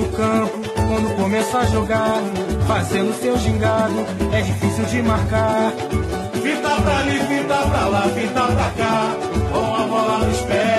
no campo, quando começa a jogar, fazendo seu gingado, é difícil de marcar. Fita pra ali, fita pra lá, fita pra cá, com a bola nos pés,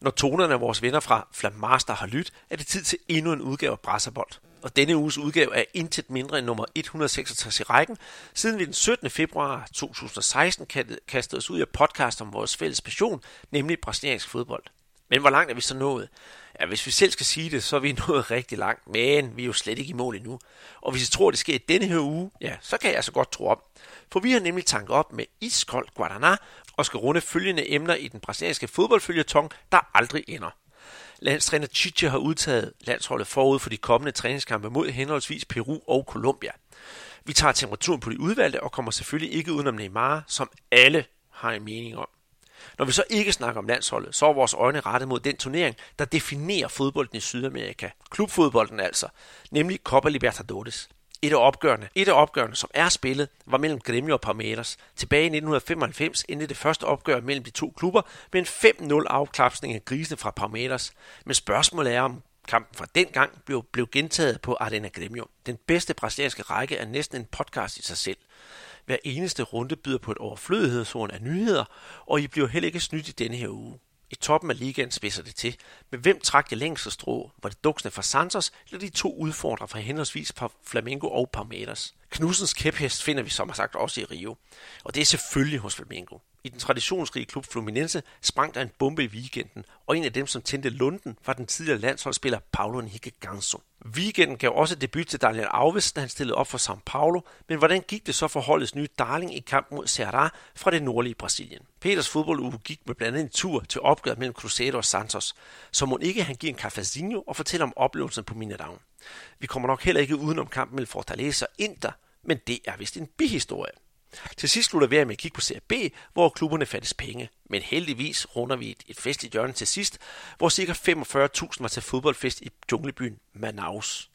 Når tonerne af vores venner fra Flammaster har lyttet, er det tid til endnu en udgave af Brasserbold. Og denne uges udgave er intet mindre end nummer 166 i rækken, siden vi den 17. februar 2016 kastede os ud i af podcast om vores fælles passion, nemlig brasiliansk fodbold. Men hvor langt er vi så nået? Ja, hvis vi selv skal sige det, så er vi nået rigtig langt, men vi er jo slet ikke i mål endnu. Og hvis I tror, det sker i denne her uge, ja, så kan jeg altså godt tro op. For vi har nemlig tanket op med iskold Guaraná og skal runde følgende emner i den brasilianske fodboldfølgetong, der aldrig ender. Landstræner Chiche har udtaget landsholdet forud for de kommende træningskampe mod henholdsvis Peru og Colombia. Vi tager temperaturen på de udvalgte og kommer selvfølgelig ikke udenom Neymar, som alle har en mening om. Når vi så ikke snakker om landsholdet, så er vores øjne rettet mod den turnering, der definerer fodbolden i Sydamerika. Klubfodbolden altså, nemlig Copa Libertadores. Et af opgørende, et af opgørende, som er spillet, var mellem Gremio og Palmeiras. Tilbage i 1995 endte det første opgør mellem de to klubber med en 5-0 afklapsning af grisene fra Palmeiras. Men spørgsmålet er, om kampen fra den gang blev, blev gentaget på Arena Gremio. Den bedste brasilianske række er næsten en podcast i sig selv. Hver eneste runde byder på et overflødighedshorn af nyheder, og I bliver heller ikke snydt i denne her uge. I toppen af ligaen spidser det til. Men hvem trak det længste strå? Var det duksene fra Santos, eller de to udfordrere fra henholdsvis Flamengo og Parmeters? Knudsens kæphest finder vi som sagt også i Rio. Og det er selvfølgelig hos Flamengo. I den traditionsrige klub Fluminense sprang der en bombe i weekenden, og en af dem, som tændte lunden, var den tidligere landsholdsspiller Paulo Henrique Ganso. Weekenden gav også debut til Daniel Alves, da han stillede op for São Paulo, men hvordan gik det så for holdets nye darling i kamp mod Ceará fra det nordlige Brasilien? Peters fodbolduge gik med blandt andet en tur til opgøret mellem Cruzeiro og Santos, så må ikke han give en cafezinho og fortælle om oplevelsen på Minedown. Vi kommer nok heller ikke udenom kampen mellem Fortaleza og Inter, men det er vist en bihistorie. Til sidst slutter vi med at kigge på Serie B, hvor klubberne fattes penge. Men heldigvis runder vi et, et festligt hjørne til sidst, hvor ca. 45.000 var til fodboldfest i junglebyen Manaus.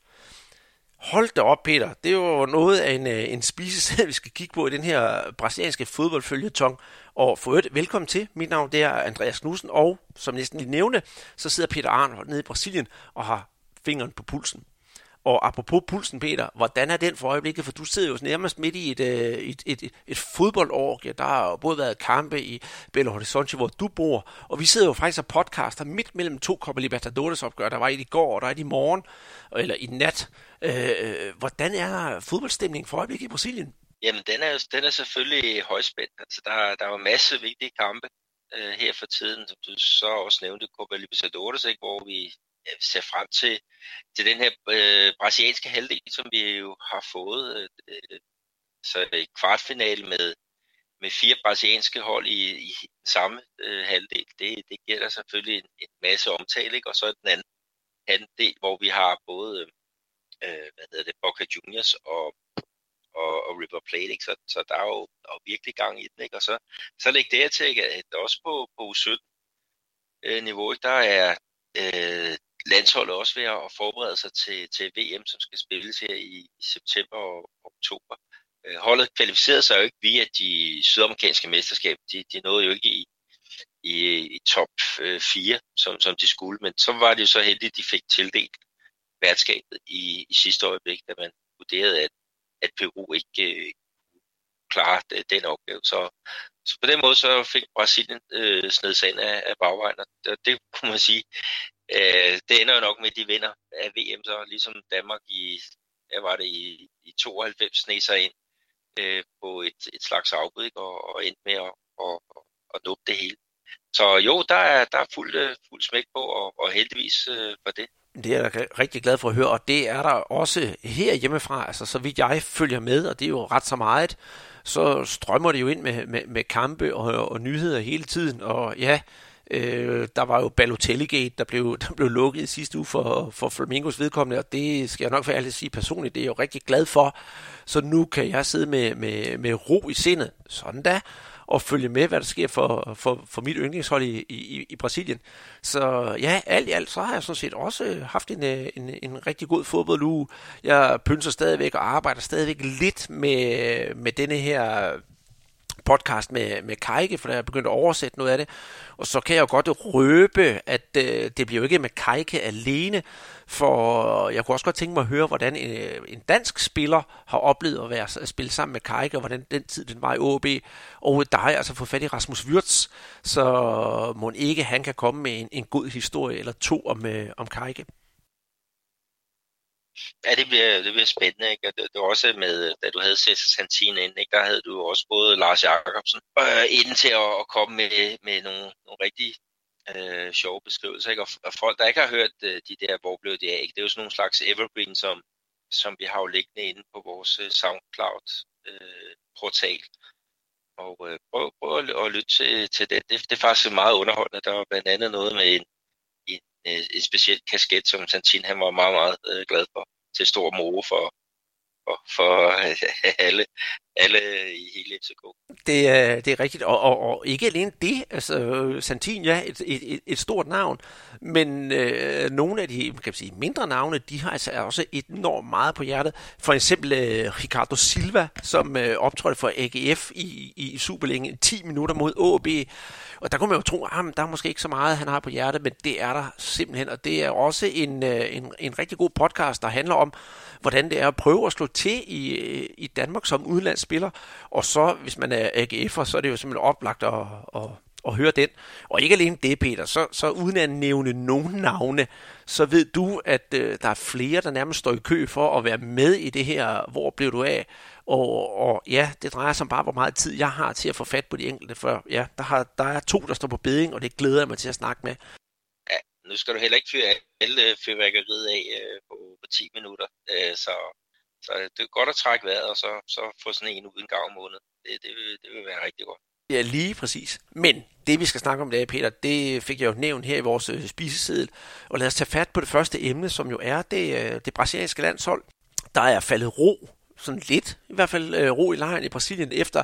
Hold da op, Peter. Det er jo noget af en, øh, en spisesæd, vi skal kigge på i den her brasilianske fodboldfølgetong. Og for øvrigt, velkommen til. Mit navn det er Andreas Knudsen, og som næsten lige nævnte, så sidder Peter Arn nede i Brasilien og har fingeren på pulsen. Og apropos pulsen, Peter, hvordan er den for øjeblikket? For du sidder jo nærmest midt i et, øh, et, et, et, et. Ja, der har jo både været kampe i Belo Horizonte, hvor du bor, og vi sidder jo faktisk og podcaster midt mellem to Copa Libertadores opgør. Der var et i går, og der er et i morgen, eller i nat. Øh, øh, hvordan er fodboldstemningen for øjeblikket i Brasilien? Jamen, den er, den er selvfølgelig højspændt. Altså, der, der var masse vigtige kampe øh, her for tiden, som du så også nævnte, Copa Libertadores, ikke, hvor vi Øh, ser frem til, til den her øh, brasilianske halvdel, som vi jo har fået. Øh, øh, så i kvartfinale med, med fire brasilianske hold i, i samme øh, halvdel, det, det giver der selvfølgelig en, en masse omtale, ikke? og så den anden halvdel, hvor vi har både øh, øh, hvad hedder det, Boca Juniors og, og, og River Plate, ikke? Så, så der er jo der er virkelig gang i den, ikke? og så, så læg det her til, at også på, på U17 øh, niveau, der er øh, landsholdet også ved at forberede sig til, til VM, som skal spilles her i, i september og oktober. Øh, holdet kvalificerede sig jo ikke via de sydamerikanske mesterskaber. De, de nåede jo ikke i, i, i top øh, 4, som, som de skulle, men så var det jo så heldigt, at de fik tildelt værtskabet i, i sidste øjeblik, da man vurderede, at, at Peru ikke øh, klare den opgave. Så, så på den måde så fik Brasilien øh, sned sig ind af, af bagvejen, og det kunne man sige, øh, det ender jo nok med, at de vinder af VM, så ligesom Danmark i, hvad var det, i, i 92 sned sig ind øh, på et, et slags afbud, og, og endte med at, at, at, at det hele. Så jo, der er, der er fuld, øh, fuld smæk på, og, og heldigvis øh, for det. Det er jeg rigtig glad for at høre, og det er der også her hjemmefra, altså så vidt jeg følger med, og det er jo ret så meget, så strømmer det jo ind med, med, med kampe og, og nyheder hele tiden, og ja, Øh, Øh, der var jo Balotelli-gate, der blev, der blev lukket i sidste uge for, for Flamingos vedkommende, og det skal jeg nok for ærligt sige personligt, det er jeg jo rigtig glad for. Så nu kan jeg sidde med, med, med ro i sindet, sådan da, og følge med, hvad der sker for, for, for mit yndlingshold i, i, i Brasilien. Så ja, alt i alt, så har jeg sådan set også haft en, øh, en, en rigtig god fodbolduge. Jeg pynser stadigvæk og arbejder stadigvæk lidt med, med denne her podcast med, med Kajke, for der er begyndt at oversætte noget af det. Og så kan jeg jo godt røbe, at øh, det bliver jo ikke med Kajke alene, for jeg kunne også godt tænke mig at høre, hvordan en, en dansk spiller har oplevet at, være, at spille sammen med Kajke, og hvordan den tid den var i OB. Og der har jeg altså fået fat i Rasmus Wirtz, så må ikke han kan komme med en, en god historie eller to om, øh, om Kajke. Ja, det bliver, det bliver spændende. Ikke? Det, det var også med, da du havde Cesar Santin ind, ikke? der havde du også både Lars Jacobsen øh, inden til at, at komme med, med nogle, nogle rigtig øh, sjove beskrivelser. Ikke? Og, og folk, der ikke har hørt øh, de der, hvor blev det af, ikke? det er jo sådan nogle slags evergreen, som, som vi har jo liggende inde på vores øh, SoundCloud-portal. Øh, og øh, prøv, prøv at, at lytte til, til det. det. Det er faktisk meget underholdende. Der var blandt andet noget med en, en, speciel kasket, som Santin han var meget, meget øh, glad for. Til stor moro for, for, for alle, alle i hele FCK. Det er, det er rigtigt, og, og, og ikke alene det, altså Santin, ja, et, et, et stort navn, men øh, nogle af de kan man sige, mindre navne, de har altså også enormt meget på hjertet. For eksempel øh, Ricardo Silva, som øh, optrådte for AGF i, i Superligaen 10 minutter mod AB, og der kunne man jo tro, at ah, der er måske ikke så meget, han har på hjertet, men det er der simpelthen, og det er også en, øh, en, en rigtig god podcast, der handler om, hvordan det er at prøve at slå til i, i Danmark som udlandsspiller. Og så, hvis man er AGF'er, så er det jo simpelthen oplagt at, at, at høre den. Og ikke alene det, Peter, så, så uden at nævne nogen navne, så ved du, at øh, der er flere, der nærmest står i kø for at være med i det her, hvor blev du af? Og, og ja, det drejer sig om bare, hvor meget tid jeg har til at få fat på de enkelte, for ja, der, har, der er to, der står på beding, og det glæder jeg mig til at snakke med nu skal du heller ikke fyre alle fyrværkeriet af øh, på, på 10 minutter. Øh, så, så det er godt at trække vejret, og så, så få sådan en ud en gang om måneden. Det, det, vil, det vil være rigtig godt. Ja, lige præcis. Men det, vi skal snakke om i dag, Peter, det fik jeg jo nævnt her i vores øh, spiseseddel. Og lad os tage fat på det første emne, som jo er det, øh, det brasilianske landshold. Der er faldet ro sådan lidt, i hvert fald øh, ro i lejren i Brasilien efter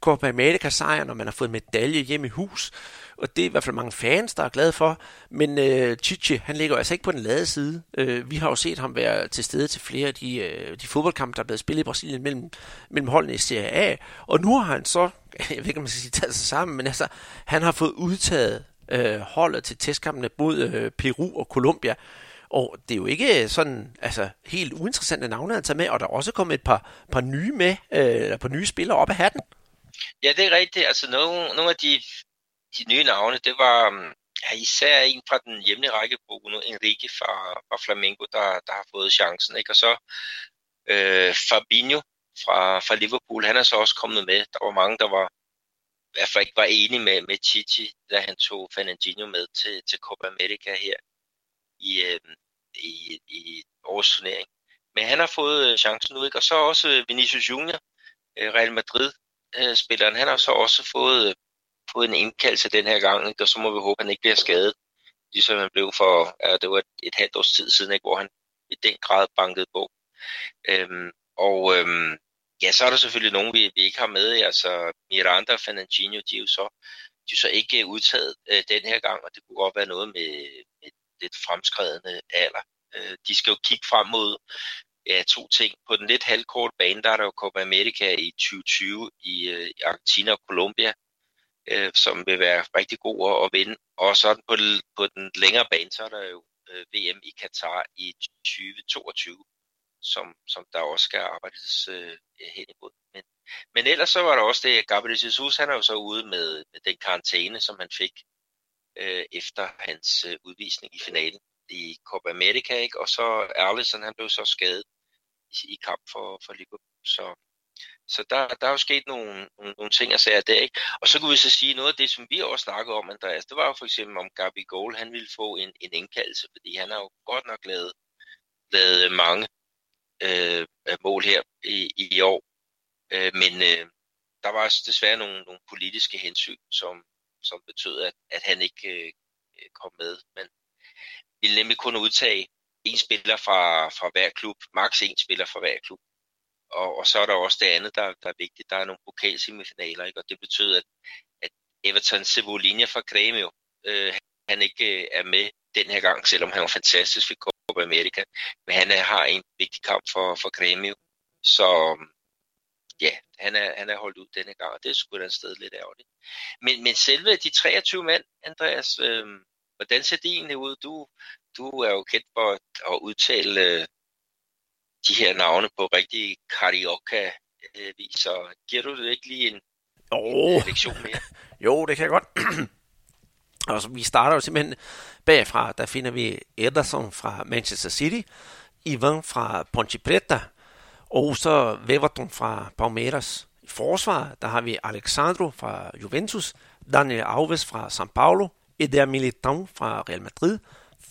Copa America-sejren, og man har fået medalje hjem i hus og det er i hvert fald mange fans, der er glade for. Men øh, Chichi, han ligger altså ikke på den lade side. Øh, vi har jo set ham være til stede til flere af de, øh, de fodboldkampe, der er blevet spillet i Brasilien mellem, mellem holdene i Serie A. Og nu har han så, jeg ved ikke, om man skal sige, taget sig sammen, men altså, han har fået udtaget øh, holdet til testkampene mod øh, Peru og Colombia. Og det er jo ikke øh, sådan altså, helt uinteressante navne, han tager med, og der er også kommet et par, par nye med, øh, par nye spillere op af hatten. Ja, det er rigtigt. Altså nogle, nogle af de de nye navne, det var um, ja, især en fra den hjemlige række, Bruno Enrique fra, fra Flamengo, der, der har fået chancen. Ikke? Og så øh, Fabinho fra, fra Liverpool, han er så også kommet med. Der var mange, der var i hvert fald ikke var enige med, med Chichi, da han tog Fernandinho med til, til Copa America her i, øh, i, i årets turnering. Men han har fået øh, chancen nu, ikke? og så også øh, Vinicius Junior, øh, Real Madrid-spilleren, øh, han har så også fået fået en indkaldelse den her gang, ikke? og så må vi håbe, at han ikke bliver skadet, ligesom han blev for, ja, det var et, et halvt års tid siden, ikke? hvor han i den grad bankede på. Øhm, og øhm, ja, så er der selvfølgelig nogen, vi, vi ikke har med, altså Miranda og Fernandinho, de er jo så, de er så ikke udtaget øh, den her gang, og det kunne godt være noget med, med lidt fremskredende alder. Øh, de skal jo kigge frem mod ja, to ting. På den lidt halvkorte bane, der er der jo Copa America i 2020 i, øh, i Argentina og Colombia, øh, som vil være rigtig god at vinde. Og så på, på den længere bane, så er der jo øh, VM i Katar i 2022, som, som der også skal arbejdes øh, hen imod. Men, men ellers så var der også det, at Gabriel Jesus, han er jo så ude med, med den karantæne, som han fik øh, efter hans øh, udvisning i finalen i Copa America, ikke? og så Erlison, han blev så skadet i, i kamp for, for Liverpool. Så, så der, der er jo sket nogle, nogle, nogle ting og sager der, ikke? Og så kunne vi så sige, noget af det, som vi også snakkede om, Andreas, det var jo for eksempel om Gabi Goal, han ville få en, en indkaldelse, fordi han har jo godt nok lavet, lavet mange øh, mål her i, i år. Øh, men øh, der var også desværre nogle, nogle politiske hensyn, som, som betød, at, at han ikke øh, øh kom med. Men ville nemlig kun udtage en spiller fra, fra hver klub, maks en spiller fra hver klub. og, og så er der også det andet, der, der er vigtigt. Der er nogle pokalsemifinaler, ikke? og det betyder, at, at Everton Cebolinha fra Grêmio, øh, han ikke øh, er med den her gang, selvom han var fantastisk ved Copa America. Men han øh, har en vigtig kamp for, for Grêmio. Så ja, han er, han er holdt ud denne gang, og det er sgu da et sted lidt ærgerligt. Men, men selve de 23 mand, Andreas, øh, hvordan ser det egentlig ud? Du, du er jo kendt for at udtale øh, de her navne på rigtig karaoke-vis, så giver du det ikke lige en, oh. en lektion mere? jo, det kan jeg godt. Og så, vi starter jo simpelthen bagfra, der finder vi Ederson fra Manchester City, Ivan fra Ponte Preta, og så Weverton fra Palmeiras. I forsvar, der har vi Alexandro fra Juventus, Daniel Alves fra São Paulo, Eder Militão fra Real Madrid,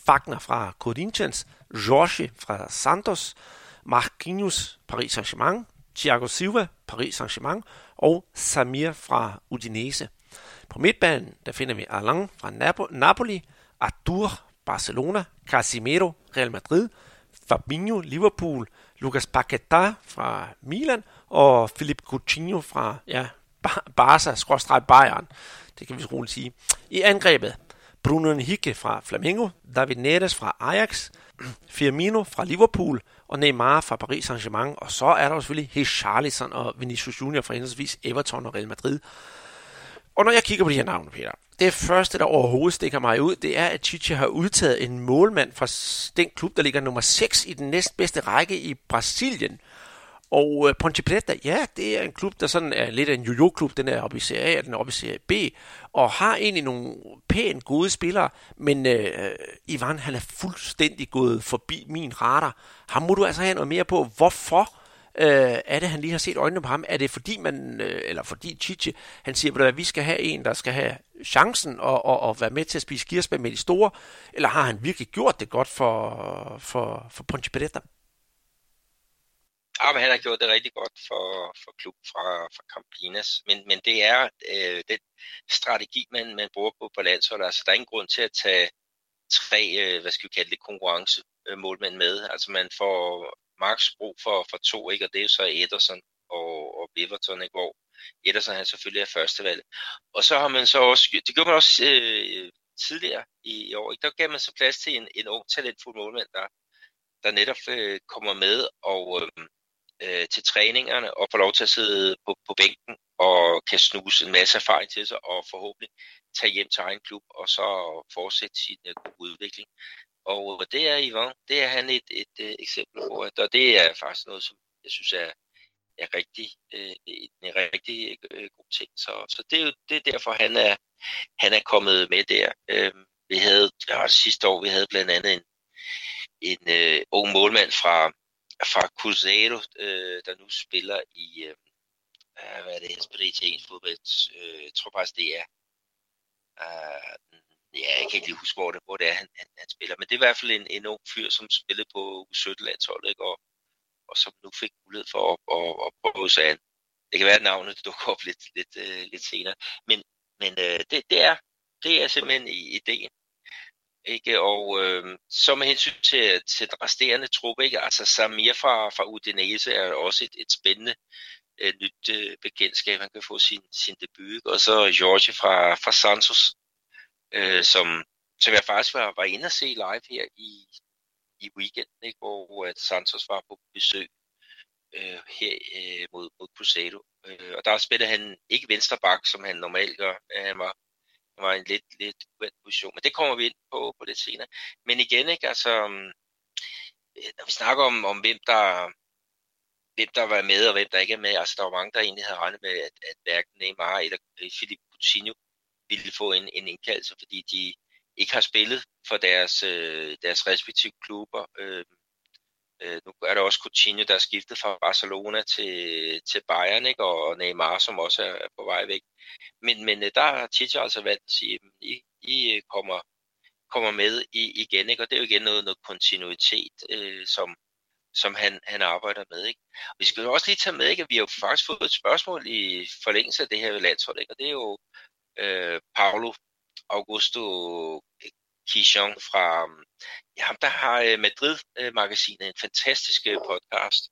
Fagner fra Corinthians, Jorge fra Santos, Marquinhos, Paris Saint-Germain, Thiago Silva, Paris Saint-Germain og Samir fra Udinese. På midtbanen der finder vi Alain fra Napoli, Artur, Barcelona, Casimiro, Real Madrid, Fabinho, Liverpool, Lucas Paquetá fra Milan og Philip Coutinho fra ja, Barca, Bayern. Det kan vi roligt sige. I angrebet, Bruno Henrique fra Flamengo, David Neres fra Ajax, Firmino fra Liverpool og Neymar fra Paris Saint-Germain. Og så er der selvfølgelig Richarlison og Vinicius Junior fra henholdsvis Everton og Real Madrid. Og når jeg kigger på de her navne, Peter, det første, der overhovedet stikker mig ud, det er, at Chichi har udtaget en målmand fra den klub, der ligger nummer 6 i den næstbedste række i Brasilien. Og øh, Ponte Preta, ja, det er en klub, der sådan er lidt af en jojo-klub. Den er oppe i Serie A, den er oppe i Serie B, og har egentlig nogle pænt gode spillere. Men øh, Ivan, han er fuldstændig gået forbi min radar. Ham må du altså have noget mere på. Hvorfor øh, er det, han lige har set øjnene på ham? Er det fordi man, øh, eller fordi Chichi, han siger, at vi skal have en, der skal have chancen og, og, og være med til at spise kirsebær med de store, eller har han virkelig gjort det godt for, for, for Ponte Peretta? Ja, men han har gjort det rigtig godt for, for klub fra, fra Campinas. Men, men det er øh, den strategi, man, man bruger på, på landsholdet. Altså, der er ingen grund til at tage tre, øh, hvad skal vi kalde det, konkurrencemålmænd med. Altså, man får max brug for, for to, ikke? og det er jo så Ederson og, og Beverton, ikke? hvor Ederson han selvfølgelig er førstevalg. Og så har man så også, det gjorde man også øh, tidligere i, i år, ikke? der gav man så plads til en, en ung talentfuld målmand, der, der netop øh, kommer med og øh, øh, til træningerne og får lov til at sidde på, på bænken og kan snuse en masse erfaring til sig og forhåbentlig tage hjem til egen klub og så fortsætte sin øh, udvikling. Og øh, det er Ivan, det er han et, et, et eksempel på, og det er faktisk noget, som jeg synes er, er rigtig, øh, en rigtig øh, god ting. Så, så det er jo det er derfor, han er, han er kommet med der. Øh, vi havde, ja, sidste år, vi havde blandt andet en, en øh, ung målmand fra, fra Cruzeiro, øh, der nu spiller i, øh, ah, hvad er det, han spiller i italiensk fodbold, øh, jeg tror faktisk, det er øh, ja, jeg kan ikke lige huske, hvor det, hvor det er, han, han, han spiller. Men det er i hvert fald en, en ung fyr, som spillede på U17-landsholdet, ikke? Og, og som nu fik mulighed for at, at, at prøve sig an. Det kan være, at navnet dukker op lidt, lidt, uh, lidt senere. Men, men uh, det, det, er, det er simpelthen ideen. Ikke? Og øh, så med hensyn til, til den resterende truppe, ikke? altså Samir fra, fra Udinese er også et, et spændende øh, nyt øh, bekendtskab. Han kan få sin, sin debut. Ikke? Og så George fra, fra Santos, øh, som, som jeg faktisk var, var inde og se live her i, i weekenden, ikke? hvor at Santos var på besøg øh, her øh, mod, mod Crusado. Øh, og der spillede han ikke venstre bak, som han normalt gør. Øh, han var, han var en lidt, lidt uvendt position. Men det kommer vi ind på, på lidt senere. Men igen, ikke, altså, mm, øh, når vi snakker om, om hvem der hvem der var med og hvem der ikke er med. Altså, der var mange, der egentlig havde regnet med, at, at hverken Neymar eller øh, Philip Coutinho ville få en, en indkaldelse, fordi de ikke har spillet for deres, øh, deres respektive klubber. Øh, øh, nu er der også Coutinho, der er skiftet fra Barcelona til, til Bayern, ikke? og Neymar, som også er på vej væk. Men, men øh, der har Tite altså valgt at sige, at I, I øh, kommer, kommer med i, igen, ikke? og det er jo igen noget, noget kontinuitet, øh, som, som han, han arbejder med. Ikke? Og vi skal jo også lige tage med, ikke? at vi har jo faktisk fået et spørgsmål i forlængelse af det her landshold, ikke? og det er jo øh, Paulo Augusto Kishon fra mm, ja, ham, der har øh, Madrid-magasinet en fantastisk øh, podcast.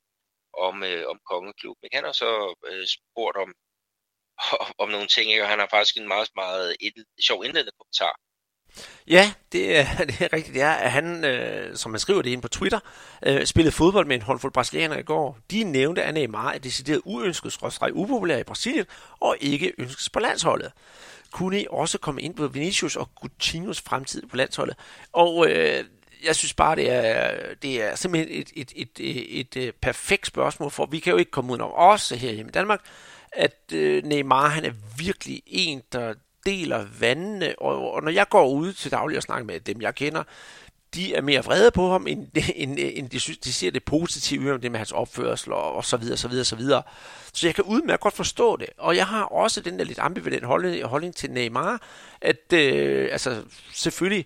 om, øh, om Kongeklub. Men han har så øh, spurgt om, om nogle ting, ikke? og han har faktisk en meget, meget et, sjov indledende kommentar. Ja, det er, det er rigtigt. Det er, at han, øh, som man skriver det ind på Twitter, øh, spillede fodbold med en håndfuld brasilianere i går. De nævnte, at Neymar er decideret uønsket, skråstrej upopulær i Brasilien, og ikke ønskes på landsholdet. Kunne I også komme ind på Vinicius og Coutinhos fremtid på landsholdet? Og øh, jeg synes bare, det er, det er simpelthen et, et, et, et, et, et perfekt spørgsmål, for vi kan jo ikke komme ud om os her i Danmark, at øh, Neymar han er virkelig en, der deler vandene, og, og når jeg går ud til daglig og snakker med dem, jeg kender, de er mere vrede på ham, end, end, end de, synes, de ser det positive om det med hans opførsel og, og så videre, så videre, så videre. Så jeg kan udmærket godt forstå det. Og jeg har også den der lidt ambivalent holdning, holdning til Neymar, at øh, altså selvfølgelig,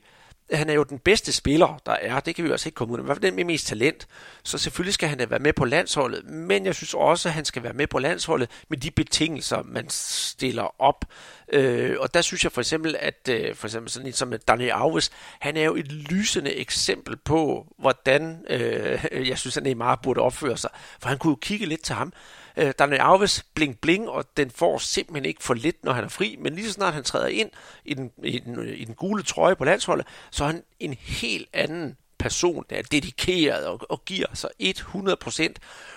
han er jo den bedste spiller, der er. Det kan vi jo altså ikke komme ud af. I hvert fald den med mest talent. Så selvfølgelig skal han da være med på landsholdet. Men jeg synes også, at han skal være med på landsholdet med de betingelser, man stiller op. Øh, og der synes jeg for eksempel, at øh, for eksempel sådan en som Daniel Alves, han er jo et lysende eksempel på, hvordan øh, jeg synes, at Neymar burde opføre sig. For han kunne jo kigge lidt til ham. Øh, Daniel Alves bling bling, og den får simpelthen ikke for lidt, når han er fri, men lige så snart han træder ind i den, i den, i den gule trøje på landsholdet, så er han en helt anden person, der er dedikeret og, og giver sig 100%.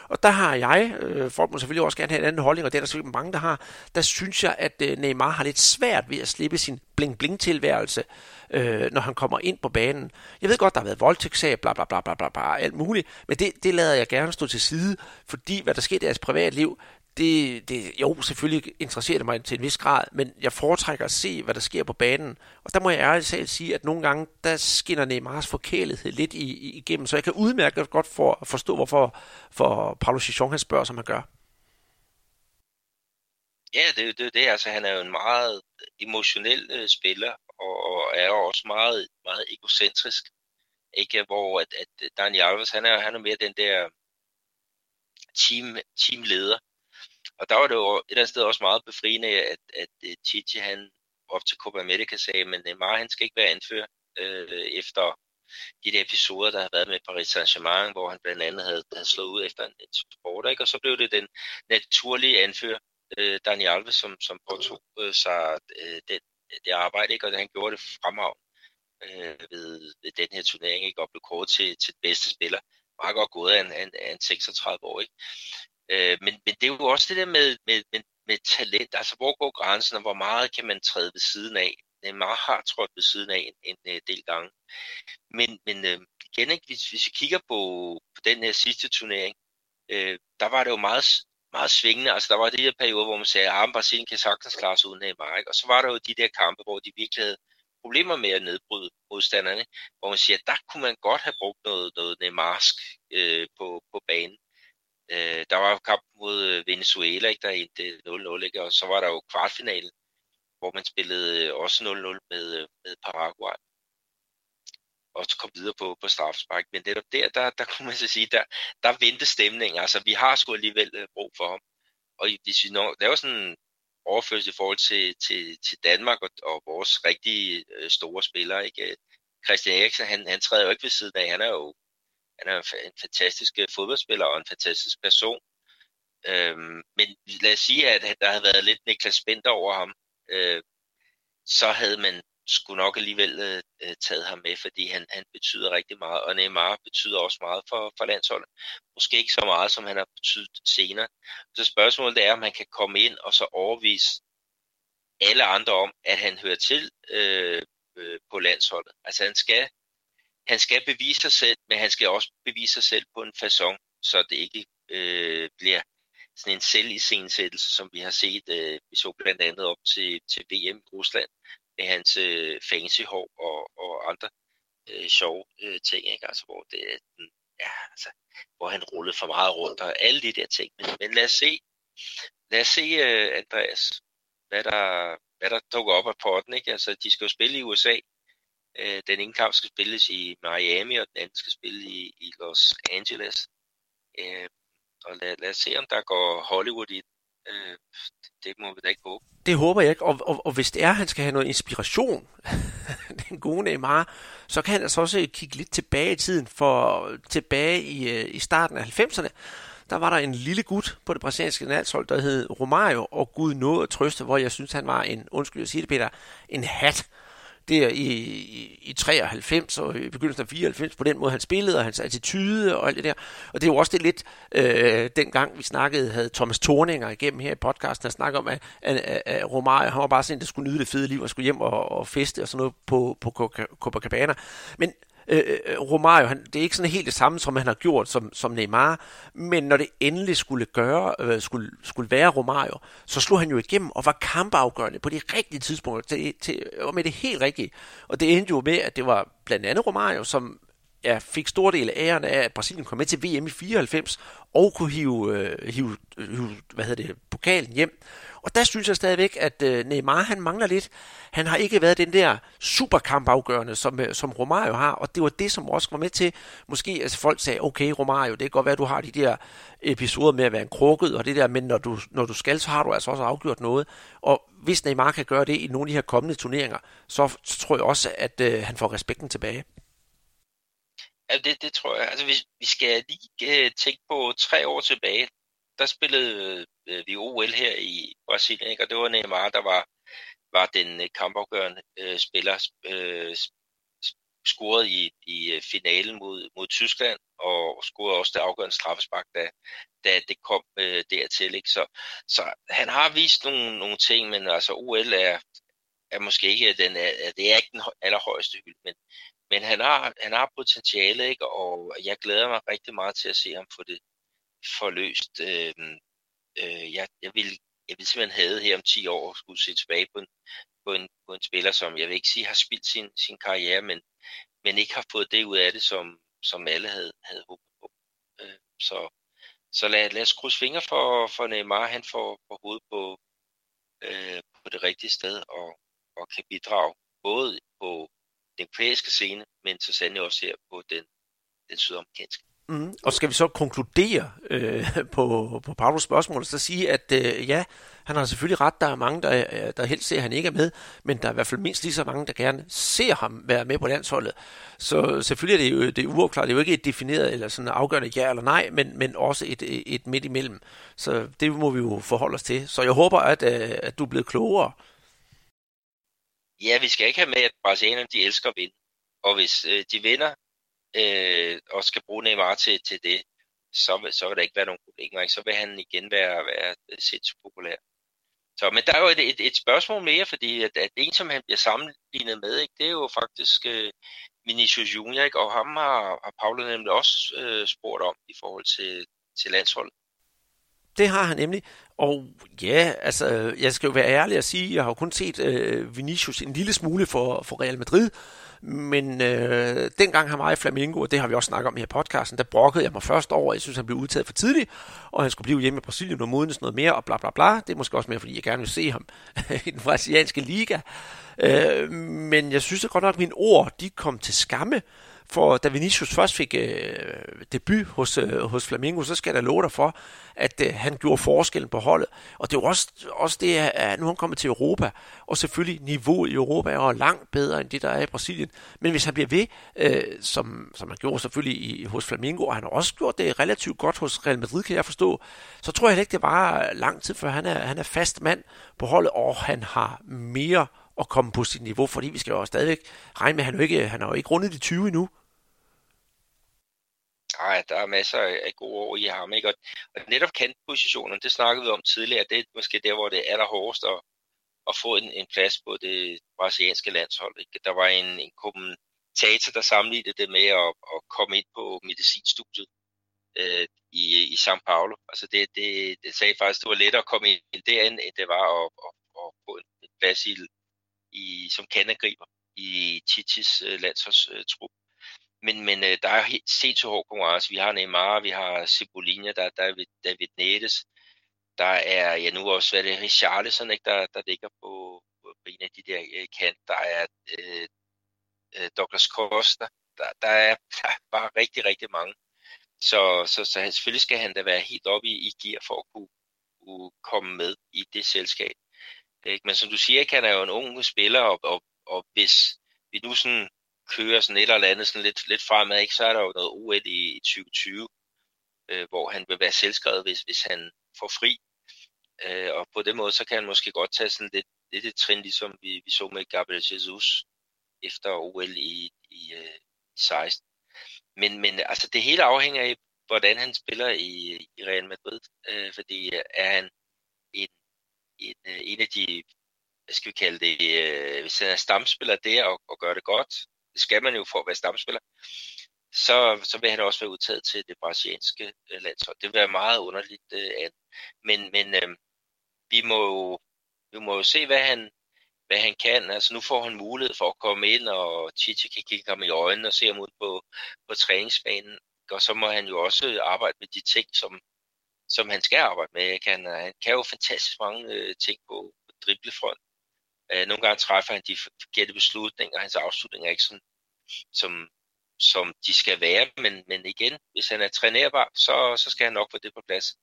Og der har jeg, øh, folk må selvfølgelig også gerne have en anden holdning, og det er der selvfølgelig mange, der har, der synes jeg, at øh, Neymar har lidt svært ved at slippe sin bling-bling-tilværelse, øh, når han kommer ind på banen. Jeg ved godt, der har været voldtægtssag, bla bla bla bla bla, bla alt muligt, men det, det lader jeg gerne stå til side, fordi hvad der sker i deres privatliv, det, det, jo, selvfølgelig interesserer det mig til en vis grad, men jeg foretrækker at se, hvad der sker på banen. Og der må jeg ærligt selv sige, at nogle gange, der skinner Neymars forkælethed lidt i, i, igennem, så jeg kan udmærke godt for forstå, hvorfor for Paulo Chichon han spørger, som han gør. Ja, det er det, det. Altså, han er jo en meget emotionel øh, spiller, og, og er også meget, meget egocentrisk. Ikke? Hvor at, at øh, Daniel Alves, han er, han er mere den der team, teamleder, og der var det jo et eller andet sted også meget befriende, at, at øh, Chichi han op til Copa America sagde, men øh, Neymar han skal ikke være anfører øh, efter de der episoder, der har været med Paris Saint-Germain, hvor han blandt andet havde, havde slået ud efter en, en sport, ikke? og så blev det den naturlige anfører, øh, Daniel Alves, som, som påtog øh, sig øh, det, det arbejde, ikke? og han gjorde det fremragende øh, ved, ved den her turnering, ikke? og blev kåret til, til bedste spiller. Meget godt gået af en, en, en 36 år. Ikke? Øh, men, men det er jo også det der med, med, med, med talent, altså hvor går grænsen, og hvor meget kan man træde ved siden af? Neymar har trådt ved siden af en, en, en del gange. Men, men øh, igen, ikke, hvis, hvis vi kigger på, på den her sidste turnering, øh, der var det jo meget, meget svingende. Altså der var de her perioder, hvor man sagde, ah, at Brasilien kan sagtens klare sig uden Neymar. Ikke? Og så var der jo de der kampe, hvor de virkelig havde problemer med at nedbryde modstanderne, hvor man siger, at der kunne man godt have brugt noget, noget Neymarsk øh, på, på banen. Øh, der var kamp mod øh, Venezuela, ikke, der endte 0-0, ikke? og så var der jo kvartfinalen, hvor man spillede øh, også 0-0 med, øh, med Paraguay og kom videre på, på strafspark. Men netop der, der, der kunne man så sige, der, der vendte stemningen. Altså, vi har sgu alligevel øh, brug for ham. Og hvis vi når, laver sådan en overførsel i forhold til, til, til Danmark og, og vores rigtig øh, store spillere, ikke? Øh, Christian Eriksen, han, han træder jo ikke ved siden af. Han er jo han er en fantastisk fodboldspiller og en fantastisk person. Øhm, men lad os sige, at der havde været lidt Niklas Bender over ham, øh, så havde man skulle nok alligevel øh, øh, taget ham med, fordi han, han betyder rigtig meget, og Neymar betyder også meget for, for landsholdet. Måske ikke så meget, som han har betydet senere. Så spørgsmålet er, om han kan komme ind og så overvise alle andre om, at han hører til øh, øh, på landsholdet. Altså han skal han skal bevise sig selv, men han skal også bevise sig selv på en façon, så det ikke øh, bliver sådan en selvisensættelse, som vi har set, øh, vi så blandt andet op til, til VM i Rusland, med hans øh, fancy hår og, og andre øh, sjove øh, ting, ikke? Altså, hvor, det, ja, altså, hvor han rullede for meget rundt og alle de der ting. Men, men lad os se, lad os se øh, Andreas, hvad der, hvad der dukker op af potten. Ikke? Altså, de skal jo spille i USA, Øh, den ene kamp skal spilles i Miami, og den anden skal spille i, i Los Angeles. Øh, og lad, lad os se, om der går Hollywood i øh, det må vi da ikke håbe. Det håber jeg ikke, og, og, og hvis det er, at han skal have noget inspiration, den gode Neymar, så kan han altså også kigge lidt tilbage i tiden, for tilbage i, øh, i starten af 90'erne, der var der en lille gut på det brasilianske landshold, der hed Romario, og Gud nåede at trøste, hvor jeg synes, han var en, undskyld at sige det, Peter, en hat der i, i, i 93 og i begyndelsen af 94, på den måde han spillede, og hans attitude og alt det der. Og det er jo også det lidt, øh, dengang vi snakkede, havde Thomas Thorninger igennem her i podcasten, der snakkede om, at, at, at, at Romario, han var bare sådan, der skulle nyde det fede liv og skulle hjem og, og feste og sådan noget på, på Copacabana. Men Øh, øh, Romario, han, det er ikke sådan helt det samme, som han har gjort som, som Neymar, men når det endelig skulle gøre, øh, skulle, skulle være Romario, så slog han jo igennem og var kampafgørende på de rigtige tidspunkter, til, til, og med det helt rigtige. Og det endte jo med, at det var blandt andet Romario, som er, fik stor del af æren af, at Brasilien kom med til VM i 94 og kunne hive, øh, hive, hive hvad hedder det, pokalen hjem. Og der synes jeg stadigvæk, at øh, Neymar han mangler lidt. Han har ikke været den der superkampafgørende, som, øh, som Romario har, og det var det, som også var med til, måske altså folk sagde, okay Romario, det kan godt være, at du har de der episoder med at være en krukket og det der, men når du, når du skal, så har du altså også afgjort noget. Og hvis Neymar kan gøre det i nogle af de her kommende turneringer, så, så tror jeg også, at øh, han får respekten tilbage. Ja, det, det tror jeg. Altså, hvis vi skal lige øh, tænke på tre år tilbage. Der spillede øh, vi OL her i Brasilien, ikke? og det var Neymar, der var, var den øh, kampafgørende øh, spiller. øh, scorede i, i øh, finalen mod, mod Tyskland, og scorede også det afgørende straffespark, da, da det kom øh, dertil. Ikke? Så, så han har vist nogle, nogle ting, men altså OL er, er måske ikke den, er, det er ikke den allerhøjeste hylde, men, men han har, han har potentiale, ikke? og jeg glæder mig rigtig meget til at se ham få det forløst. Øh, øh, jeg, jeg, vil, jeg vil simpelthen have her om 10 år at skulle se tilbage på en, på en, på en spiller, som jeg vil ikke sige har spildt sin, sin karriere, men, men ikke har fået det ud af det, som, som alle havde, havde håbet på. Øh, så så lad, lad os krydse fingre for, for Neymar, han får, får hovedet på, øh, på det rigtige sted og, og kan bidrage både på den europæiske scene, men så sandelig også her på den, den sydamerikanske. Mm. Og skal vi så konkludere øh, på, på Paulos spørgsmål, så sige, at øh, ja, han har selvfølgelig ret, der er mange, der, øh, der helst ser, at han ikke er med, men der er i hvert fald mindst lige så mange, der gerne ser ham være med på landsholdet. Så selvfølgelig er det jo det er uafklaret, det er jo ikke et defineret eller sådan afgørende ja eller nej, men, men også et, et midt imellem. Så det må vi jo forholde os til. Så jeg håber, at, øh, at du er blevet klogere ja, vi skal ikke have med, at brasilianerne de elsker at vinde. Og hvis øh, de vinder øh, og skal bruge Neymar til, til det, så vil, så vil der ikke være nogen problemer. Ikke? Så vil han igen være, være øh, sindssygt populær. Så, men der er jo et, et, et spørgsmål mere, fordi at, at en, som han bliver sammenlignet med, ikke, det er jo faktisk øh, Vinicius Junior, ikke? og ham har, har Paolo nemlig også øh, spurgt om i forhold til, til landsholdet. Det har han nemlig. Og ja, altså, jeg skal jo være ærlig at sige, jeg har jo kun set øh, Vinicius en lille smule for, for Real Madrid, men øh, dengang han var i Flamingo, og det har vi også snakket om her i podcasten, der brokkede jeg mig først over, jeg synes, han blev udtaget for tidligt, og han skulle blive hjemme i Brasilien og modnes noget mere, og bla bla bla. Det er måske også mere, fordi jeg gerne vil se ham i den brasilianske liga. Øh, men jeg synes at godt nok, at mine ord, de kom til skamme, for da Vinicius først fik øh, debut hos, øh, hos Flamengo, så skal jeg da love dig for, at øh, han gjorde forskellen på holdet. Og det er jo også, også det, at nu han kommer til Europa, og selvfølgelig niveauet i Europa er jo langt bedre end det, der er i Brasilien. Men hvis han bliver ved, øh, som, som han gjorde selvfølgelig i, hos Flamengo, og han har også gjort det relativt godt hos Real Madrid, kan jeg forstå, så tror jeg ikke, det var lang tid, før han er, han er fast mand på holdet, og han har mere at komme på sit niveau, fordi vi skal jo stadigvæk regne med, at han, jo ikke, han har jo ikke rundet de 20 endnu. Nej, der er masser af gode år i ham, ikke? Og, og netop kantpositionen, det snakkede vi om tidligere, det er måske der, hvor det er allerhårdest at, at få en, en plads på det brasilianske landshold. Ikke? Der var en, en kommentator, der sammenlignede det med at, at komme ind på medicinstudiet øh, i, i São Paulo. Altså det, det, det sagde faktisk, det var lettere at komme ind derind, end det var at, at, at få en plads i, i, som kandegriber i Titis øh, landsholdstrup. Men, men øh, der er helt sindssygt hård konkurrence. Vi har Neymar, vi har Cebolinha, der er David, David Nettes, Der er ja, nu også, hvad det Richarlison, ikke, der, der ligger på, på en af de der øh, kant. Der er øh, øh, Douglas Costa. Der, der, er, der er bare rigtig, rigtig mange. Så, så, så selvfølgelig skal han da være helt oppe i, i gear for at kunne, kunne komme med i det selskab. Ikke? Men som du siger, han er jo en ung spiller, og, og, og hvis vi nu sådan kører sådan et eller andet sådan lidt, lidt fremad, ikke, så er der jo noget OL i, i 2020. øh, hvor han vil være selvskrevet, hvis, hvis han får fri. Øh, og på den måde, så kan han måske godt tage sådan lidt, lidt et trin, ligesom vi, vi så med Gabriel Jesus efter OL i, i, øh, 16. Men, men altså, det hele afhænger af, hvordan han spiller i, i Real Madrid. Øh, fordi øh, er han en, en, øh, en af de, hvad skal vi kalde det, øh, hvis han er stamspiller der og, og gør det godt, det skal man jo for at være stamspiller, så, så vil han også være udtaget til det brasilianske øh, landshold. Det vil være meget underligt. Øh, men men øh, vi, må jo, vi må jo se, hvad han, hvad han kan. Altså nu får han mulighed for at komme ind, og Chichi kan kigge ham i øjnene og se ham ud på, på træningsbanen. Og så må han jo også arbejde med de ting, som, som han skal arbejde med. Han, han kan jo fantastisk mange øh, ting på, på driblefront. Øh, nogle gange træffer han de forkerte beslutninger, hans afslutninger er ikke sådan, som, som de skal være, men, men igen, hvis han er trænerbar, så, så skal han nok få det på plads,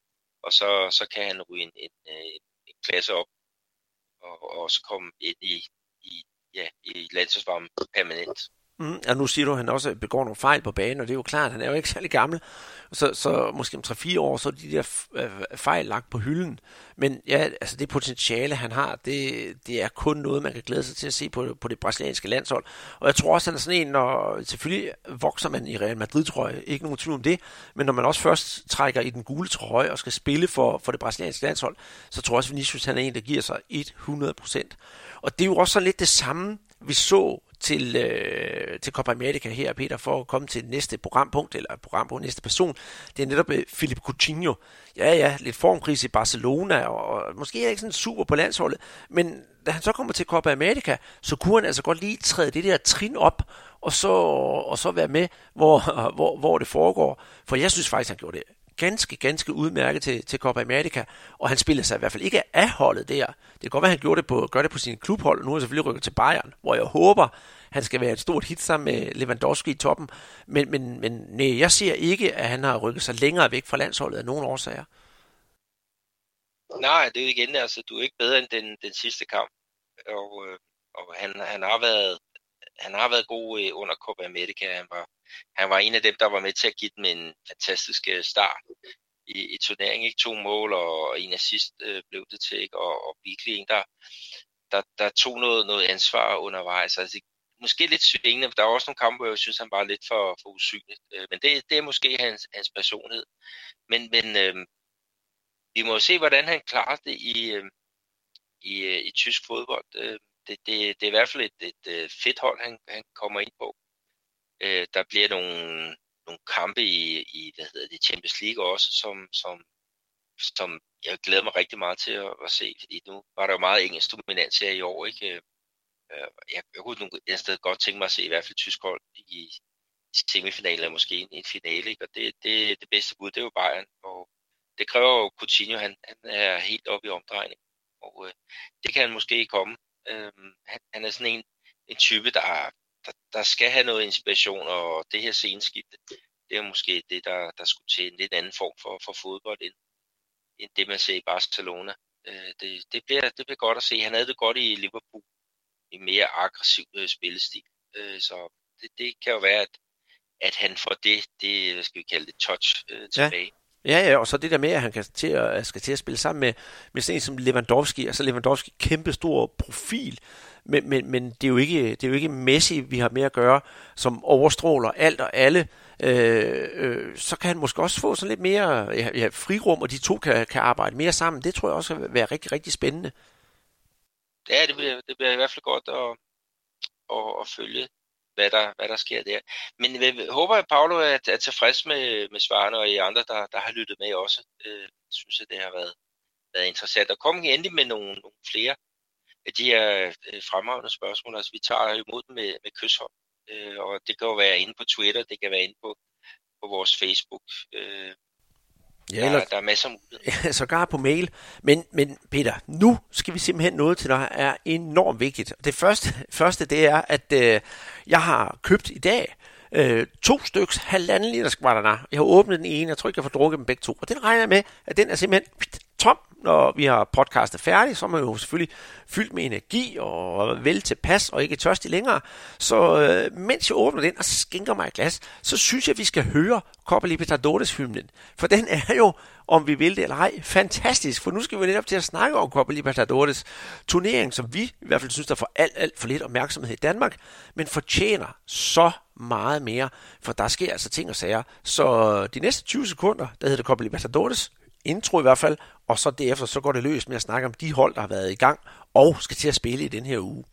og så, så kan han ryge en, en, en, en klasse op, og, og også komme ind i, i, ja, i landsholdsvarmen permanent. Mm, og nu siger du, at han også begår nogle fejl på banen, og det er jo klart, han er jo ikke særlig gammel. Så, så måske om 3-4 år, så er de der øh, fejl lagt på hylden. Men ja, altså det potentiale, han har, det, det er kun noget, man kan glæde sig til at se på, på det brasilianske landshold. Og jeg tror også, han er sådan en, når selvfølgelig vokser man i Real Madrid, tror jeg, ikke nogen tvivl om det, men når man også først trækker i den gule trøje og skal spille for, for det brasilianske landshold, så tror jeg også, at Vinicius han er en, der giver sig 100%. Og det er jo også sådan lidt det samme, vi så til, øh, til Copa America her, Peter, for at komme til næste programpunkt, eller programpunkt, næste person. Det er netop øh, Philip Coutinho. Ja, ja, lidt formkrise i Barcelona, og måske er ikke sådan super på landsholdet, men da han så kommer til Copa America, så kunne han altså godt lige træde det der trin op, og så, og så være med, hvor, hvor, hvor det foregår. For jeg synes faktisk, han gjorde det ganske, ganske udmærket til, til Copa America, og han spillede sig i hvert fald ikke af holdet der. Det kan godt være, at han gjorde det på, gør det på sin klubhold, og nu er han selvfølgelig rykket til Bayern, hvor jeg håber, han skal være et stort hit sammen med Lewandowski i toppen. Men, men, men nej, jeg ser ikke, at han har rykket sig længere væk fra landsholdet af nogen årsager. Nej, det er jo igen, altså, du er ikke bedre end den, den sidste kamp. Og, øh, og han, han, har været, han har været god øh, under Copa America. Han var, han var en af dem, der var med til at give dem en fantastisk øh, start i, i turneringen. Ikke to mål og en assist øh, blev det til, ikke? Og, og virkelig en, der, der, der tog noget, noget ansvar undervejs. Altså, måske lidt svingende, der er også nogle kampe, hvor jeg synes, han var lidt for, for usynlig. Øh, men det, det er måske hans, hans personlighed. Men, men øh, vi må se, hvordan han klarer det i, øh, i, øh, i tysk fodbold. Øh, det, det, det er i hvert fald et, et, øh, fedt hold, han, han kommer ind på. Øh, der bliver nogle, nogle kampe i, i hvad hedder det, Champions League også, som, som, som jeg glæder mig rigtig meget til at, at se, fordi nu var der jo meget engelsk dominans her i år, ikke? Øh, øh, jeg, jeg kunne et sted godt tænke mig at se i hvert fald tysk hold i, i semifinalen, eller måske en, en finale, ikke? og det, det, det bedste bud, det er jo Bayern, og det kræver jo Coutinho, han, han er helt oppe i omdrejning, og øh, det kan han måske komme. Øh, han, han er sådan en, en type, der, der, der skal have noget inspiration, og det her sceneskifte, det er måske det, der, der skulle til en lidt anden form for, for fodbold, end, end det, man ser i Barcelona. Øh, det, det, bliver, det bliver godt at se. Han havde det godt i Liverpool, en mere aggressiv øh, spillestil. Øh, så det, det kan jo være, at, at han får det, det, hvad skal vi kalde det, touch øh, tilbage. Ja. Ja, ja, og så det der med, at han kan til at, skal til at spille sammen med, med sådan en som Lewandowski, altså Lewandowski kæmpe stor profil, men, men, men det, er jo ikke, det er jo ikke Messi, vi har med at gøre, som overstråler alt og alle. Øh, øh, så kan han måske også få sådan lidt mere ja, ja, frirum, og de to kan, kan arbejde mere sammen. Det tror jeg også vil være rigtig, rigtig spændende. Ja, det bliver, det bliver i hvert fald godt at, at, at følge, hvad der, hvad der sker der. Men øh, jeg håber, at Paolo er, er tilfreds med, med svarene, og I andre, der, der har lyttet med også. Øh, synes, at det har været, været interessant. Og kom endelig med nogle, nogle flere af de her øh, fremragende spørgsmål. Altså, vi tager imod dem med, med kysshånd. Øh, og det kan jo være inde på Twitter, det kan være inde på, på vores Facebook. Øh, Ja, eller, der, der er masser muligheder. Ja, sågar på mail. Men, men Peter, nu skal vi simpelthen noget til, der er enormt vigtigt. Det første, første det er, at øh, jeg har købt i dag øh, to styks halvanden liter skvatterne. Jeg har åbnet den ene, jeg tror ikke, jeg får drukket dem begge to. Og den regner jeg med, at den er simpelthen tom, når vi har podcastet færdig, så er man jo selvfølgelig fyldt med energi og vel tilpas og ikke tørstig længere. Så øh, mens jeg åbner den og skænker mig et glas, så synes jeg, at vi skal høre Copa Libertadores hymnen. For den er jo, om vi vil det eller ej, fantastisk. For nu skal vi netop til at snakke om Copa Libertadores turnering, som vi i hvert fald synes, der får alt, alt for lidt opmærksomhed i Danmark, men fortjener så meget mere, for der sker altså ting og sager. Så de næste 20 sekunder, der hedder Copa Libertadores, intro i hvert fald, og så derefter så går det løs med at snakke om de hold, der har været i gang og skal til at spille i den her uge.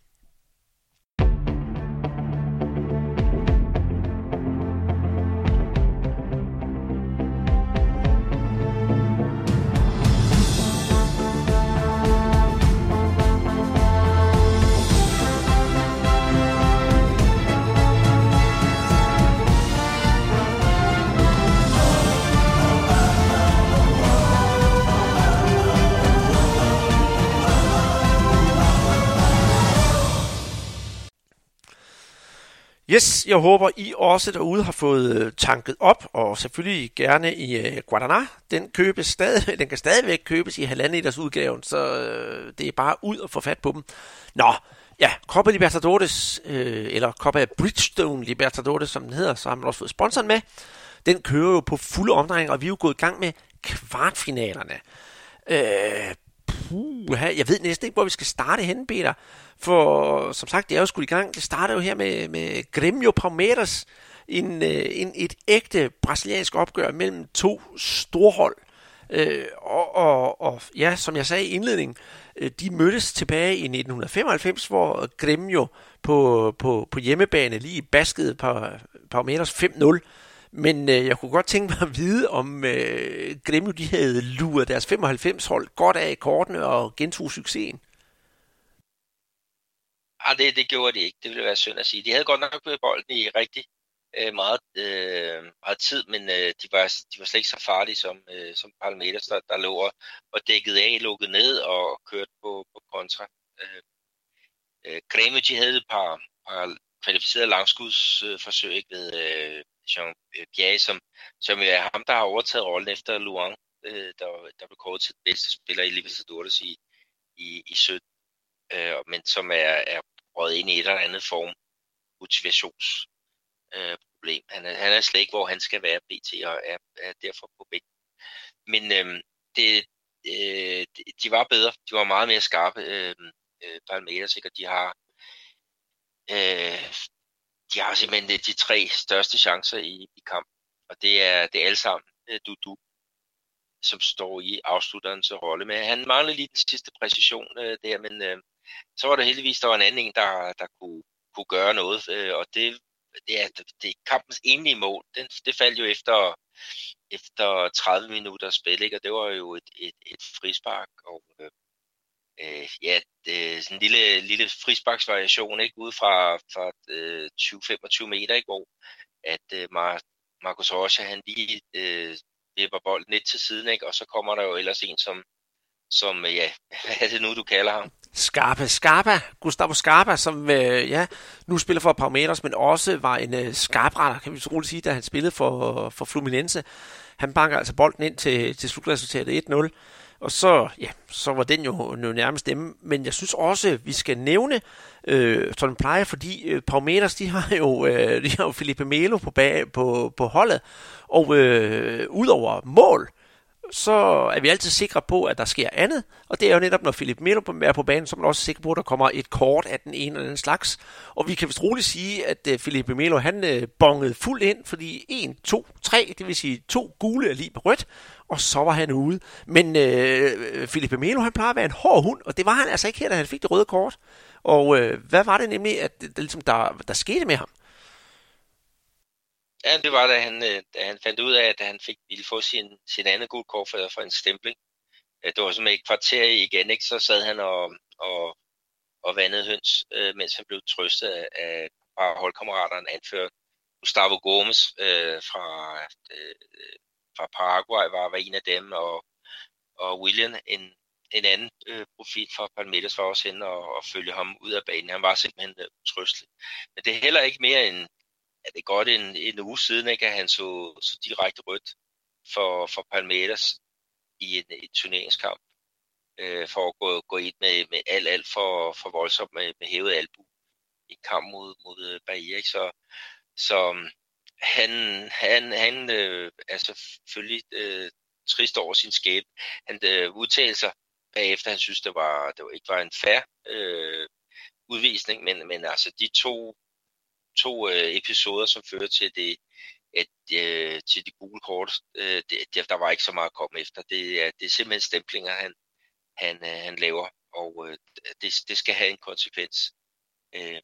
Yes, jeg håber, I også derude har fået øh, tanket op, og selvfølgelig gerne i øh, uh, Guadana. Den, købes stadig, den kan stadigvæk købes i halvanden liters udgaven, så øh, det er bare ud og få fat på dem. Nå, ja, Copa Libertadores, øh, eller Copa Bridgestone Libertadores, som den hedder, så har man også fået sponsoren med. Den kører jo på fulde omdrejninger, og vi er jo gået i gang med kvartfinalerne. Øh, puh, jeg ved næsten ikke, hvor vi skal starte henne, Peter. For som sagt, det er jo skudt i gang. Det starter jo her med, med Grêmio Palmeiras, en, øh, en, et ægte brasiliansk opgør mellem to storhold. Øh, og, og, og ja, som jeg sagde i indledningen, øh, de mødtes tilbage i 1995, hvor Grêmio på, på, på hjemmebane lige baskede på Palmeiras 5-0. Men øh, jeg kunne godt tænke mig at vide, om øh, Gremio de havde luret deres 95-hold godt af i kortene og gentog succesen. Ja, det, det gjorde de ikke. Det ville være synd at sige. De havde godt nok på bolden i rigtig øh, meget, øh, meget tid, men øh, de, var, de var slet ikke så farlige som, øh, som Palmeiras, der, der lå og, og dækket af, lukkede ned og kørte på, på kontra. Øh, øh, Gremio, de havde et par, par kvalificerede langskudsforsøg øh, ved øh, Jean øh, Pierre, som, som er ham, der har overtaget rollen efter Luang, øh, der, der blev kåret til bedste spiller i Libertadores i, i, i 17 øh, men som er, er røget ind i et eller andet form motivationsproblem. Øh, han, er, han er slet ikke, hvor han skal være pt. og er, er derfor på bænken. Men øh, det, øh, de var bedre. De var meget mere skarpe. Øh, øh, Palmeiras, sikkert, de har øh, de har simpelthen øh, de tre største chancer i, i kampen. Og det er, det er alle sammen øh, du, som står i afslutterens rolle. Men han mangler lige den sidste præcision øh, der, men øh, så var der heldigvis, der var en anden en, der, der kunne, kunne gøre noget, øh, og det, det, er, det er kampens enlige mål. Den, det faldt jo efter, efter 30 minutter spil, ikke? og det var jo et, et, et frispark, og øh, øh, ja, det er sådan en lille, lille frisparksvariation, ikke, ude fra, fra øh, 20-25 meter, ikke, hvor at øh, Mar- Marcus Rocha, han lige øh, vipper bolden lidt til siden, ikke, og så kommer der jo ellers en, som, som, øh, ja, hvad er det nu, du kalder ham? Scarpa, Scarpa, Gustavo Scarpa, som øh, ja, nu spiller for Palmeiras, men også var en øh, skarpretter, kan vi så roligt sige, da han spillede for, for Fluminense. Han banker altså bolden ind til, til slutresultatet 1-0. Og så, ja, så var den jo, jo nærmest dem. Men jeg synes også, at vi skal nævne øh, sådan plejer, fordi øh, Palmeiras, de har jo, øh, de har jo Felipe Melo på, bag, på, på holdet. Og øh, udover mål, så er vi altid sikre på, at der sker andet. Og det er jo netop, når Philip Melo er på banen, så er man også sikker på, at der kommer et kort af den ene eller anden slags. Og vi kan vist roligt sige, at øh, Philip Melo han øh, bongede fuldt ind, fordi 1, 2, 3, det vil sige to gule er lige på rødt, og så var han ude. Men øh, Philippe Melo, han plejer at være en hård hund, og det var han altså ikke her, da han fik det røde kort. Og øh, hvad var det nemlig, at, der, ligesom, der, der skete med ham? Ja, det var da han, øh, da han fandt ud af, at han fik, ville få sin, sin anden gul kort for, for en stempling. Øh, det var som et kvarter igen, ikke? så sad han og, og, og vandede høns, øh, mens han blev trøstet af, af par holdkammeraterne, anført Gustavo Gomes øh, fra, øh, fra Paraguay var, var en af dem, og, og William, en, en anden øh, profil fra Palmeiras, var også henne og, og følge ham ud af banen. Han var simpelthen øh, trøstelig. Men det er heller ikke mere end er det godt en, en uge siden, ikke, at han så, så direkte rødt for, for Palmeiras. i en, en turneringskamp, øh, for at gå, gå ind med, med alt, alt for, for voldsomt med, med hævet albu i kamp mod, mod Bahia. Ikke? Så, så han, han, han øh, er selvfølgelig øh, trist over sin skæb. Han øh, udtalte sig bagefter, han synes, det, var, det var, ikke var en fair øh, udvisning, men, men altså de to, to øh, episoder, som fører til det, at, øh, til de gule kort, øh, det, der var ikke så meget at komme efter. Det er, det er simpelthen stemplinger, han, han, øh, han laver, og øh, det, det skal have en konsekvens. Øh,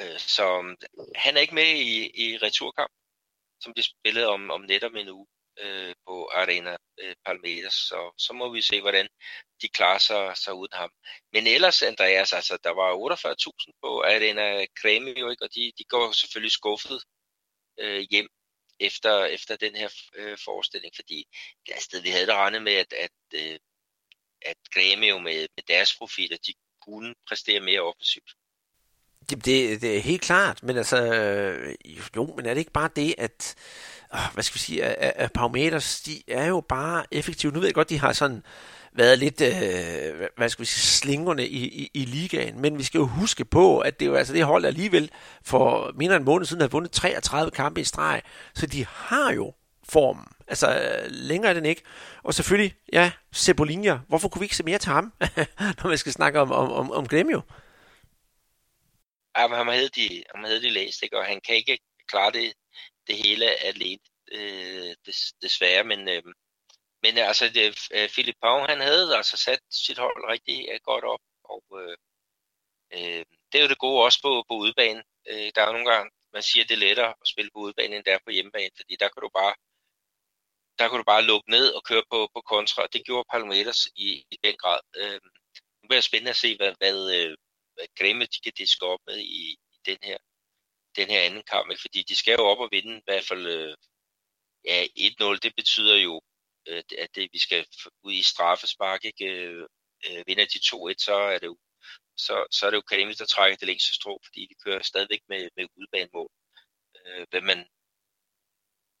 øh, så um, han er ikke med i, i returkamp, som bliver spillet om, om netop en uge øh, på Arena øh, Palmeiras, så, så må vi se, hvordan de klarer sig, sig uden ham. Men ellers, Andreas, altså, der var 48.000 på Arena Grêmio, ikke? og de, de går selvfølgelig skuffet øh, hjem efter, efter den her øh, forestilling, fordi altså, vi havde da regnet med, at, at, øh, at Grêmio med, med deres profiler, de kunne præstere mere offensivt. Jamen, det, det er helt klart, men altså, øh, jo, men er det ikke bare det, at, øh, hvad skal vi sige, at, at Parameters, de er jo bare effektive. Nu ved jeg godt, de har sådan været lidt, øh, hvad skal vi sige, slingerne i, i, i ligaen, men vi skal jo huske på, at det er jo altså det hold alligevel for mindre end en måned siden har vundet 33 kampe i streg, så de har jo formen. Altså, længere er den ikke. Og selvfølgelig, ja, Cebolinha. Hvorfor kunne vi ikke se mere til ham, når man skal snakke om, om, om, om Gremio? Ja, men ham havde de, ham havde de læst, ikke? og han kan ikke klare det, det hele alene, øh, des, desværre, men, øh, men altså, det, øh, Philip Pau, han havde altså sat sit hold rigtig øh, godt op, og øh, øh, det er jo det gode også på, på udebane. Øh, der er jo nogle gange, man siger, det er lettere at spille på udebane, end det er på hjemmebane, fordi der kan du bare der kan du bare lukke ned og køre på, på kontra, og det gjorde Palmeiras i, i den grad. Øh, nu bliver det spændende at se, hvad, hvad, øh, øh, Grimme de kan diske op med i, i den her den her anden kamp, ikke? fordi de skal jo op og vinde i hvert fald øh, ja, 1-0, det betyder jo, øh, at det, vi skal ud i straffespark, ikke? Øh, øh vinder de 2-1, så er det jo så, så er det jo Grimme, der trækker det længste strå, fordi de kører stadigvæk med, med udbanemål. Øh, hvad man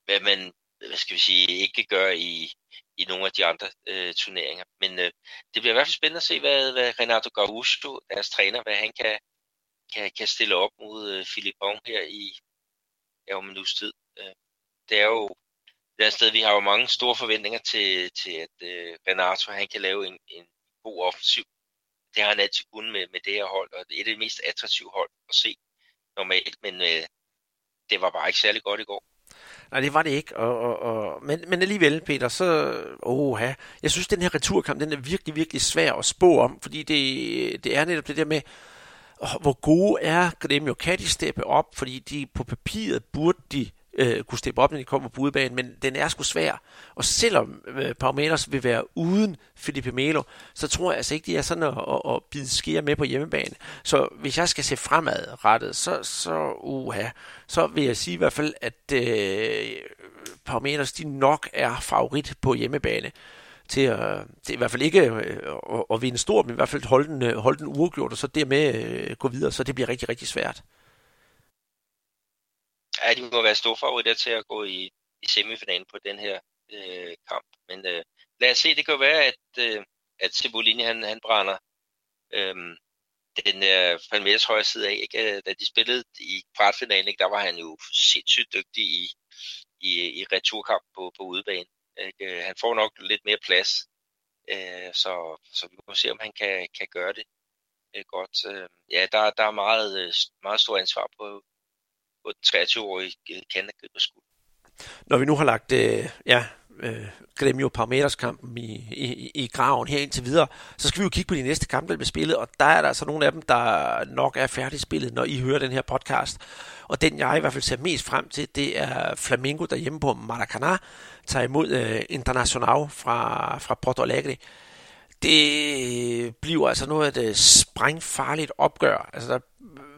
hvad man hvad skal vi sige, ikke gør i, i nogle af de andre øh, turneringer. Men øh, det bliver i hvert fald spændende at se, hvad, hvad Renato Gaucho, deres træner, hvad han kan, kan, kan stille op mod øh, Philip her i ja, om en uges tid. Øh, det er jo det er et sted, vi har jo mange store forventninger til, til at øh, Renato han kan lave en, en god offensiv. Det har han altid kunnet med, med det her hold, og det er det mest attraktive hold at se normalt, men øh, det var bare ikke særlig godt i går. Nej, det var det ikke. Og, og, og, men, men alligevel, Peter, så... Oha. Jeg synes, den her returkamp, den er virkelig, virkelig svær at spå om, fordi det, det er netop det der med, hvor gode er Gremio? Kan de steppe op? Fordi de på papiret burde de øh, kunne steppe op, når de kommer på udebanen, men den er sgu svær. Og selvom øh, Parmeters vil være uden Felipe Melo, så tror jeg altså ikke, de er sådan at, at, at bide sker med på hjemmebane. Så hvis jeg skal se fremadrettet, så, så, uha, så vil jeg sige i hvert fald, at øh, Parmeters de nok er favorit på hjemmebane til at, til i hvert fald ikke øh, at, at vinde stort, men i hvert fald holde den, øh, holde den uafgjort, og så dermed øh, gå videre, så det bliver rigtig, rigtig svært. Ja, de må være store favoritter til at gå i, i semifinalen på den her øh, kamp. Men øh, lad os se, det kan jo være, at, øh, at Cebollini han, han brænder øh, den der Palmeiras højre side af. Ikke? Øh, da de spillede i kvartfinalen, ikke? der var han jo sindssygt dygtig i, i, i returkamp på, på udebane. Ikke? Øh, han får nok lidt mere plads, øh, så, så vi må se, om han kan, kan gøre det øh, godt. Øh, ja, der, der er meget, øh, meget stor ansvar på, på 23-årige Canada skud. Når vi nu har lagt øh, ja, øh, Gremio Parmeters kampen i, i, i graven her indtil videre, så skal vi jo kigge på de næste kampe, der bliver spillet, og der er der altså nogle af dem, der nok er færdigspillet, når I hører den her podcast. Og den, jeg i hvert fald ser mest frem til, det er Flamengo derhjemme på Maracanã, tager imod øh, Internacional fra, fra Porto Alegre. Det bliver altså noget af et øh, sprængfarligt opgør. Altså, der,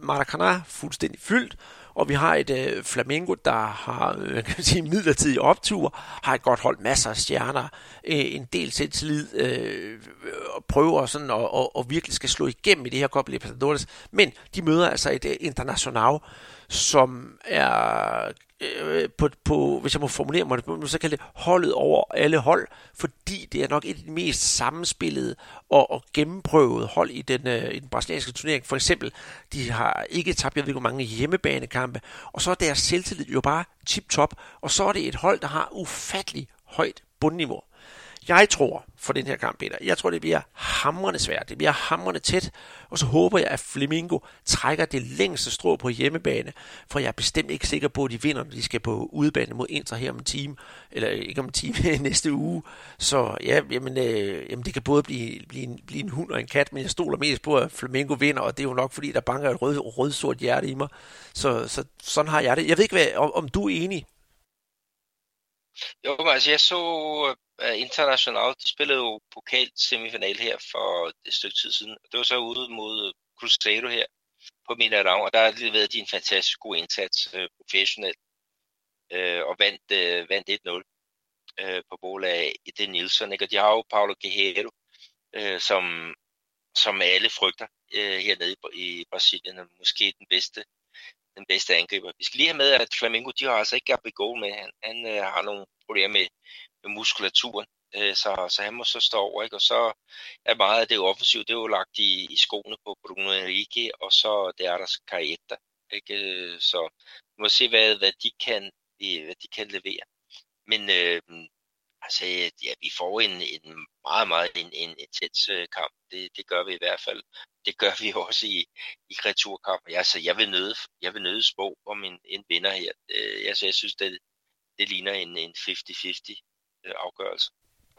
Maracanã fuldstændig fyldt, og vi har et øh, Flamengo, der har øh, kan sige, midlertidig optur, har et godt hold, masser af stjerner, øh, en del selvtillid, øh, prøver sådan og, og, og virkelig skal slå igennem i det her Copa Libertadores. Men de møder altså et øh, international, som er øh, på, på, hvis jeg må formulere mig så kalde det holdet over alle hold, fordi det er nok et af de mest sammenspillede og, og gennemprøvede hold i den, øh, i den brasilianske turnering. For eksempel, de har ikke tabt, jeg ved ikke hvor mange hjemmebanekampe, og så er deres selvtillid jo bare tip-top, og så er det et hold, der har ufattelig højt bundniveau. Jeg tror for den her kamp, Peter, jeg tror, det bliver hamrende svært. Det bliver hamrende tæt. Og så håber jeg, at Flamingo trækker det længste strå på hjemmebane. For jeg er bestemt ikke sikker på, at de vinder, når de skal på udebane mod Inter her om en time. Eller ikke om en time næste uge. Så ja, jamen, øh, jamen det kan både blive, blive, en, blive en hund og en kat. Men jeg stoler mest på, at Flamingo vinder. Og det er jo nok, fordi der banker et rød, rød hjerte i mig. Så, så sådan har jeg det. Jeg ved ikke, hvad, om, om du er enig jo, altså jeg så øh, Øh, internationalt. De spillede jo pokal semifinal her for et stykke tid siden. Det var så ude mod Cruzeiro her på Mineirão, og der har leveret de en fantastisk god indsats øh, professionelt uh, og vandt, vandt 1-0 på mål af Eden Nielsen. Ikke? Og de har jo Paulo Guerrero, uh, som, som alle frygter uh, hernede i, i Brasilien, og måske den bedste den bedste angriber. Vi skal lige have med, at Flamengo, de har altså ikke Gabigol med. Han, han øh, har nogle problemer med muskulaturen, øh, så, så han må så stå over. Ikke? Og så er meget af det offensive, det er jo lagt i, i skoene på Bruno Enrique, og så det er der Carreta. Ikke? Øh, så vi må se, hvad, hvad, de kan, øh, hvad de kan levere. Men øh, altså, ja, vi får en, en meget, meget en, en intens øh, kamp. Det, det gør vi i hvert fald. Det gør vi også i, i returkamp. Ja, så jeg vil nøde, jeg vil nøde spå om en, en vinder her. Øh, altså, jeg synes, det, det ligner en, en 50-50 Øh, afgørelse.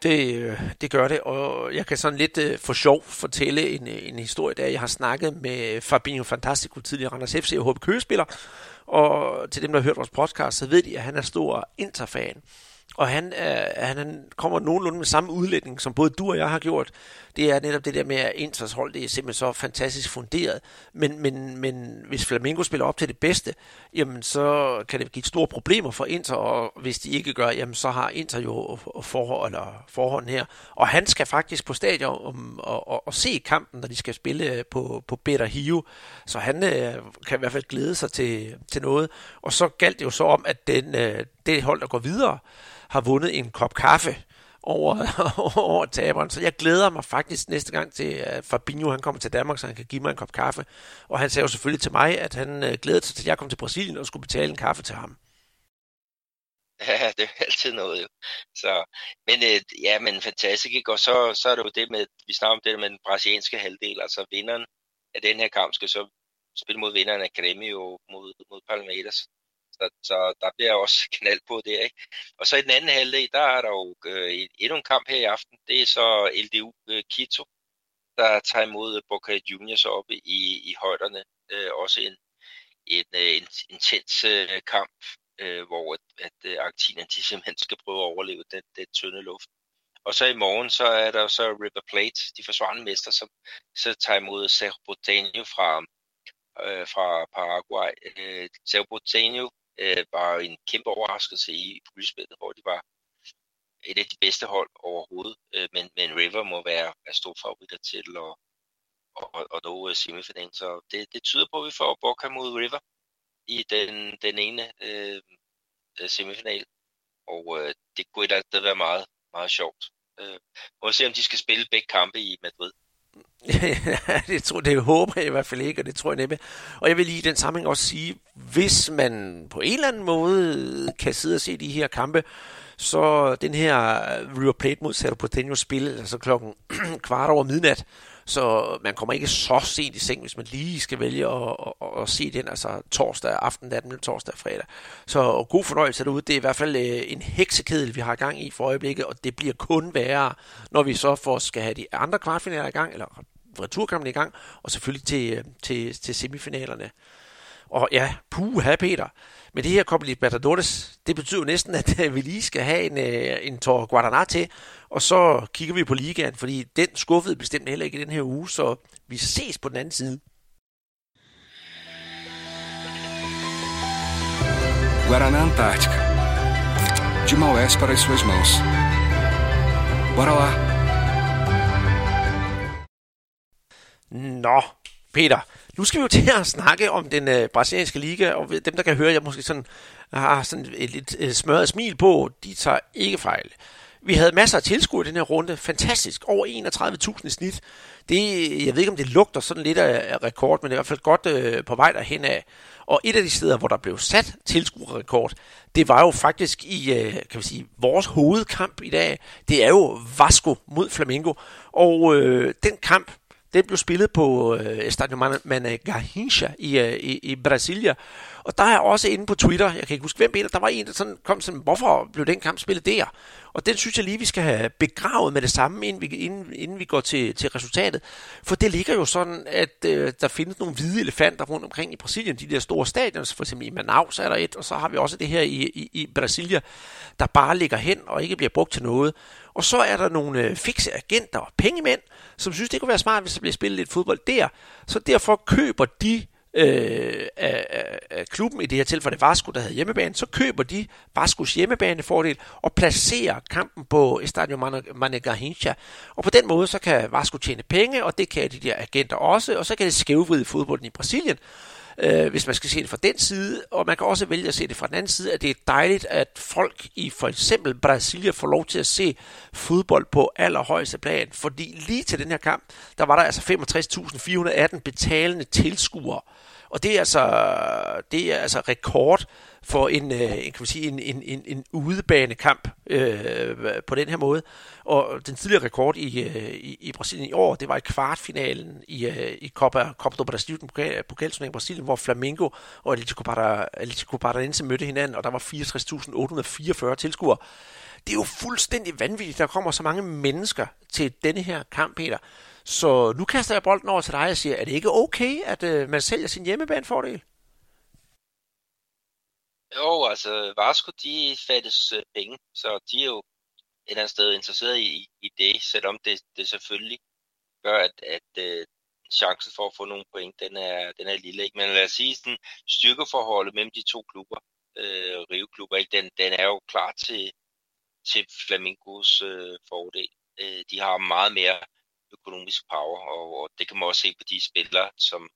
Det, øh, det gør det, og jeg kan sådan lidt øh, for sjov fortælle en, en historie, der jeg har snakket med Fabinho Fantastico, tidligere Randers FC og HB Køgespiller, og til dem, der har hørt vores podcast, så ved de, at han er stor Inter-fan. Og han, øh, han kommer nogenlunde med samme udlægning, som både du og jeg har gjort. Det er netop det der med, at Inters hold det er simpelthen så fantastisk funderet. Men, men, men hvis Flamengo spiller op til det bedste, jamen så kan det give store problemer for Inter, og hvis de ikke gør, jamen så har Inter jo forhold, eller forhånd her. Og han skal faktisk på stadion om, og, og, og se kampen, når de skal spille på, på Better Hio. Så han øh, kan i hvert fald glæde sig til, til noget. Og så galt det jo så om, at den, øh, det hold, der går videre, har vundet en kop kaffe over, over taberen. Så jeg glæder mig faktisk næste gang til, at Fabinho han kommer til Danmark, så han kan give mig en kop kaffe. Og han sagde jo selvfølgelig til mig, at han øh, glæder sig til, at jeg kom til Brasilien og skulle betale en kaffe til ham. Ja, det er altid noget jo. Så, men øh, ja, men fantastisk, ikke? Og så, så er det jo det med, vi snakker om det med den brasilianske halvdel, altså vinderen af den her kamp skal så spille mod vinderen af Grêmio mod, mod Palmeiras. Så, så der bliver også knald på det. Ikke? Og så i den anden halvdel, der er der jo øh, endnu en kamp her i aften. Det er så LDU øh, Quito, der tager imod øh, Boca Juniors oppe i, i højderne. Øh, også en, en, øh, en intens øh, kamp, øh, hvor at, at øh, Argentina de simpelthen skal prøve at overleve den, den tynde luft. Og så i morgen, så er der så River Plate, de forsvarende mester, som så tager imod Cerro Porteño fra, øh, fra Paraguay. Øh, Cerro Porteño øh, var en kæmpe overraskelse i puljespillet, hvor de var et af de bedste hold overhovedet, øh, men, men River må være, være stor favoritter til at, og, og nå øh, semifinalen. Så det, det tyder på, at vi får Boca mod River i den, den ene øh, øh semifinal, og øh, det kunne da være meget, meget sjovt. Øh, og se, om de skal spille begge kampe i Madrid. det, tror, det håber jeg i hvert fald ikke, og det tror jeg næppe. Og jeg vil lige i den sammenhæng også sige, hvis man på en eller anden måde kan sidde og se de her kampe, så den her River Plate mod Cerro Porteño spil, altså klokken kvart over midnat, så man kommer ikke så sent i seng, hvis man lige skal vælge at, at, at se den, altså torsdag aften, natten mellem torsdag og fredag. Så god fornøjelse derude. Det er i hvert fald øh, en heksekedel, vi har gang i for øjeblikket, og det bliver kun værre, når vi så får, skal have de andre kvartfinaler i gang, eller returkampen i gang, og selvfølgelig til, øh, til, til semifinalerne. Og ja, puha Peter, men det her Copa Libertadores, det betyder næsten, at vi lige skal have en, øh, en Tor Guadana til, og så kigger vi på ligaen, fordi den skuffede bestemt heller ikke i den her uge, så vi ses på den anden side. Guaraná Antártica. De Maués para as suas mãos. Bora lá! Nå, Peter, nu skal vi jo til at snakke om den øh, brasilianske liga, og dem, der kan høre, jeg måske sådan har sådan et lidt øh, smørret smil på, de tager ikke fejl. Vi havde masser af tilskuere i den her runde. Fantastisk. Over 31.000 i snit. Det, jeg ved ikke, om det lugter sådan lidt af rekord, men det er i hvert fald godt øh, på vej derhen af. Og et af de steder, hvor der blev sat tilskuerrekord, det var jo faktisk i øh, kan vi sige, vores hovedkamp i dag. Det er jo Vasco mod Flamengo. Og øh, den kamp, den blev spillet på øh, Stadio Managarrincha i, øh, i, i Brasilia. Og der er også inde på Twitter, jeg kan ikke huske hvem, der var en, der sådan kom sådan, hvorfor blev den kamp spillet der? Og den synes jeg lige, vi skal have begravet med det samme, inden vi, inden, inden vi går til, til resultatet. For det ligger jo sådan, at øh, der findes nogle hvide elefanter rundt omkring i Brasilien, de der store stadioner, for eksempel i Manaus er der et, og så har vi også det her i, i, i Brasilia, der bare ligger hen og ikke bliver brugt til noget. Og så er der nogle øh, fikse agenter og pengemænd, som synes, det kunne være smart, hvis der bliver spillet lidt fodbold der. Så derfor køber de øh, af, af, af klubben, i det her tilfælde Vasco, der havde hjemmebane, så køber de Vascos hjemmebanefordel og placerer kampen på Estadio Manegarrincha. Og på den måde, så kan Vasco tjene penge, og det kan de der agenter også, og så kan det skævvride fodbolden i Brasilien øh, hvis man skal se det fra den side, og man kan også vælge at se det fra den anden side, at det er dejligt, at folk i for eksempel Brasilia får lov til at se fodbold på allerhøjeste plan, fordi lige til den her kamp, der var der altså 65.418 betalende tilskuere, og det er altså, det er altså rekord for en, øh, kan man sige, en, en, en, en udebanekamp øh, på den her måde. Og den tidligere rekord i, øh, i, i Brasilien i år, det var i kvartfinalen i, øh, i Copa, Copa do Brasil, den pokal, pokalturnering i Brasilien, hvor Flamengo og Atletico, Atletico Paranaense mødte hinanden, og der var 64.844 tilskuere. Det er jo fuldstændig vanvittigt, der kommer så mange mennesker til denne her kamp, Peter. Så nu kaster jeg bolden over til dig og siger, er det ikke okay, at øh, man sælger sin hjemmebanefordel? Jo, altså Vasco, de fattes øh, penge, så de er jo et eller andet sted interesseret i, i det, selvom det, det selvfølgelig gør, at, at uh, chancen for at få nogle point, den er, den er lille. Ikke? Men lad os sige, sådan styrkeforholdet mellem de to klubber, øh, Rio-klubber, ikke? Den, den er jo klar til, til Flamingos øh, fordel. Øh, de har meget mere økonomisk power, og, og det kan man også se på de spillere, som,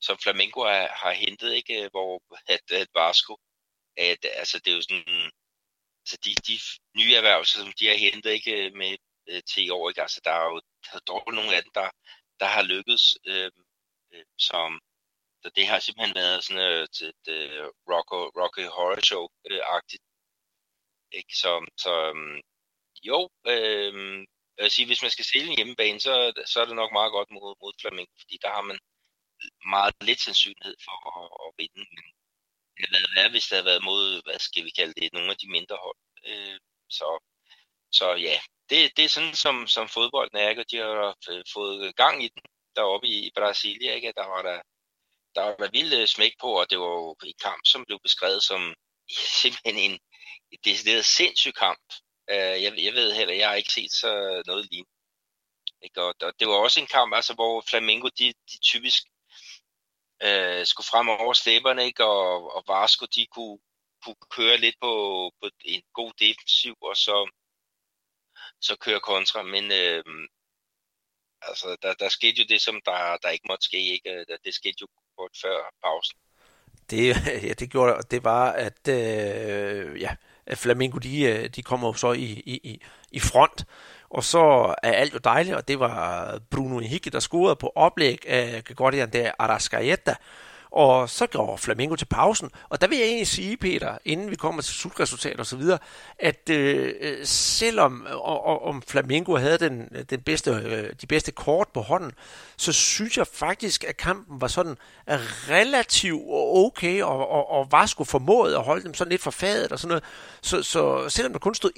som Flamengo har, har hentet, ikke? hvor at, at Vasco, at, altså det er jo sådan, altså de, de nye erhverv, som de har hentet ikke med øh, til i år, ikke? altså der er jo der er dog nogle af dem, der, der har lykkedes, øh, øh, som, så det har simpelthen været sådan øh, et, et, øh, Rocky, Rocky Horror Show-agtigt. Øh, ikke? Så, så øh, jo, øh, jeg vil sige, hvis man skal sælge en hjemmebane, så, så er det nok meget godt mod, mod Flamengo, fordi der har man meget lidt sandsynlighed for at, at vinde. Men havde været hvis det havde været mod, hvad skal vi kalde det, nogle af de mindre hold. Øh, så, så ja, det, det er sådan, som, som fodbolden er, og de har øh, fået gang i den deroppe i, Brasilia, ikke? Der var der, der var der vildt øh, smæk på, og det var jo en kamp, som blev beskrevet som simpelthen en, et decideret sindssyg kamp. Øh, jeg, jeg ved heller, jeg har ikke set så noget lignende. Ikke? Og, og det var også en kamp, altså, hvor Flamengo, de, de typisk øh, skulle frem over slæberne, ikke? Og, og Vasco, de kunne, kunne køre lidt på, på en god defensiv, og så, så køre kontra. Men øh, altså, der, der skete jo det, som der, der ikke måtte ske. Ikke? Øh, det skete jo kort før pausen. Det, ja, det gjorde det var, at øh, ja, Flamingo, Flamengo, de, øh, de kommer så i, i, i front. Og så er alt jo dejligt, og det var Bruno Henrique, der scorede på oplæg af Gregorian de Arascaeta. Og så går Flamengo til pausen, og der vil jeg egentlig sige, Peter, inden vi kommer til slutresultatet og så videre, at øh, øh selvom og, om Flamengo havde den, den bedste, øh, de bedste kort på hånden, så synes jeg faktisk, at kampen var sådan relativt okay, og, og, og Vasco formåede at holde dem sådan lidt for fadet og sådan noget. Så, så selvom der kun stod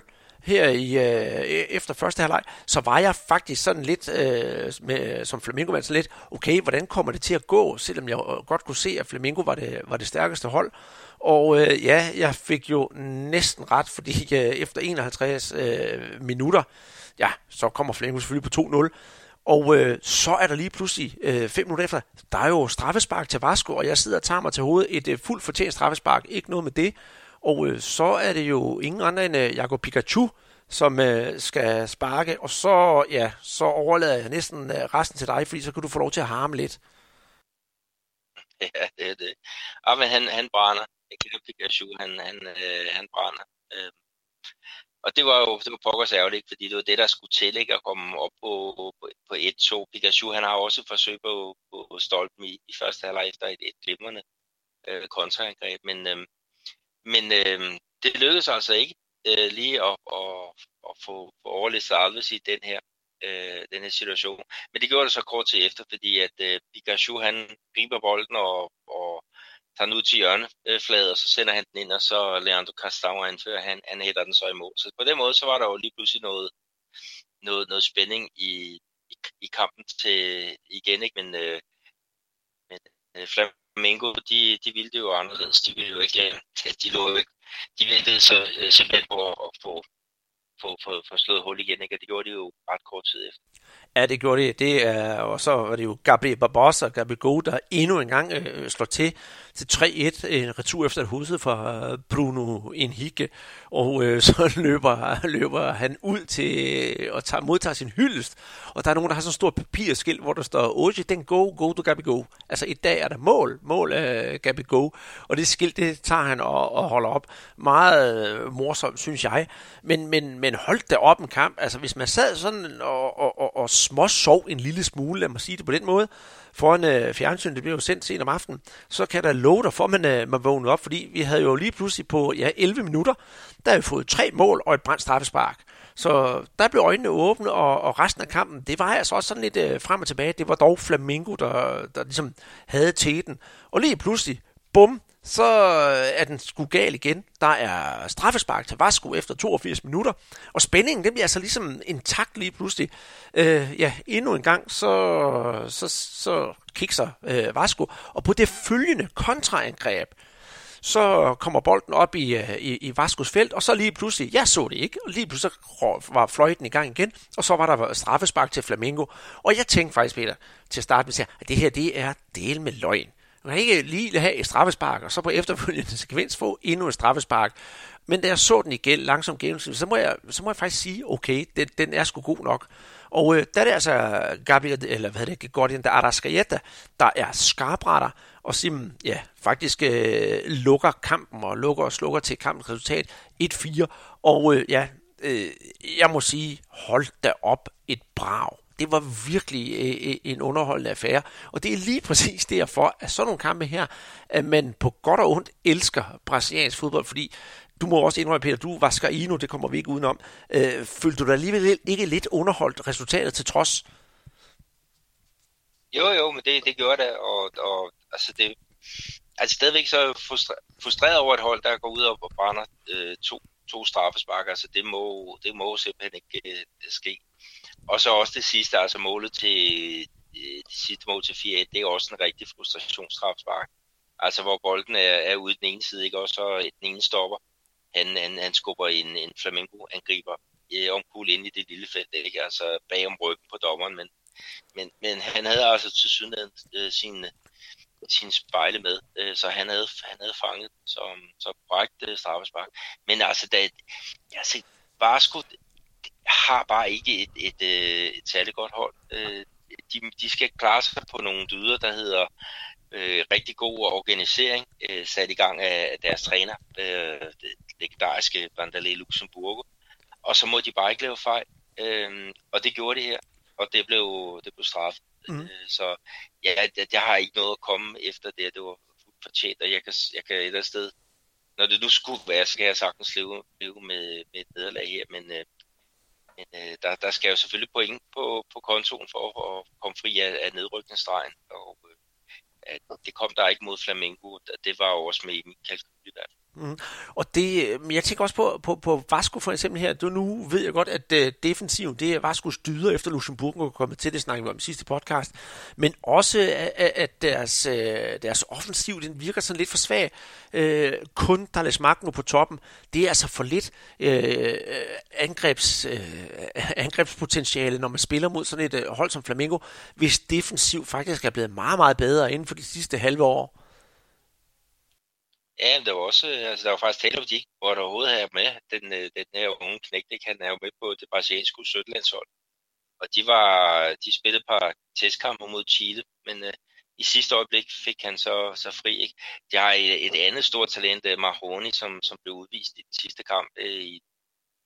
1-0, her i øh, e-, efter første halvleg, så var jeg faktisk sådan lidt, øh, med, som Flamingo sådan lidt, okay, hvordan kommer det til at gå, selvom jeg øh, godt kunne se, at Flamingo var det, var det stærkeste hold. Og øh, ja, jeg fik jo næsten ret, fordi øh, efter 51 øh, minutter, ja, så kommer Flamingo selvfølgelig på 2-0, og øh, så er der lige pludselig, øh, fem minutter efter, der er jo straffespark til Vasco, og jeg sidder og tager mig til hovedet et øh, fuldt fortjent straffespark, ikke noget med det. Og øh, så er det jo ingen andre end øh, Jakob Pikachu, som øh, skal sparke, og så, ja, så overlader jeg næsten øh, resten til dig, fordi så kan du få lov til at harme lidt. Ja, det er det. Ah, men han, han brænder. Jeg kan Pikachu, han, han, øh, han brænder. Øh. Og det var jo det var pokkers ærgerligt, fordi det var det, der skulle til ikke, at komme op på, på, på 1-2. Pikachu han har også forsøgt på, på Stolpen i, i første halvleg efter et, et glimrende øh, kontraangreb, men, øh, men øh, det lykkedes altså ikke øh, lige at, at, at få, overlevet overlistet Alves i den her, øh, den her situation. Men det gjorde det så kort tid efter, fordi at øh, Pikachu han griber bolden og, og tager den ud til hjørnefladet, og så sender han den ind, og så Leandro Castau anfører, han, han hætter den så i mål. Så på den måde, så var der jo lige pludselig noget, noget, noget spænding i, i, i kampen til igen, ikke? Men, øh, men øh, Flamengo, de, de ville det jo anderledes. De ville jo ikke, de lå jo ikke, de ville så øh, simpelthen på at få, få, få, få slået hul igen, ikke? og det gjorde de jo ret kort tid efter. Ja, det gjorde det. det er, og så var det jo Gabriel Barbosa og Gabriel Go, der endnu en gang øh, slår til til 3-1. En retur efter et huset fra øh, Bruno Enrique. Og øh, så løber, løber han ud til øh, og tager, modtager sin hyldest. Og der er nogen, der har sådan en stor papirskilt, hvor der står, Oji, den go, go to Gabi Go. Altså i dag er der mål, mål af øh, Gabi Go. Og det skilt, det tager han og, og holder op. Meget morsomt, synes jeg. Men, men, men holdt det op en kamp. Altså hvis man sad sådan og, og, og, og småsov en lille smule, lad mig sige det på den måde, foran øh, fjernsyn, det bliver jo sendt sent om aftenen, så kan der love dig for, at man, øh, man vågner op, fordi vi havde jo lige pludselig på ja, 11 minutter, der havde vi fået tre mål og et brændt straffespark. Så der blev øjnene åbne, og, og resten af kampen, det var altså også sådan lidt øh, frem og tilbage. Det var dog Flamingo, der, der ligesom havde teten. Og lige pludselig, bum, så er den sgu gal igen. Der er straffespark til Vasco efter 82 minutter, og spændingen den bliver altså ligesom intakt lige pludselig. Øh, ja, endnu en gang, så, så, så kikser øh, Vasco, og på det følgende kontraangreb, så kommer bolden op i, øh, i, i Vascos felt, og så lige pludselig, jeg så det ikke, og lige pludselig var fløjten i gang igen, og så var der straffespark til Flamingo. Og jeg tænkte faktisk, Peter, til at starte med, at det her, det er del med løgn. Man kan ikke lige have et straffespark, og så på efterfølgende sekvens få endnu et straffespark. Men da jeg så den igen langsomt gennem, så må jeg, så må jeg faktisk sige, okay, den, den er sgu god nok. Og øh, der er det altså Gabriel, eller hvad det Gordian, der Arascaeta, der er skarpretter, og sim, hmm, ja, faktisk øh, lukker kampen, og lukker og slukker til kampens resultat 1-4. Og øh, ja, øh, jeg må sige, hold da op et brag det var virkelig øh, øh, en underholdende affære. Og det er lige præcis derfor, at sådan nogle kampe her, at man på godt og ondt elsker brasiliansk fodbold, fordi du må også indrømme, Peter, du var Scarino, det kommer vi ikke udenom. Øh, følte du dig alligevel ikke lidt underholdt resultatet til trods? Jo, jo, men det, det gjorde det, og, og altså det, altså stadigvæk så frustreret over et hold, der går ud og brænder øh, to, to straffesparker, altså det må, det må simpelthen ikke øh, ske. Og så også det sidste, altså målet til øh, det sidste mål til 4-1, det er også en rigtig frustrationsstrafspark. Altså hvor bolden er, er ude den ene side, ikke? og så øh, den ene stopper. Han, han, han skubber en, en flamingo-angriber øh, omkul ind i det lille felt, ikke? altså bag om ryggen på dommeren, men, men, men han havde altså til synligheden øh, sin, sin spejle med, øh, så han havde, han havde fanget som, som korrekt øh, straffespark. Men altså, da, altså, Vasco, har bare ikke et, et, et, øh, et særligt godt hold. Øh, de, de skal klare sig på nogle dyder, der hedder øh, rigtig god organisering, øh, sat i gang af deres træner, øh, det legendariske Vandalé Luxemburgo. Og så må de bare ikke lave fejl. Øh, og det gjorde de her, og det blev, det blev straffet. Mm. Øh, så ja, jeg, jeg har ikke noget at komme efter det, det var fortjent, og jeg kan, jeg kan et eller andet sted, når det nu skulle være, så kan jeg sagtens leve, leve med, med et nederlag her, men øh, men øh, der, der skal jo selvfølgelig point på, på kontoen for at komme fri af, af nedrykningsstregen. Og øh, at det kom der ikke mod Flamengo. Det var jo også med i min kalkyl i hvert. Mm. Og det, øh, men jeg tænker også på, på, på Vasco for eksempel her. Du, nu ved jeg godt, at uh, defensiven, det er Vascos dyder efter Luxemburg og kommet til, det snakkede vi om i sidste podcast. Men også, at, at deres, deres offensiv, den virker sådan lidt for svag. Uh, kun Thales Magno på toppen, det er altså for lidt uh, angrebs, uh, angrebspotentiale, når man spiller mod sådan et uh, hold som Flamengo, hvis defensiv faktisk er blevet meget, meget bedre inden for de sidste halve år. Ja, der var også, altså der var faktisk tale om, de ikke måtte overhovedet have med. Den, øh, den her unge knægt, han er jo med på det brasilianske sødlandshold. Og de var, de spillede et par testkampe mod Chile, men uh, i sidste øjeblik fik han så, så fri. Ikke? De har et, et andet stort talent, øh, Maroni, som, som blev udvist i den sidste kamp uh, i,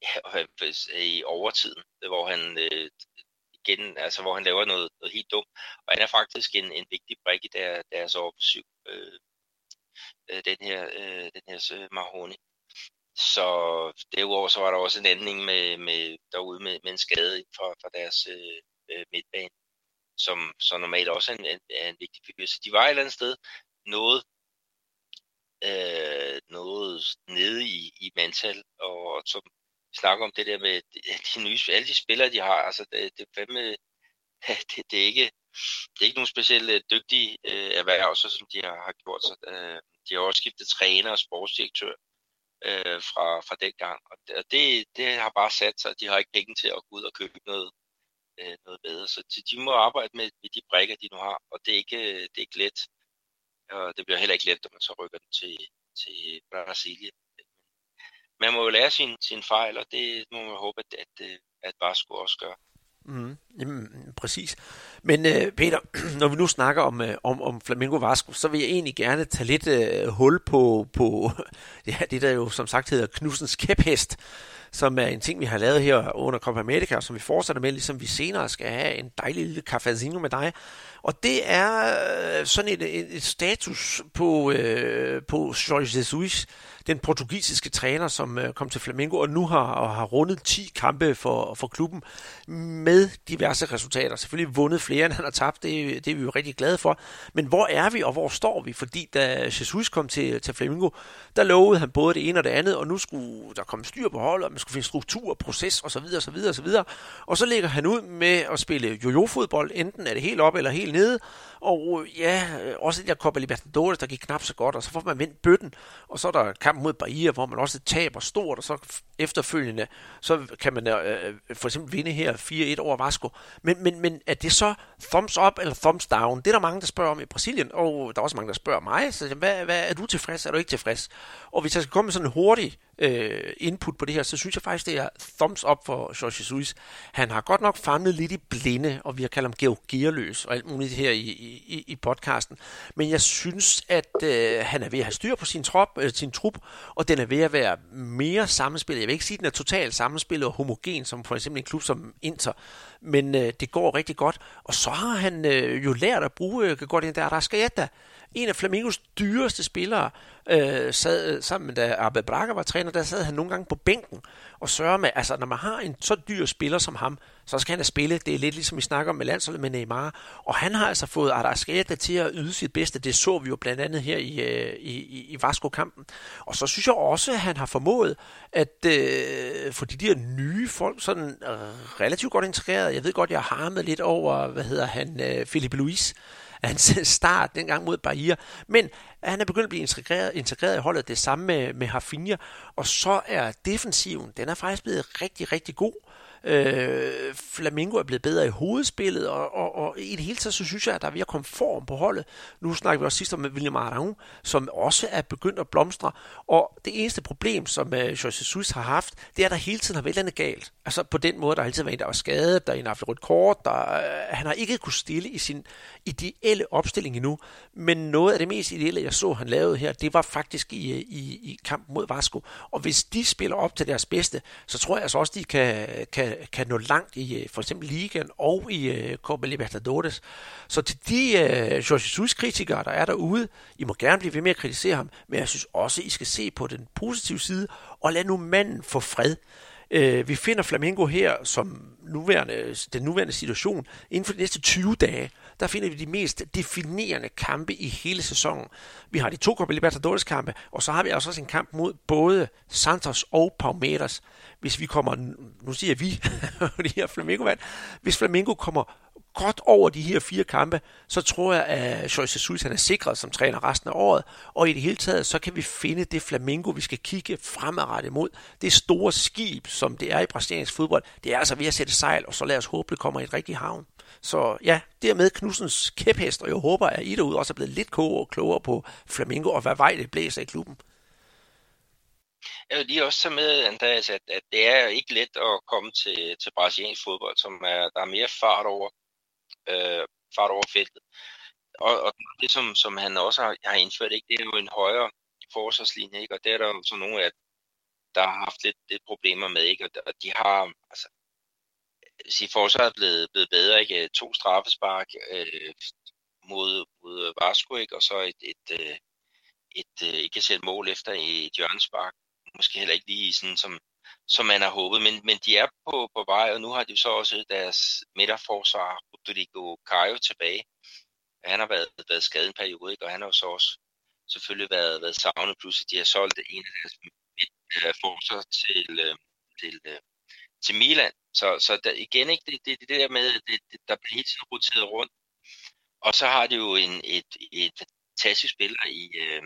ja, i overtiden, hvor han uh, igen, altså hvor han laver noget, noget helt dumt. Og han er faktisk en, en vigtig brik i der, deres offensiv. Uh, øh, den her, øh, den her øh, Mahoney. Så derudover så var der også en anden med, med, derude med, med en skade fra, fra deres øh, øh, midtbane, som så normalt også er en, en, er en vigtig figur. Så de var et eller andet sted noget, øh, noget nede i, i mantal, og som snakker om det der med de nye, alle de spillere, de har, altså det, det, fandme, det, det, er ikke, det er ikke nogen specielt øh, dygtige øh, erhvervelser, som de har, har gjort. Så, øh, de har også skiftet træner og sportsdirektør øh, fra, fra den gang. Og det, det har bare sat sig, de har ikke penge til at gå ud og købe noget, øh, noget bedre. Så de, de må arbejde med, med de brækker, de nu har, og det er ikke, øh, det er ikke let. Og det bliver heller ikke let, når man så rykker den til, til Brasilien. Man må jo lære sin, sin fejl, og det må man håbe, at, at, øh, at Vasco også gør. Mm, jamen, præcis. Men øh, Peter, når vi nu snakker om, øh, om, om Flamingo Vasco, så vil jeg egentlig gerne tage lidt øh, hul på, på ja, det, der jo som sagt hedder Knudsens kæphest, som er en ting, vi har lavet her under Copa America, som vi fortsætter med, ligesom vi senere skal have en dejlig lille cafezino med dig. Og det er øh, sådan et, et, et status på, øh, på Jorge Jesus, den portugisiske træner, som øh, kom til Flamengo og nu har, og har rundet 10 kampe for, for klubben med diverse resultater. Selvfølgelig vundet flere, end han har tabt, det, det er vi jo rigtig glade for. Men hvor er vi, og hvor står vi? Fordi da Jesus kom til, til Flamengo, der lovede han både det ene og det andet, og nu skulle der komme styr på holdet, og man skulle finde struktur, proces osv. osv. osv. Og så lægger han ud med at spille jojo-fodbold, enten er det helt op eller helt nede, og øh, ja, øh, også den der Copa Libertadores, der gik knap så godt, og så får man vendt bøtten, og så er der kampen mod Bahia, hvor man også taber stort, og så efterfølgende, så kan man øh, øh for eksempel vinde her 4-1 over Vasco. Men, men, men er det så thumbs up eller thumbs down? Det er der mange, der spørger om i Brasilien, og der er også mange, der spørger mig, så hvad, hvad er du tilfreds, er du ikke tilfreds? Og hvis jeg skal komme med sådan en hurtig øh, input på det her, så synes jeg faktisk, det er thumbs up for Jorge Jesus. Han har godt nok famlet lidt i blinde, og vi har kaldt ham georgierløs og alt muligt her i, i, i podcasten. Men jeg synes, at øh, han er ved at have styr på sin, trop, øh, sin trup, og den er ved at være mere sammenspillet. Jeg vil ikke sige, at den er totalt sammenspillet og homogen, som for eksempel en klub som Inter, men øh, det går rigtig godt. Og så har han øh, jo lært at bruge øh, godt ind der Rascaeta, en af Flamingos dyreste spillere, øh, sad øh, sammen med da Abel Braga var træner, der sad han nogle gange på bænken og sørger med, altså når man har en så dyr spiller som ham, så skal han have spille. Det er lidt ligesom vi snakker om med landsholdet med Neymar. Og han har altså fået Arrascaeta til at yde sit bedste. Det så vi jo blandt andet her i, øh, i, i, i Vasco-kampen. Og så synes jeg også, at han har formået at øh, få de der nye folk sådan øh, relativt godt integreret. Jeg ved godt, jeg har harmet lidt over, hvad hedder han, øh, Philippe Louis hans start dengang mod Bahia. Men han er begyndt at blive integreret, integreret i holdet. Det samme med, med Hafinha, Og så er defensiven, den er faktisk blevet rigtig, rigtig god. Øh, Flamingo er blevet bedre i hovedspillet, og, og, og i det hele taget, så synes jeg, at der er ved at komme form på holdet. Nu snakker vi også sidst om William Arnaud, som også er begyndt at blomstre. Og det eneste problem, som øh, uh, Jose Jesus har haft, det er, at der hele tiden har været andet galt. Altså på den måde, der har altid været en, der var skadet, der er en, der har haft rødt kort, der, uh, han har ikke kunne stille i sin ideelle opstilling endnu. Men noget af det mest ideelle, jeg så, han lavede her, det var faktisk i, øh, i, i kampen mod Vasco. Og hvis de spiller op til deres bedste, så tror jeg altså også, de kan, kan Øh, kan, nå langt i øh, for eksempel ligaen og i uh, Copa Libertadores. Så til de uh, Jorge Jesus-kritikere, der er derude, I må gerne blive ved med at kritisere ham, men jeg synes også, I skal se på den positive side, og lad nu manden få fred. Øh, vi finder Flamengo her som nuværende, den nuværende situation inden for de næste 20 dage der finder vi de mest definerende kampe i hele sæsonen. Vi har de to Copa Libertadores kampe, og så har vi altså også en kamp mod både Santos og Palmeiras. Hvis vi kommer, nu siger vi, det her Flamengo hvis Flamengo kommer godt over de her fire kampe, så tror jeg, at Jorge Jesus han er sikret som træner resten af året, og i det hele taget, så kan vi finde det Flamengo, vi skal kigge fremadrettet mod. Det store skib, som det er i brasiliansk fodbold, det er altså ved at sætte sejl, og så lad os håbe, det kommer i et rigtigt havn. Så ja, dermed Knudsens kæphest, og jeg håber, at I derude også er blevet lidt klogere på Flamingo og hvad vej det blæser i klubben. Jeg vil lige også tage med, Andreas, at, at det er ikke let at komme til, til brasiliansk fodbold, som er, der er mere fart over, øh, fart over feltet. Og, og det, som, som han også har, har indført, ikke, det er jo en højere forsvarslinje, ikke? og det er der jo så nogle af, der har haft lidt, lidt problemer med, ikke? Og, de har, altså, sige, forsvaret er blevet, blevet bedre, ikke? Øh, to straffespark øh, mod, mod Vasco, ikke? Og så et, et, et, øh, et, øh, ikke sætte mål efter et hjørnespark. Måske heller ikke lige sådan, som, som man har håbet, men, men de er på, på vej, og nu har de så også deres midterforsvar, Rodrigo Caio, tilbage. Han har været, været skadet en periode, ikke? og han har jo så også selvfølgelig været, været savnet, plus at de har solgt en af deres øh, midterforsvar til, øh, til, øh, til Milan. Så, så der, igen, ikke, det, det, det der med, at det, det, der bliver hele tiden roteret rundt. Og så har de jo en, et, et fantastisk spiller i øh,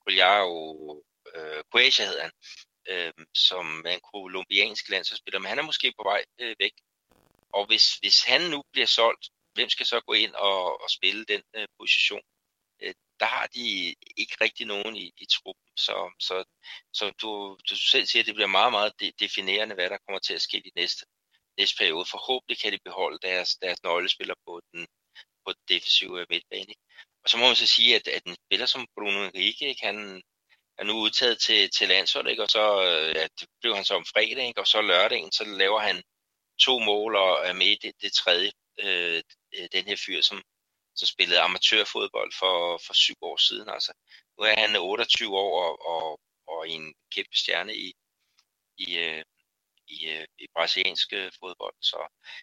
Gugliaro øh, Croatia, hedder han, øh, som er en kolumbiansk landsholdsspiller, men han er måske på vej øh, væk. Og hvis, hvis han nu bliver solgt, hvem skal så gå ind og, og spille den øh, position? Øh, der har de ikke rigtig nogen i, i truppen. Så, så, så du, du selv siger, at det bliver meget, meget de, definerende, hvad der kommer til at ske i næste, næste periode. Forhåbentlig kan de beholde deres, deres nøglespiller på den, på den defensive midtbane. Og så må man så sige, at, at en spiller som Bruno Henrique, han er nu udtaget til, til landsholdet, ikke, og så øh, ja, det blev han så om fredag, ikke, og så lørdagen, så laver han to mål og er med i det, det tredje, øh, øh, den her fyr, som, som spillede amatørfodbold for, for syv år siden. Altså. Nu er han 28 år og, og, og en kæmpe stjerne i, i, øh, i, øh, i brasiliansk øh, fodbold. Så,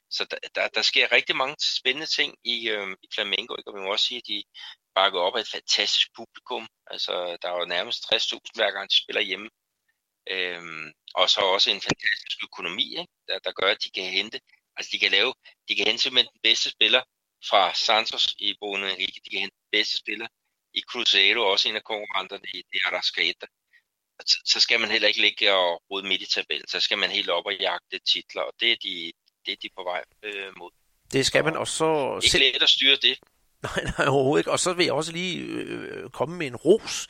så der, der, der sker rigtig mange spændende ting i, øh, i Flamengo, ikke? og vi må også sige, at de bakker op af et fantastisk publikum. Altså, der er jo nærmest 60.000 hver gang de spiller hjemme. Øhm, og så også en fantastisk økonomi, ikke? Der, der gør, at de kan hente, altså de kan lave, de kan hente simpelthen den bedste spiller fra Santos i Bruno Henrique, de kan hente den bedste spiller i Cruzeiro, også en af konkurrenterne i de Arrascaeta. Så skal man heller ikke ligge og rode midt i tabellen, så skal man helt op og jagte titler, og det er de, det er de på vej øh, mod. Det skal man, og så... Ikke selv... let at styre det. Nej, nej, overhovedet ikke. Og så vil jeg også lige øh, øh, komme med en ros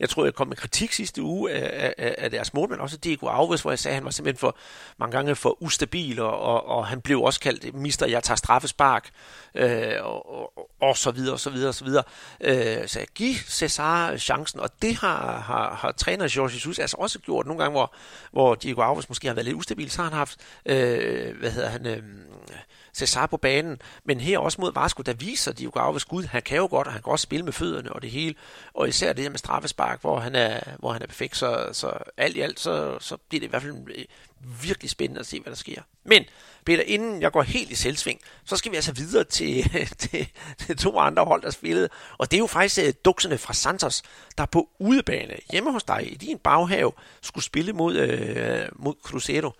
jeg tror, jeg kom med kritik sidste uge af, af, af deres målmand, også Diego Alves, hvor jeg sagde, at han var simpelthen for mange gange for ustabil, og, og, og han blev også kaldt mister, jeg tager straffespark, øh, og, og, og så videre, og så videre, og så videre. Øh, så giv Cesar chancen, og det har, har, har træner Jorge Jesus altså også gjort nogle gange, hvor, hvor Diego Alves måske har været lidt ustabil, så har han haft, øh, hvad hedder han, øh, Cesar på banen, men her også mod Vasco, der viser de jo Alves Gud, han kan jo godt, og han kan også spille med fødderne og det hele, og især det her med straffespark, hvor han er, hvor han er perfekt, så, så alt i alt, så, så bliver det i hvert fald øh, virkelig spændende at se, hvad der sker. Men, Peter, inden jeg går helt i selvsving, så skal vi altså videre til, til, til to andre hold, der spillede, og det er jo faktisk uh, dukserne fra Santos, der på udebane hjemme hos dig i din baghave skulle spille mod, uh, mod Cruzeiro.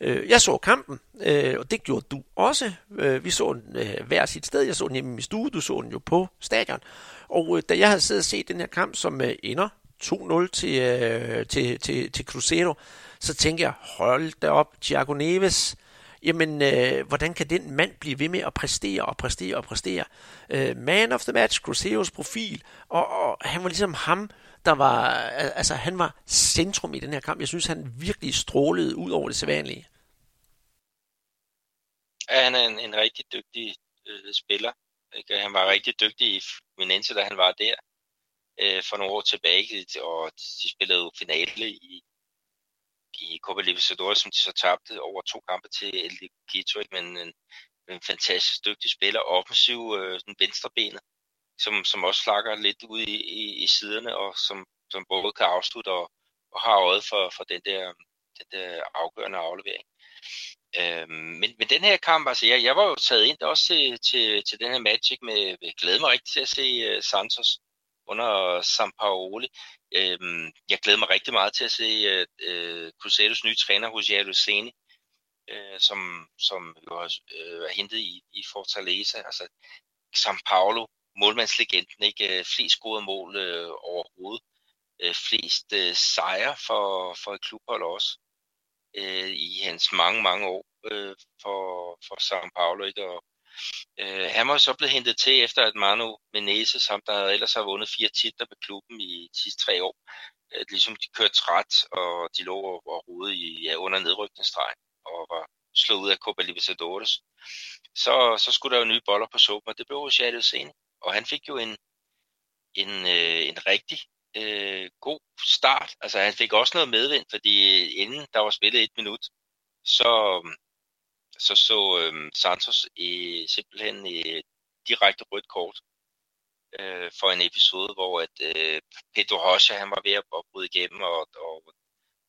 Øh, jeg så kampen, øh, og det gjorde du også. Øh, vi så den øh, hver sit sted. Jeg så den hjemme i min stue, du så den jo på stadion. Og øh, da jeg havde siddet og set den her kamp, som øh, ender 2-0 til, øh, til, til, til Cruzeiro, så tænkte jeg, hold da op, Thiago Neves, jamen, øh, hvordan kan den mand blive ved med at præstere og præstere og præstere? Øh, man of the match, Cruzeiros profil, og, og han var ligesom ham, der var, altså han var centrum i den her kamp. Jeg synes, han virkelig strålede ud over det sædvanlige at han er en, en rigtig dygtig øh, spiller. Ikke? Han var rigtig dygtig i Fluminense, da han var der øh, for nogle år tilbage, og de spillede jo finale i, i Copa Libertadores, som de så tabte over to kampe til El Quito, men en, en fantastisk dygtig spiller, offensiv, øh, sådan venstrebenet, som, som også slakker lidt ud i, i, i siderne, og som, som både kan afslutte og, og har øjet for, for den, der, den der afgørende aflevering. Øhm, men, men den her kamp, altså jeg, jeg var jo taget ind også til, til, til den her match, med, jeg glæder mig rigtig til at se uh, Santos under Sampaoli. Øhm, jeg glæder mig rigtig meget til at se øh, øh, uh, uh, Crusaders nye træner, Jose Luceni, uh, som, som jo har, uh, er hentet i, i Fortaleza. Altså, San Paulo, målmandslegenden, ikke? Flest scorede mål uh, overhovedet. Uh, flest uh, sejre for, for et klubhold også øh, i hans mange, mange år øh, for, for São Paulo. Ikke? Og, Øh, han var så blevet hentet til efter, at Manu Menezes, som der ellers har vundet fire titler med klubben i de sidste tre år, øh, ligesom de kørte træt, og de lå og, og rode i, ja, under nedrykningsstregen, og var slået ud af Copa Libertadores. Så, så skulle der jo nye boller på suppen, og det blev Rosado Sene. Og han fik jo en, en, øh, en rigtig øh, god start. Altså han fik også noget medvind, fordi øh, inden der var spillet et minut, så øh, så, så øh, Santos i, simpelthen i direkte rødt kort øh, for en episode, hvor at øh, Pedro Rocha han var ved at, at bryde igennem, og, og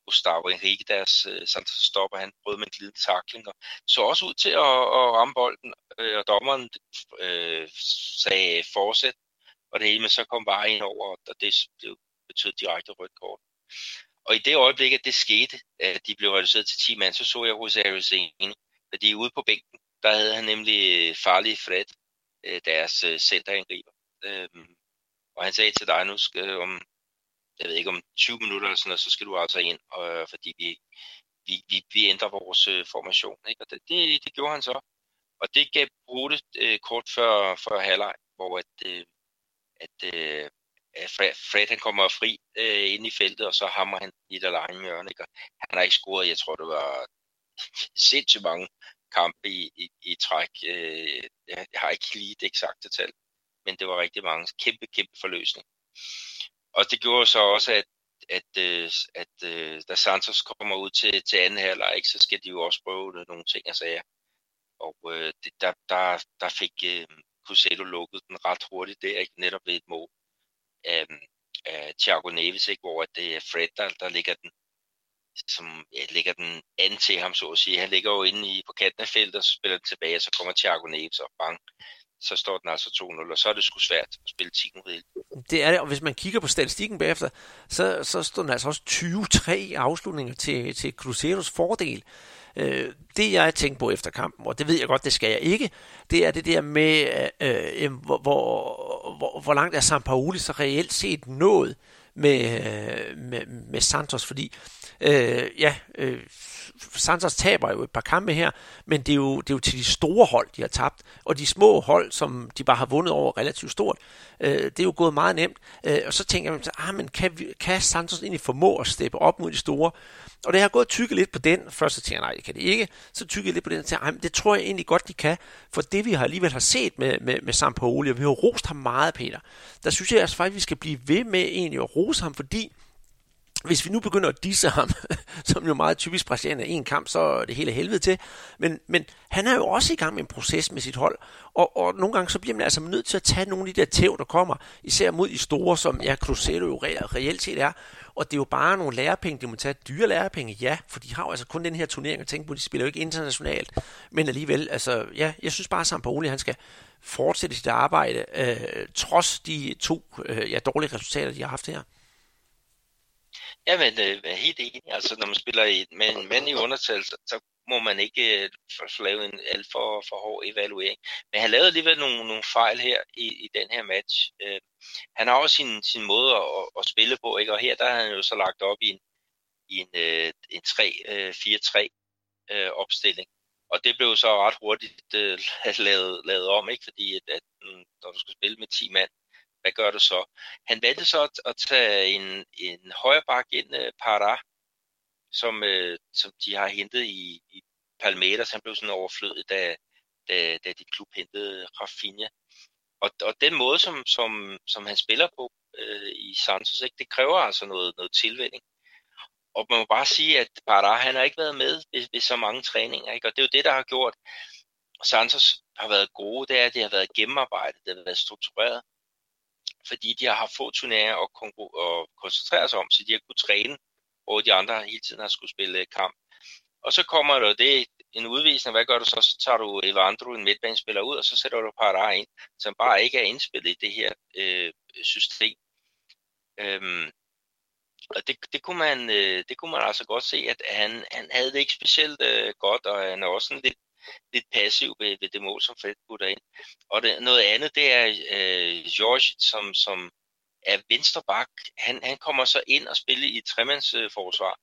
Gustavo Henrique, deres øh, Santos stopper, han brød med en glidende takling, og så også ud til at, at ramme bolden, øh, og dommeren øh, sagde fortsæt, og det hele, men så kom bare ind over, og det, det betød direkte rødt kort. Og i det øjeblik, at det skete, at de blev reduceret til 10 mand, så så jeg Rosario Zeni, fordi ude på bænken, der havde han nemlig øh, farlig Fred, øh, deres øh, centerangriber. Øhm, og han sagde til dig, nu skal om, jeg ved ikke, om 20 minutter eller sådan noget, så skal du altså ind, og, fordi vi, vi, vi, vi ændrer vores øh, formation. Ikke? Og det, det, det gjorde han så. Og det gav brugt øh, kort før, før halvleg, hvor at, øh, at øh, Fred, Fred han kommer fri øh, ind i feltet, og så hammer han i der lange hjørne. Ikke? Og han har ikke scoret, jeg tror det var sindssygt mange kampe i, i, i træk. Øh, jeg, har ikke lige det eksakte tal, men det var rigtig mange. Kæmpe, kæmpe forløsning. Og det gjorde så også, at, at, øh, at, at øh, da Santos kommer ud til, til anden halvleg, så skal de jo også prøve nogle ting og sager. Og øh, det, der, der, der fik øh, Cruzeiro lukkede den ret hurtigt der, ikke? netop ved et mål af, af Thiago Neves, ikke? hvor det er øh, Fred, der, der ligger den som ja, lægger den an til ham, så at sige. Han ligger jo inde i, på kanten af feltet, og så spiller den tilbage, og så kommer Thiago Neves og bang, så står den altså 2-0, og så er det sgu svært at spille 10 mod Det er det, og hvis man kigger på statistikken bagefter, så, så står den altså også 23 afslutninger til, til Cruzeros fordel. Øh, det jeg tænkte på efter kampen, og det ved jeg godt, det skal jeg ikke, det er det der med, øh, øh, hvor, hvor, hvor, hvor langt er San Paoli så reelt set nået med, øh, med, med Santos, fordi Øh, ja, øh, Santos taber jo et par kampe her, men det er, jo, det er jo til de store hold, de har tabt. Og de små hold, som de bare har vundet over relativt stort, øh, det er jo gået meget nemt. Øh, og så tænker man, ah, men kan, vi, kan Santos egentlig formå at steppe op mod de store? Og det har gået tykket lidt på den. Først så tænker jeg, nej, det kan det ikke. Så tykke lidt på den, og tænker, men det tror jeg egentlig godt, de kan. For det, vi har alligevel har set med, med, med Sampaoli, og vi har rost ham meget, Peter, der synes jeg altså faktisk, at vi skal blive ved med egentlig at rose ham, fordi hvis vi nu begynder at disse ham, som jo meget typisk brasilianer en kamp, så er det hele helvede til. Men, men han er jo også i gang med en proces med sit hold, og, og nogle gange så bliver man altså nødt til at tage nogle af de der tæv, der kommer, især mod de store, som ja, Cruzeiro jo re- reelt set er. Og det er jo bare nogle lærepenge, de må tage dyre lærepenge, ja, for de har jo altså kun den her turnering at tænke på, de spiller jo ikke internationalt. Men alligevel, altså, ja, jeg synes bare, at Sampaoli, han skal fortsætte sit arbejde, øh, trods de to øh, ja, dårlige resultater, de har haft her. Ja, men øh, er helt enig. Altså, når man spiller i, med en mand i undertal, så, så må man ikke øh, lave en alt for, for hård evaluering. Men han lavede alligevel nogle, nogle fejl her i, i den her match. Øh, han har også sin, sin måde at, at spille på, ikke? og her der har han jo så lagt op i en, i en, øh, en 3-4-3 øh, øh, opstilling. Og det blev så ret hurtigt øh, lavet, lavet om, ikke? fordi at, at, mm, når du skal spille med 10 mand, hvad gør du så? Han valgte så at, at tage en, en højre bak ind, uh, Parra, som, uh, som de har hentet i, i Palmeiras. Han blev sådan overflødet, da, da, da de klub hentede Rafinha. Og, og den måde, som, som, som han spiller på uh, i Santos, ikke, det kræver altså noget, noget tilvænding. Og man må bare sige, at Parra, han har ikke været med ved, ved så mange træninger. Ikke? Og det er jo det, der har gjort, Santos har været gode, det er, at det har været gennemarbejdet, det har været struktureret fordi de har haft få turneringer at, at koncentrere sig om, så de har kunnet træne, hvor de andre hele tiden har skulle spille øh, kamp. Og så kommer der det en udvisning, hvad gør du så? Så tager du Evandro, en midtbanespiller, ud, og så sætter du Parra ind, som bare ikke er indspillet i det her øh, system. Øhm, og det, det, kunne man, øh, det kunne man altså godt se, at han, han havde det ikke specielt øh, godt, og han er også sådan lidt lidt passiv ved, ved det mål, som Fred putter ind. Og det, noget andet, det er øh, George, som, som er venstreback. Han, han kommer så ind og spiller i et tremandsforsvar.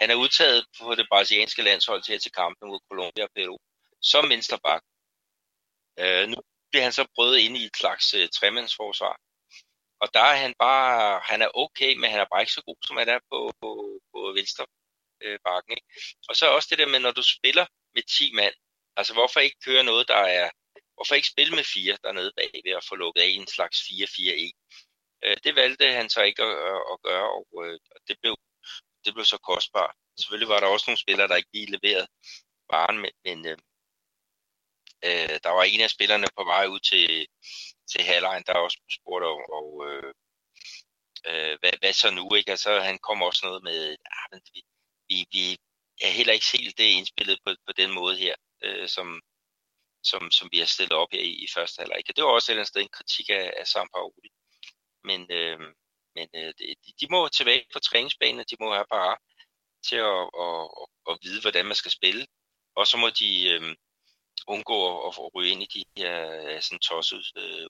Han er udtaget på det brasilianske landshold til, til kampen mod Colombia og Peru som venstreback. Øh, nu bliver han så prøvet ind i et slags øh, tremandsforsvar. Og der er han bare, han er okay, men han er bare ikke så god, som han er på, på, på venstre øh, bakken. Ikke? Og så også det der med, når du spiller med 10 mand, altså hvorfor ikke køre noget, der er, hvorfor ikke spille med fire dernede bagved og få lukket af en slags 4-4-1? Øh, det valgte han så ikke at, at gøre, og øh, det, blev, det blev så kostbart. Selvfølgelig var der også nogle spillere, der ikke lige leverede varen, men, men øh, øh, der var en af spillerne på vej ud til, til halvlejen, der også spurgte og, og øh, øh, hvad, hvad så nu, ikke? Altså, han kom også noget med, ah, vi, vi, vi er heller ikke helt det indspillet på, på den måde her, øh, som, som, som vi har stillet op her i, i første halvleg. Det var også et eller andet sted en kritik af, af Sampaoli. Men, øh, men øh, de, de må tilbage på træningsbanen, de må have bare til at, at, at, at vide, hvordan man skal spille. Og så må de, øh, undgå at, at ryge ind i de her øh, sådan tossede øh.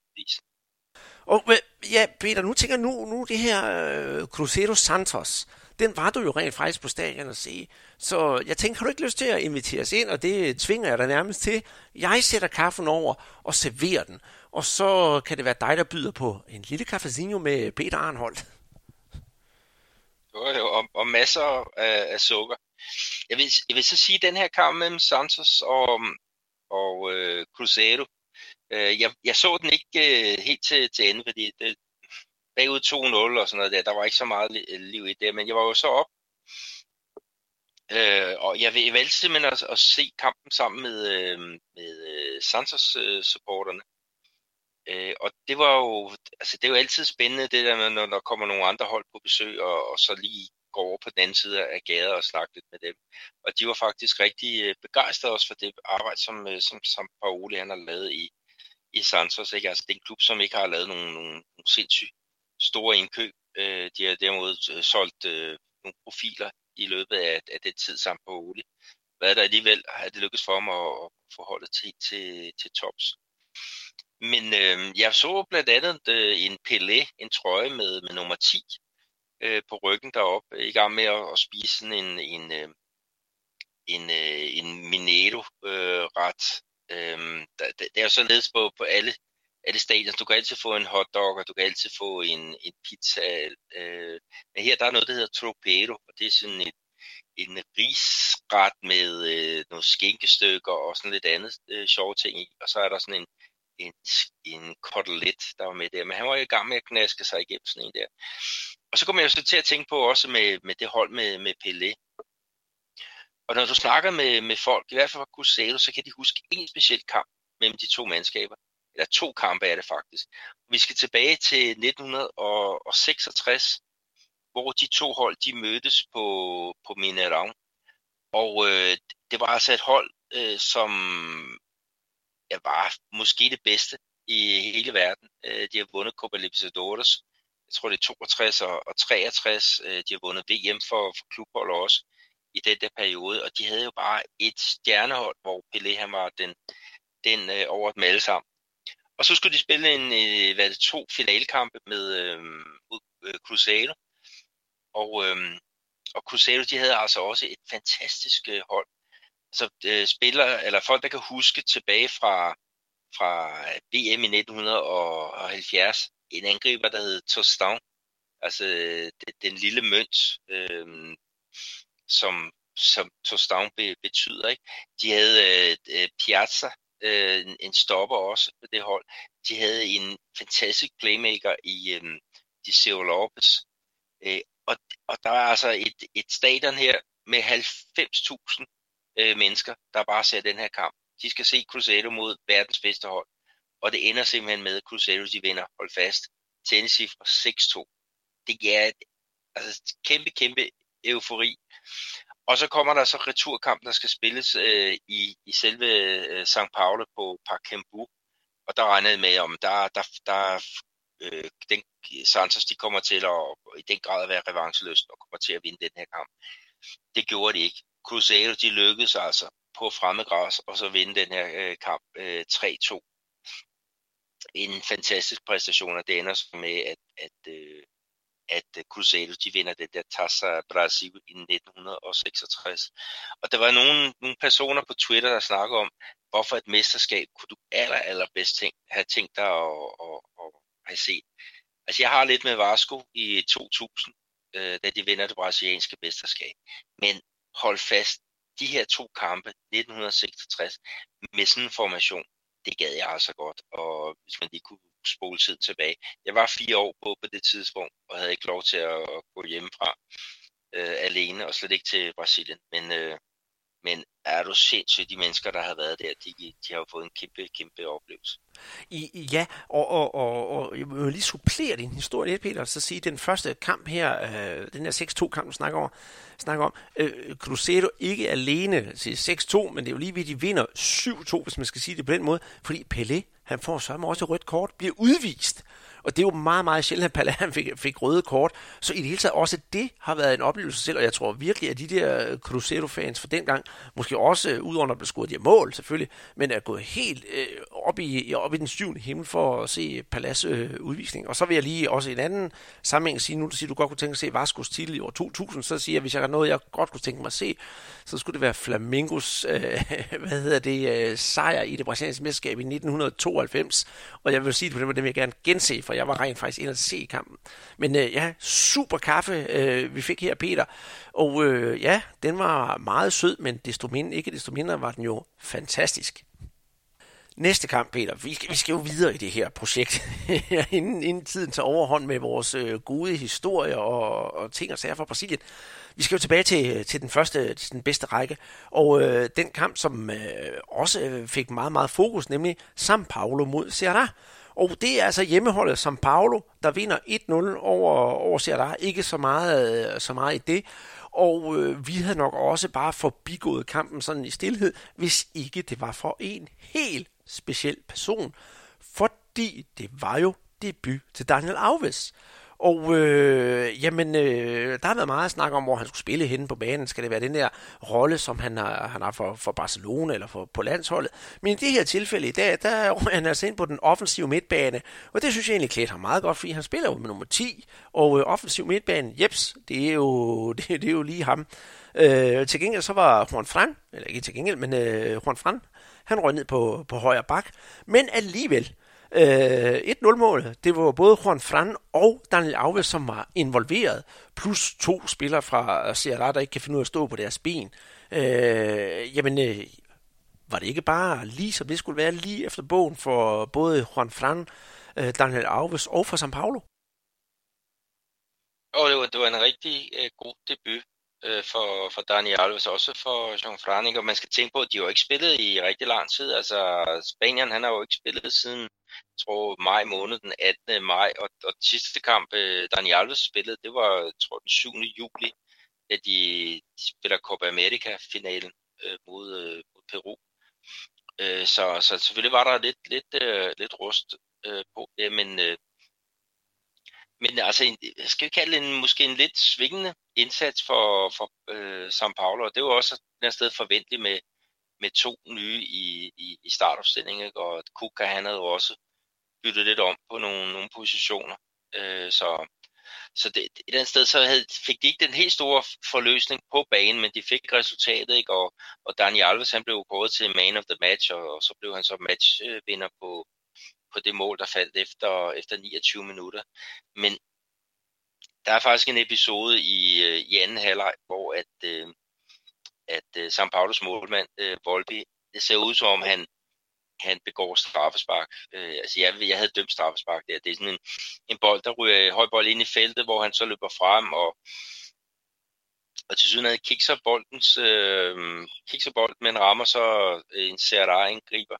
Og ja, Peter, nu tænker nu, nu det her øh, Cruzeiro Santos, den var du jo rent faktisk på stadion at se. Så jeg tænker, har du ikke lyst til at invitere os ind, og det tvinger jeg dig nærmest til. Jeg sætter kaffen over og serverer den, og så kan det være dig, der byder på en lille cafezinho med Peter Arnholdt. Jo, jo, og, og masser af, af sukker. Jeg vil, jeg vil så sige, at den her kamp mellem Santos og, og øh, Cruzeiro. Øh, jeg, jeg så den ikke øh, helt til, til ende, fordi det, bagud 2-0 og sådan noget der, der var ikke så meget liv i det, men jeg var jo så op, øh, og jeg, jeg valgte simpelthen at, at se kampen sammen med, øh, med øh, Santos-supporterne. Øh, øh, og det var jo, altså det er jo altid spændende, det der med, når der kommer nogle andre hold på besøg, og, og så lige gå over på den anden side af gader og snakke lidt med dem. Og de var faktisk rigtig begejstrede også for det arbejde, som, som, som Paoli han har lavet i, i Santos. Ikke? Altså, det er en klub, som ikke har lavet nogle, nogle, nogle sindssygt store indkøb. Øh, de har derimod øh, solgt øh, nogle profiler i løbet af, af den tid sammen på Ole. Hvad der alligevel har det lykkedes for mig at, at til, til, til tops. Men øh, jeg så blandt andet øh, en Pelé, en trøje med, med nummer 10, øh, på ryggen deroppe, i gang med at, at spise sådan en, en, øh, en, øh, en Minedo-ret. Øh, øh, det er jo således på, på alle, alle stadier. Du kan altid få en hotdog, og du kan altid få en, en pizza. Øh, men her der er noget, der hedder tropero, og det er sådan et, en risret med øh, nogle skinkestykker og sådan lidt andet øh, sjove ting i. Og så er der sådan en, en, en kotelet, der var med der. Men han var i gang med at knaske sig igennem sådan en der. Og så kommer jeg så til at tænke på også med, med det hold med, med Pelé. Og når du snakker med, med folk, i hvert fald fra Cusado, så kan de huske en speciel kamp mellem de to mandskaber. Eller to kampe er det faktisk. Vi skal tilbage til 1966, hvor de to hold de mødtes på, på Minerang. Og øh, det var altså et hold, øh, som ja, var måske det bedste i hele verden. Øh, de har vundet Copa Libertadores jeg tror det er 62 og, 63, øh, de har vundet VM for, for klubhold også i den der periode, og de havde jo bare et stjernehold, hvor Pelé han var den, den øh, over dem alle sammen. Og så skulle de spille en, øh, hvad det, to finalkampe med øh, øh, Cruzeiro, og, øh, og Cruzeiro de havde altså også et fantastisk øh, hold. Så øh, spillere, eller folk, der kan huske tilbage fra, fra VM i 1970, en angriber, der hed Tostan, altså øh, det, den lille mønt, øh, som, som Tostan be, betyder. Ikke? De havde øh, øh Piazza, øh, en stopper også på det hold. De havde en fantastisk playmaker i øh, Diceo Lopez. Øh, og, og der er altså et, et stadion her med 90.000 øh, mennesker, der bare ser den her kamp. De skal se Cruzeiro mod verdens bedste hold og det ender simpelthen med, at Cruzeiro de vinder, hold fast, Tennessee fra 6-2. Det er altså, kæmpe, kæmpe eufori. Og så kommer der så returkamp, der skal spilles øh, i, i selve øh, St. Paulo på Park Kembu. Og der regnede med, om der, der, der øh, den, Santos de kommer til at i den grad at være revancheløst og kommer til at vinde den her kamp. Det gjorde de ikke. Cruzeiro de lykkedes altså på fremmedgræs og så vinde den her øh, kamp øh, 3-2 en fantastisk præstation, og det ender så med, at, at, øh, at øh, Cruzeiro de vinder det der Taça Brasil i 1966. Og der var nogle, nogle personer på Twitter, der snakkede om, hvorfor et mesterskab kunne du aller, allerbedst tænk, have tænkt dig at, at, at, at have set? Altså, jeg har lidt med Vasco i 2000, øh, da de vinder det brasilianske mesterskab. Men hold fast, de her to kampe, 1966, med sådan en formation, det gad jeg altså godt. Og hvis man lige kunne spole tid tilbage. Jeg var fire år på på det tidspunkt, og havde ikke lov til at, at gå hjemmefra øh, alene, og slet ikke til Brasilien. Men, øh, men er du sindssygt, de mennesker, der har været der, de, de har fået en kæmpe, kæmpe oplevelse. I, ja, og, og, og, og jeg vil lige supplere din historie lidt, Peter, så sige, den første kamp her, øh, den her 6-2-kamp, du snakker om, snakker om øh, Cruzeiro ikke alene til 6-2, men det er jo lige ved, de vinder 7-2, hvis man skal sige det på den måde, fordi Pelé, han får så også et rødt kort, bliver udvist. Og det er jo meget, meget sjældent, at Palahan fik, fik røde kort. Så i det hele taget også det har været en oplevelse selv, og jeg tror virkelig, at de der øh, Cruzeiro-fans for dengang, måske også ud udover at blive scoret de mål selvfølgelig, men er gået helt øh, op, i, op i den syvende himmel for at se Palas øh, udvisning. Og så vil jeg lige også i en anden sammenhæng sige, nu du siger, du godt kunne tænke at se Vascos titel i år 2000, så siger jeg, hvis jeg har noget, jeg godt kunne tænke mig at se, så skulle det være Flamingos, øh, hvad hedder det, øh, sejr i det brasilianske mesterskab i 1992. Og jeg vil sige det på den måde, det vil jeg gerne gense, for jeg var rent faktisk ind og se kampen. Men øh, ja, super kaffe, øh, vi fik her, Peter. Og øh, ja, den var meget sød, men desto mindre, ikke desto mindre var den jo fantastisk. Næste kamp, Peter. Vi skal, vi skal jo videre i det her projekt, inden, inden tiden tager overhånd med vores øh, gode historie og, og ting og sager fra Brasilien. Vi skal jo tilbage til, til den første, til den bedste række, og øh, den kamp, som øh, også fik meget, meget fokus, nemlig São Paulo mod Ceará. Og det er altså hjemmeholdet São Paulo, der vinder 1-0 over, over Ceará. Ikke så meget, øh, så meget i det. Og øh, vi havde nok også bare forbigået kampen sådan i stillhed, hvis ikke det var for en helt speciel person. Fordi det var jo debut til Daniel Alves. Og øh, jamen, øh, der har været meget snak om, hvor han skulle spille henne på banen. Skal det være den der rolle, som han har, han har for, for Barcelona eller for, på landsholdet? Men i det her tilfælde i dag, der er han altså ind på den offensive midtbane. Og det synes jeg egentlig klæder ham meget godt, fordi han spiller jo med nummer 10. Og øh, offensiv midtbane, jeps, det er jo, det, det er jo lige ham. Øh, til gengæld så var Juan Fran, eller ikke til gengæld, men øh, Juan Fran, han røg ned på, på højre bak. Men alligevel, Øh, 1-0-målet, det var både Juan Fran og Daniel Alves, som var involveret, plus to spillere fra Sierra, der ikke kan finde ud af at stå på deres ben. Øh, jamen, øh, var det ikke bare lige som det skulle være lige efter bogen for både Juan Fran, øh, Daniel Alves og for São Paulo? Og det var, det var en rigtig øh, god debut øh, for, for Dani Alves, også for Jean Franik, og man skal tænke på, at de har jo ikke spillet i rigtig lang tid. Altså, Spanien, han har jo ikke spillet siden, jeg tror, maj måned, den 18. maj, og, og sidste kamp, øh, Dani Alves spillede, det var, jeg tror, den 7. juli, da de, de spiller Copa America-finalen øh, mod, øh, mod Peru. Øh, så, så selvfølgelig var der lidt, lidt, øh, lidt rust øh, på det, men øh, men altså, skal vi kalde det en, måske en lidt svingende indsats for, for øh, São Paulo, og det var også et sted forventeligt med, med to nye i, i, i startopstillingen, og Kuka han havde jo også byttet lidt om på nogle, nogle positioner, øh, så, så det, et andet sted så havde, fik de ikke den helt store forløsning på banen, men de fik resultatet, ikke? Og, og Daniel Alves han blev kåret til man of the match, og, og så blev han så matchvinder på, på det mål, der faldt efter, efter 29 minutter. Men der er faktisk en episode i, øh, i anden halvleg, hvor at, øh, at øh, uh, San Paulos målmand, øh, Volpi, det ser ud som om han, han begår straffespark. Altså jeg, jeg havde dømt straffespark der. Det er sådan en, en bold, der ryger høj bold ind i feltet, hvor han så løber frem, og, og til syden kikser boldens, øh, kikser bolden, men rammer så en Serra griber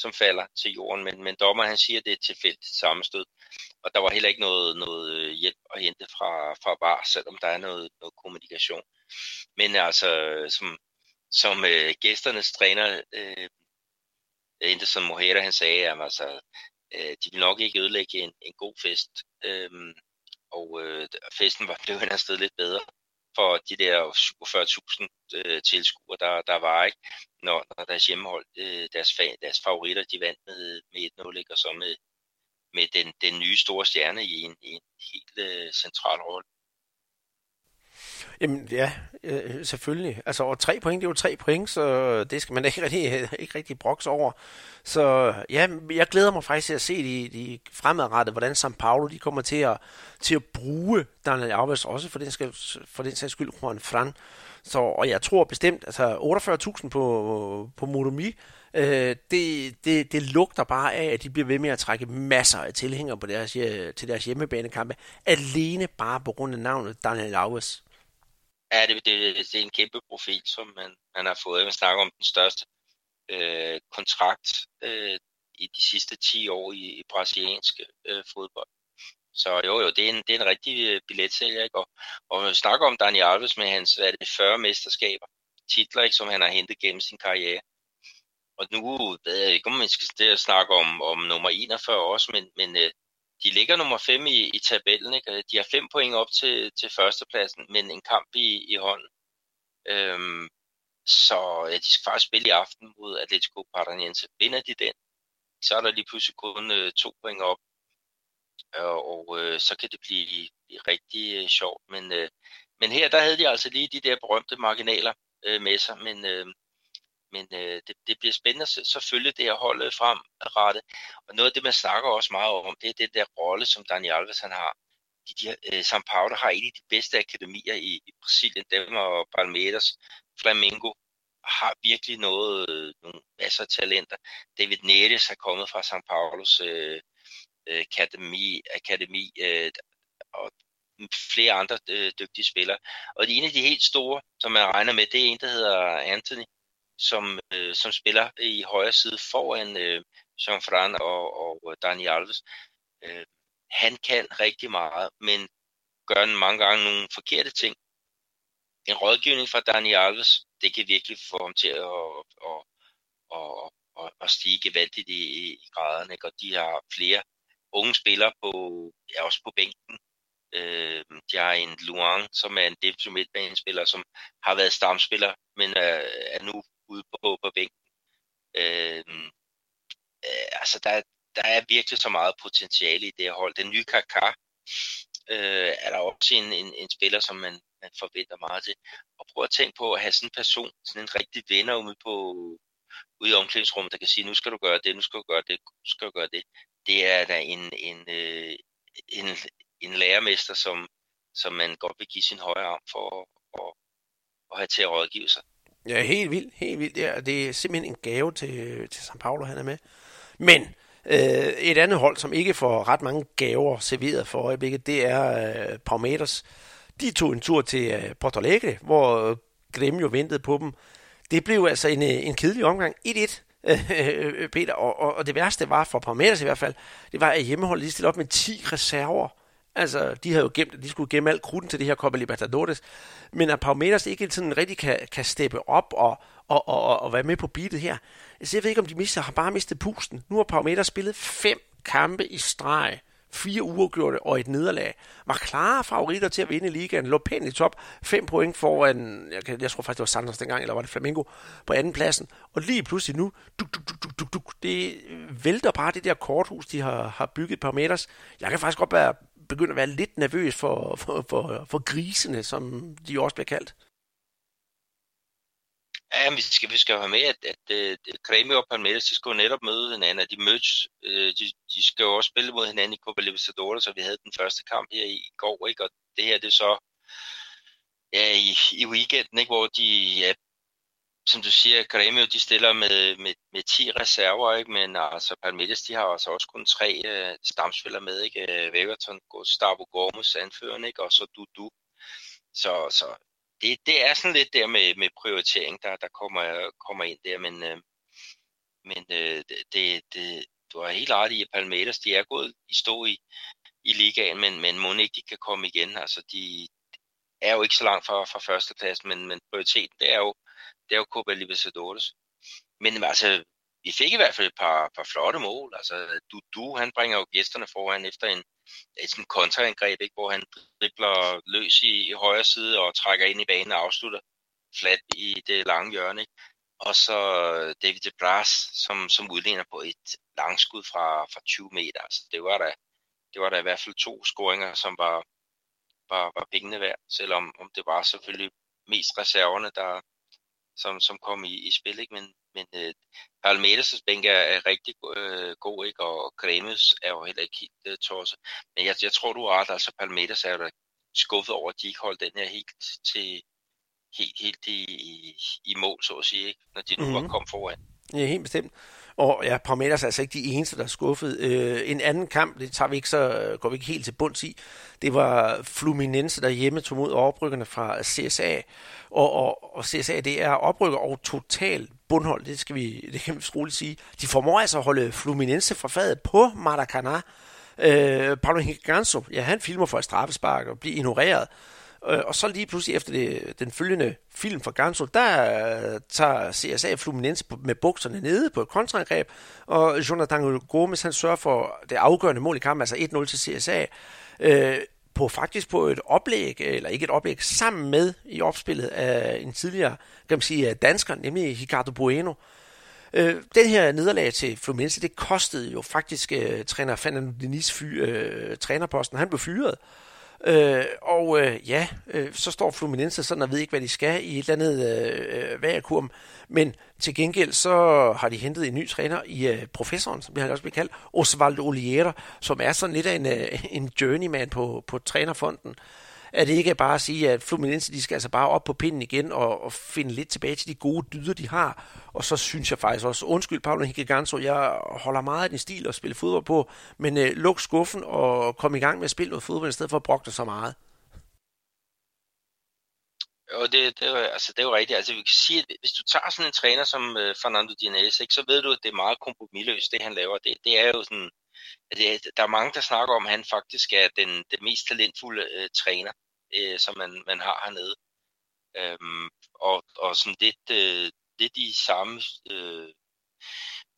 som falder til jorden, men, men dommer han siger, at det er tilfældigt sammenstød, og der var heller ikke noget, noget øh, hjælp at hente fra, fra VAR, selvom der er noget, noget kommunikation. Men altså, som, som øh, gæsternes træner, øh, Anderson Moheda, han sagde, at altså, øh, de vil nok ikke ødelægge en, en god fest, øh, og øh, festen var blevet afsted sted lidt bedre for de der 47.000 øh, tilskuere, der, der var, ikke? Når, når deres hjemmehold, øh, deres, fa- deres favoritter, de vandt med, med 1-0, og så med, med den, den nye store stjerne i en, i en helt øh, central rolle. Jamen ja, øh, selvfølgelig. Altså, og tre point, det er jo tre point, så det skal man ikke rigtig, øh, ikke rigtig brokse over. Så ja, jeg glæder mig faktisk til at se de, de fremadrettet, hvordan São Paulo de kommer til at, til at bruge Daniel Alves, også for den, skal, for den sags skyld Juan Fran. Så, og jeg tror bestemt, altså 48.000 på, på Modomi, øh, det, det, det lugter bare af, at de bliver ved med at trække masser af tilhængere på deres, øh, til deres hjemmebanekampe, alene bare på grund af navnet Daniel Alves. Ja, det, det, det er en kæmpe profil, som man, man har fået. Man snakker om den største øh, kontrakt øh, i de sidste 10 år i, i brasiliansk øh, fodbold. Så jo, jo, det er en, det er en rigtig øh, billetsælger, ikke? Og, og vi snakker om Daniel Alves med hans, hvad er det, 40 mesterskaber, titler, ikke, som han har hentet gennem sin karriere. Og nu ved jeg ikke, om man skal snakke om, om nummer 41 også, men, men øh, de ligger nummer 5 i, i tabellen. Ikke? Øh, de har 5 point op til, til førstepladsen, men en kamp i, i hånden. Øhm, så ja, de skal faktisk spille i aften mod Atletico Paranaense. Vinder de den, så er der lige pludselig kun øh, to point op, og, og øh, så kan det blive, blive rigtig øh, sjovt. Men, øh, men her der havde de altså lige de der berømte marginaler øh, med sig, men, øh, men øh, det, det bliver spændende at selvfølgelig det her holdet rettet. Og noget af det, man snakker også meget om, det er det der rolle, som Daniel Alves han har. De, de, øh, São Paulo har en af de bedste akademier i, i Brasilien, dem og Palmeiras, Flamengo har virkelig noget, øh, nogle masser af talenter. David Neres er kommet fra São Paulos øh, øh, akademi, akademi øh, og flere andre øh, dygtige spillere. Og det en af de helt store, som man regner med, det er en, der hedder Anthony, som, øh, som spiller i højre side foran øh, Jean-Fran og, og øh, Dani Alves. Øh, han kan rigtig meget, men gør mange gange nogle forkerte ting. En rådgivning fra Dani Alves, det kan virkelig få ham til at, at, at, at, at stige gevaldigt i, i graderne. Ikke? Og de har flere unge spillere på, ja, også på bænken. Øh, de har en Luang, som er en defensiv midtbanespiller, som har været stamspiller, men er, er nu ude på, på bænken. Øh, øh, altså, der, der er virkelig så meget potentiale i det her hold. Den nye Kaká øh, er der også en, en, en spiller, som man, man forventer meget til. Og prøv at tænke på at have sådan en person, sådan en rigtig venner ude, på, ude i omklædningsrummet, der kan sige, nu skal du gøre det, nu skal du gøre det, nu skal du gøre det. Det er da en, en, øh, en, en lærermester, som, som man godt vil give sin højre arm for at, at, at have til at rådgive sig. Ja, helt vildt, helt vildt. Ja, det er simpelthen en gave til, til São Paulo, han er med. Men øh, et andet hold, som ikke får ret mange gaver serveret for øjeblikket, det er øh, Palmeiras. De tog en tur til øh, Porto Alegre, hvor øh, Grêmio ventede på dem. Det blev altså en, øh, en kedelig omgang. 1-1. Øh, Peter, og, og, og det værste var for Palmeiras i hvert fald, det var, at hjemmeholdet lige stillede op med 10 reserver Altså, de havde jo gemt, de skulle gemme alt krudten til det her Copa Libertadores. Men at Palmeiras ikke sådan rigtig kan, kan steppe op og, og, og, og være med på beatet her. Altså, jeg ved ikke, om de mister, har bare mistet pusten. Nu har Palmeiras spillet fem kampe i streg fire uafgjorte og et nederlag, var klare favoritter til at vinde ligaen, lå pænt i top, fem point foran, jeg, kan, jeg tror faktisk det var Santos dengang, eller var det Flamengo, på anden pladsen, og lige pludselig nu, duk, duk, duk, duk, duk, det vælter bare det der korthus, de har, har bygget Palmeiras. Jeg kan faktisk godt være begynde at være lidt nervøs for, for, for, for grisene, som de også bliver kaldt. Ja, vi skal, vi skal have med, at, at, øh, at Creme og Palmeiras, de skal jo netop møde hinanden, de mødes, øh, de, de skal jo også spille mod hinanden i Copa Libertadores, så vi havde den første kamp her i går, ikke? og det her det er så ja, i, i weekenden, ikke? hvor de, ja, som du siger, Grêmio, de stiller med, med, med 10 reserver, ikke? men øh, altså Palmeiras, de har altså også kun tre uh, stamspillere med, ikke? Øh, Wegerton, Gustavo Gomes, anførende, ikke? og så Dudu. Så, så det, det er sådan lidt der med, med prioritering, der, der kommer, kommer ind der, men, øh, men øh, det, det, du har helt ret i, at Palmeiras, de er gået i stå i, i ligaen, men, men må ikke de kan komme igen. Altså, de er jo ikke så langt fra, fra førstepladsen, men, men prioriteten, det er jo, det er jo Copa Libertadores. Men altså, vi fik i hvert fald et par, par flotte mål. Altså, du, du, han bringer jo gæsterne foran efter en, et sådan kontraangreb, ikke, hvor han dribler løs i, i højre side og trækker ind i banen og afslutter flat i det lange hjørne. Ikke? Og så David de Bras, som, som udligner på et langskud fra, fra 20 meter. Altså, det var da, det var da i hvert fald to scoringer, som var, var, var pengene værd, selvom om det var selvfølgelig mest reserverne, der, som, som kom i, i spil. Ikke? Men, men øh, Palmeiras' bænk er, er rigtig øh, god, ikke? og Kremes er jo heller ikke helt øh, tosset. Men jeg, jeg tror, du har ret. Altså Palmeiras er jo skuffet over, at de ikke holdt den her helt til helt, helt i, i, i mål, så at sige, ikke? når de nu mm-hmm. var mhm. kommet foran. Ja, helt bestemt. Og ja, Palmeiras er altså ikke de eneste, der er skuffet. Øh, en anden kamp, det tager vi ikke så, går vi ikke helt til bunds i, det var Fluminense, der hjemme tog mod oprykkerne fra CSA. Og, og, og CSA, det er oprykker og total bundhold, det, skal vi, det kan vi roligt sige. De formår altså at holde Fluminense fra fadet på Maracanã. Øh, Paulo Higanzo, ja, han filmer for et straffespark og bliver ignoreret. Øh, og så lige pludselig efter det, den følgende film fra Ganso, der øh, tager CSA Fluminense med bukserne nede på et kontraangreb, og Jonathan Gomes han sørger for det afgørende mål i kampen, altså 1-0 til CSA, uh, øh, på faktisk på et oplæg, eller ikke et oplæg, sammen med i opspillet af en tidligere, kan man sige, dansker, nemlig Ricardo Bueno. Øh, den her nederlag til Fluminense, det kostede jo faktisk træner Fernando Denis fy, øh, trænerposten. Han blev fyret. Øh, Øh, og øh, ja, øh, så står Fluminense sådan og ved ikke, hvad de skal i et eller andet øh, øh vakuum. Men til gengæld så har de hentet en ny træner i øh, professoren, som vi har også blivet kaldt, Osvaldo Oliera, som er sådan lidt af en, øh, en journeyman på, på trænerfonden at det ikke er bare at sige, at Fluminense de skal altså bare op på pinden igen og, og finde lidt tilbage til de gode dyder, de har. Og så synes jeg faktisk også, undskyld Paolo Higiganzo, jeg holder meget af din stil at spille fodbold på, men øh, luk skuffen og kom i gang med at spille noget fodbold, i stedet for at brokke så meget. Og det, det, er, altså, det er jo rigtigt. Altså, vi kan sige, at hvis du tager sådan en træner som øh, Fernando Diniz, ikke, så ved du, at det er meget kompromilløst, det han laver. Det, det er jo sådan, Øh, der er mange, der snakker om, at han faktisk er den, den mest talentfulde øh, træner, øh, som man, man har hernede. Øhm, og, og sådan lidt, øh, lidt i samme øh,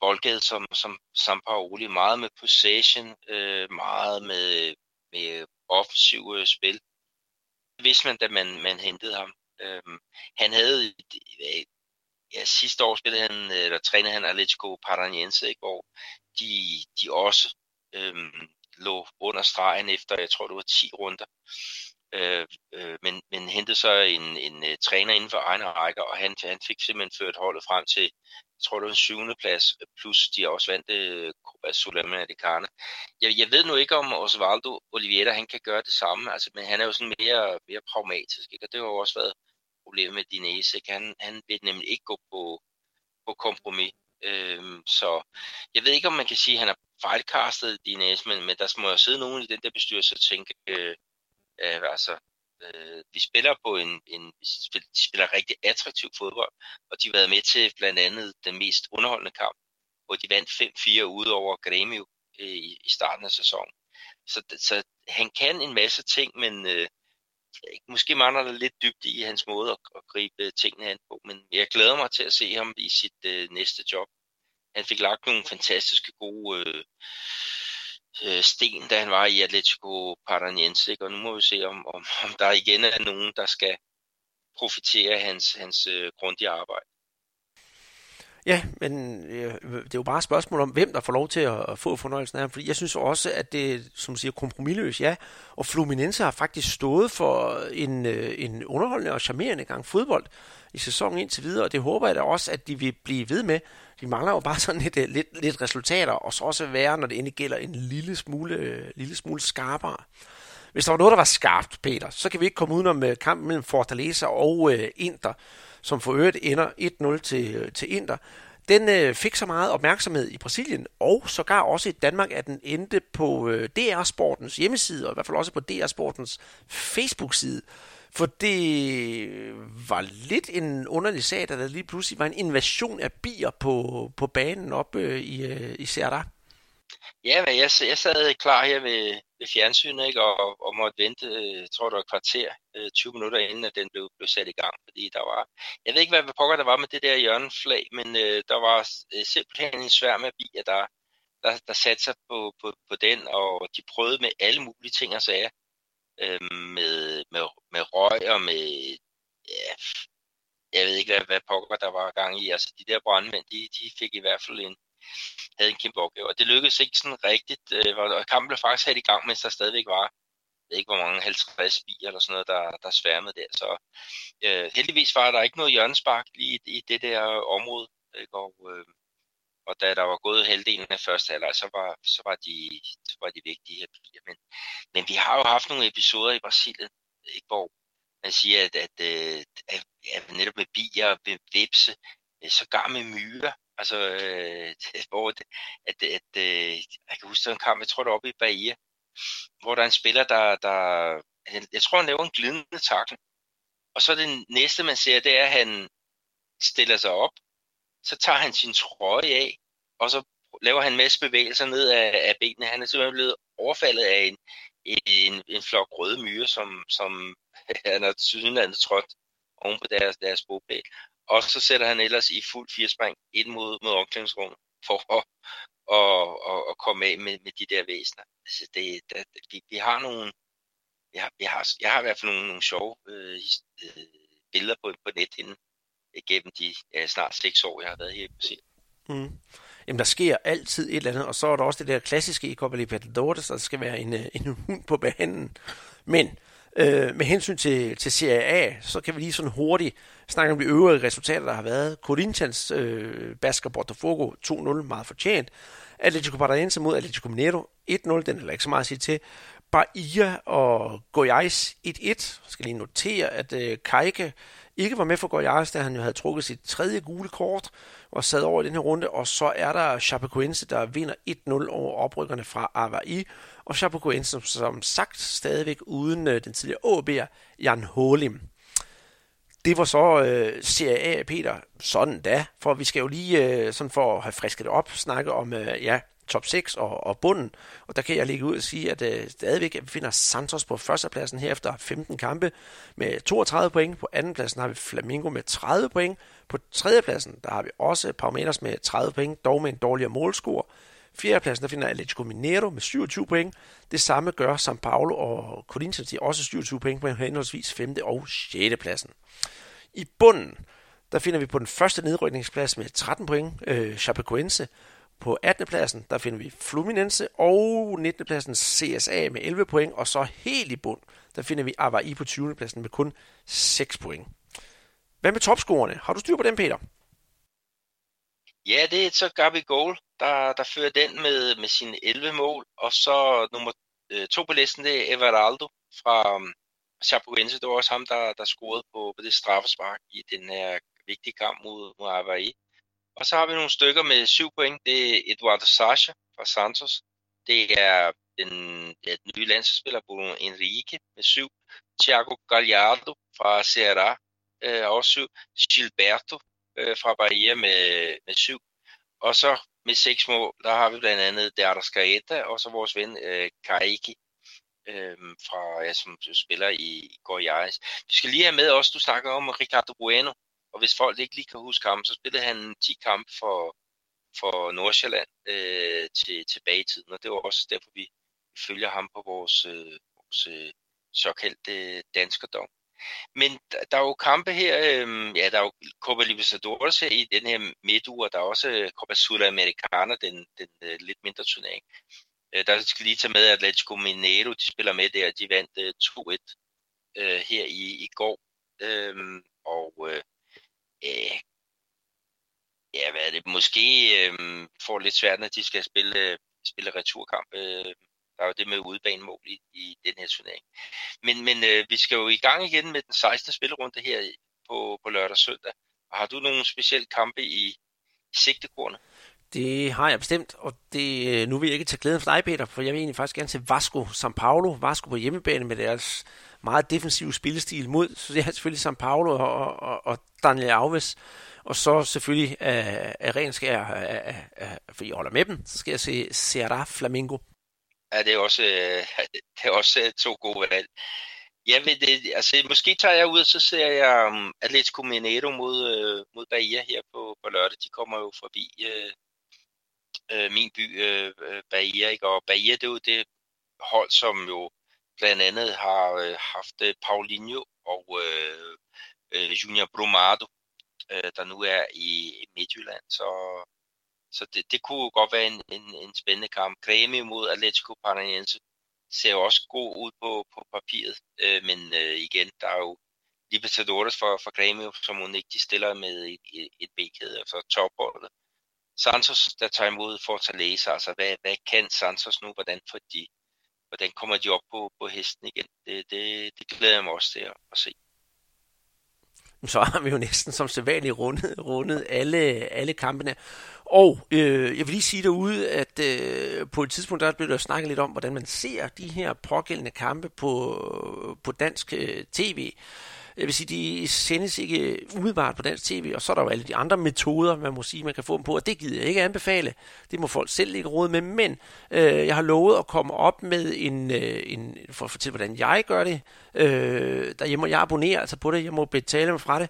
boldgade som, som Sampaoli. Meget med possession, øh, meget med, med offensiv øh, spil. Det vidste man, da man, man hentede ham. Øhm, han havde ja, sidste år spillede han, øh, eller trænede han Atletico Paranaense, ikke, hvor de, de også øh, lå under stregen efter, jeg tror det var 10 runder. Øh, øh, men, men hentede så en, en uh, træner inden for egne rækker, og han, han fik simpelthen ført holdet frem til, jeg tror det var en syvende plads, plus de også vandt øh, uh, Suleiman Adekane. Jeg, jeg ved nu ikke, om Osvaldo Oliveira, han kan gøre det samme, altså, men han er jo sådan mere, mere pragmatisk, ikke? og det har jo også været problemet med Dinese. Han, han vil nemlig ikke gå på, på kompromis. Øhm, så jeg ved ikke, om man kan sige, at han har fejlkastet Dines, men, men der må jo sidde nogen i den der bestyrelse og tænke, øh, øh, altså, øh, vi spiller på en, en de spiller rigtig attraktiv fodbold, og de har været med til blandt andet den mest underholdende kamp, hvor de vandt 5-4 ude over Grêmio øh, i, i starten af sæsonen. Så, så han kan en masse ting, men øh, måske mangler der lidt dybt i hans måde at, at gribe tingene an på, men jeg glæder mig til at se ham i sit øh, næste job. Han fik lagt nogle fantastiske gode øh, øh, sten, da han var i Atletico Paranaense, og nu må vi se, om, om, om der igen er nogen, der skal profitere af hans, hans øh, grundige arbejde. Ja, men øh, det er jo bare et spørgsmål om, hvem der får lov til at få fornøjelsen af ham, fordi jeg synes også, at det, som siger, kompromilløs, ja, og Fluminense har faktisk stået for en, øh, en underholdende og charmerende gang fodbold i sæsonen indtil videre, og det håber jeg da også, at de vil blive ved med. De mangler jo bare sådan lidt, øh, lidt, lidt resultater, og så også være, når det endelig gælder en lille smule, øh, lille smule skarpere. Hvis der var noget, der var skarpt, Peter, så kan vi ikke komme udenom øh, kampen mellem Fortaleza og øh, Inter, som for øvrigt ender 1-0 til, til Inter, den øh, fik så meget opmærksomhed i Brasilien, og sågar også i Danmark, at den endte på øh, DR Sportens hjemmeside, og i hvert fald også på DR Sportens Facebook-side. For det øh, var lidt en underlig sag, da der lige pludselig var en invasion af bier på, på banen op øh, i, øh, i Serra. Ja, men jeg, jeg sad klar her ved, ved fjernsynet, ikke, og, og måtte vente, jeg tror det var et kvarter, øh, 20 minutter inden, at den blev, blev sat i gang, fordi der var, jeg ved ikke, hvad, pokker der var med det der hjørneflag, men øh, der var øh, simpelthen en svær med bier, der, der, der satte sig på, på, på den, og de prøvede med alle mulige ting og sager, øh, med, med, med røg og med, ja, jeg ved ikke, hvad, hvad pokker der var gang i, altså de der brandmænd, de, de fik i hvert fald en, havde en kæmpe opgave. Og det lykkedes ikke sådan rigtigt, øh, og kampen blev faktisk sat i gang, mens der stadigvæk var ved ikke hvor mange, 50 bier eller sådan noget, der, der sværmede der. Så øh, heldigvis var der ikke noget hjørnespark lige i, i det der område. Ikke? Og, øh, og da der var gået halvdelen af første halvleg, så var, så var de, så var de vigtige her bier. Men, men vi har jo haft nogle episoder i Brasilien, ikke, hvor man siger, at, at, at, at, at netop med bier, med vipse, Øh, sågar med myrer, altså, øh, hvor at, at, at, øh, jeg kan huske en kamp, jeg tror det oppe i Bahia, hvor der er en spiller, der, der jeg tror han laver en glidende takling, og så det næste man ser, det er, at han stiller sig op, så tager han sin trøje af, og så laver han en masse bevægelser ned af, af benene. Han er simpelthen blevet overfaldet af en, en, en flok røde myrer, som, som han har tydeligt trådt oven på deres, deres bogpæl. Og så sætter han ellers i fuld firespring ind mod, mod omklædningsrummet for at, og, og, og komme af med, med de der væsener. Altså det, det, vi, vi har nogle, vi har, vi har, jeg har i hvert fald nogle, nogle sjove øh, øh, billeder på, på nethinden øh, gennem de ja, snart seks år, jeg har været her i Brasilien. Mm. Jamen, der sker altid et eller andet, og så er der også det der klassiske i Copa Libertadores, der skal være en, øh, en hund på banen. Men øh, med hensyn til, til Serie A, så kan vi lige sådan hurtigt snakke om de øvrige resultater, der har været. Corinthians øh, basker Botafogo 2-0, meget fortjent. Atletico Paranaense mod Atletico Mineiro 1-0, den er der ikke så meget at sige til. Bahia og Goiás 1-1. skal lige notere, at øh, Kajke ikke var med for Goiás, da han jo havde trukket sit tredje gule kort og sad over i den her runde. Og så er der Chapecoense, der vinder 1-0 over oprykkerne fra Avaí. Og Chapecoense, som sagt, stadigvæk uden øh, den tidligere AB'er, Jan Holim. Det var så øh, Serie A, Peter. Sådan da, for vi skal jo lige, øh, sådan for at have frisket op, snakke om, øh, ja, top 6 og, og bunden. Og der kan jeg ligge ud og sige, at øh, stadigvæk finder Santos på førstepladsen her efter 15 kampe med 32 point. På andenpladsen har vi Flamingo med 30 point. På tredjepladsen der har vi også Palmeiras med 30 point, dog med en dårligere målscore. Fjerdepladsen der finder Atletico Mineiro med 27 point. Det samme gør São Paulo og Corinthians, de også 27 point på henholdsvis 5. og 6. pladsen. I bunden, der finder vi på den første nedrykningsplads med 13 point øh, Chapecoense, på 18. pladsen, der finder vi Fluminense, og 19. pladsen CSA med 11 point, og så helt i bund, der finder vi Avaí på 20. pladsen med kun 6 point. Hvad med topscorerne? Har du styr på dem, Peter? Ja, det er så Gabi Goal, der, der fører den med, med sine 11 mål, og så nummer øh, to på listen, det er Everaldo fra um, Chapecoense. Det var også ham, der, der scorede på, på det straffespark i den her vigtige kamp mod, mod Avaí. Og så har vi nogle stykker med syv point. Det er Eduardo Sacha fra Santos. Det er den, ja, den nye landsspiller Bruno Enrique med syv. Thiago Gallardo fra Ceará øh, også syv. Gilberto øh, fra Bahia med, med syv. Og så med seks mål, der har vi blandt andet Derda Gaeta, og så vores ven øh, Kaiki, øh, fra, ja, som spiller i, Goiás. Vi skal lige have med også, du snakker om Ricardo Bueno, og hvis folk ikke lige kan huske ham, så spillede han 10 kampe for, for Nordsjælland øh, til, tilbage i tiden, og det var også derfor, vi følger ham på vores, øh, vores øh, såkaldte danskerdom. Men der, er jo kampe her, øh, ja, der er jo Copa Libertadores her i den her midtuge, og der er også øh, Copa Sudamericana, den, den øh, lidt mindre turnering. Øh, der skal lige tage med, at Atletico Mineiro, de spiller med der, de vandt øh, 2-1 øh, her i, i går. Øh, og øh, øh, ja, hvad er det, måske øh, får lidt svært, når de skal spille, øh, spille returkamp. Øh, der er jo det med udebanemål i, i den her turnering. Men, men øh, vi skal jo i gang igen med den 16. spillerunde her på, på lørdag og søndag. Og har du nogle specielle kampe i, i sigtekornet? Det har jeg bestemt, og det, øh, nu vil jeg ikke tage glæden for dig, Peter, for jeg vil egentlig faktisk gerne til Vasco San Paulo. Vasco på hjemmebane med deres meget defensive spillestil mod, så det er selvfølgelig São Paulo og, og, og Daniel Alves. Og så selvfølgelig af, af ren skær, af, af, af, jeg holder med dem, så skal jeg se Serra Flamingo. Ja, øh, det er også, det er også to gode valg. Jeg ved det, altså måske tager jeg ud, og så ser jeg um, Atletico Mineiro mod, uh, mod Bahia her på, på lørdag. De kommer jo forbi uh, uh, min by, uh, Bahia, ikke? og Bahia det er jo det hold, som jo blandt andet har uh, haft uh, Paulinho og uh, uh, Junior Brumado, uh, der nu er i Midtjylland. Så så det, det kunne godt være en, en, en spændende kamp. Grêmio mod Atletico Paranaense. ser jo også god ud på, på papiret, øh, men øh, igen, der er jo Libertadores for, for Grêmio, som hun ikke de stiller med et, et, et B-kæde, altså topholdet. Santos, der tager imod Fortaleza, altså hvad, hvad kan Santos nu, hvordan, får de, hvordan kommer de op på, på hesten igen? Det, det, det glæder jeg mig også til at, at se så har vi jo næsten som sædvanligt rundet, rundet alle, alle kampene. Og øh, jeg vil lige sige derude, at øh, på et tidspunkt der blev der snakket lidt om, hvordan man ser de her pågældende kampe på, på dansk øh, tv. Jeg vil sige, de sendes ikke umiddelbart på dansk tv, og så er der jo alle de andre metoder, man må sige, man kan få dem på, og det gider jeg ikke anbefale. Det må folk selv ikke råd med, men øh, jeg har lovet at komme op med en, øh, en for at fortælle, hvordan jeg gør det øh, derhjemme, jeg abonnerer altså på det, jeg må betale mig fra det,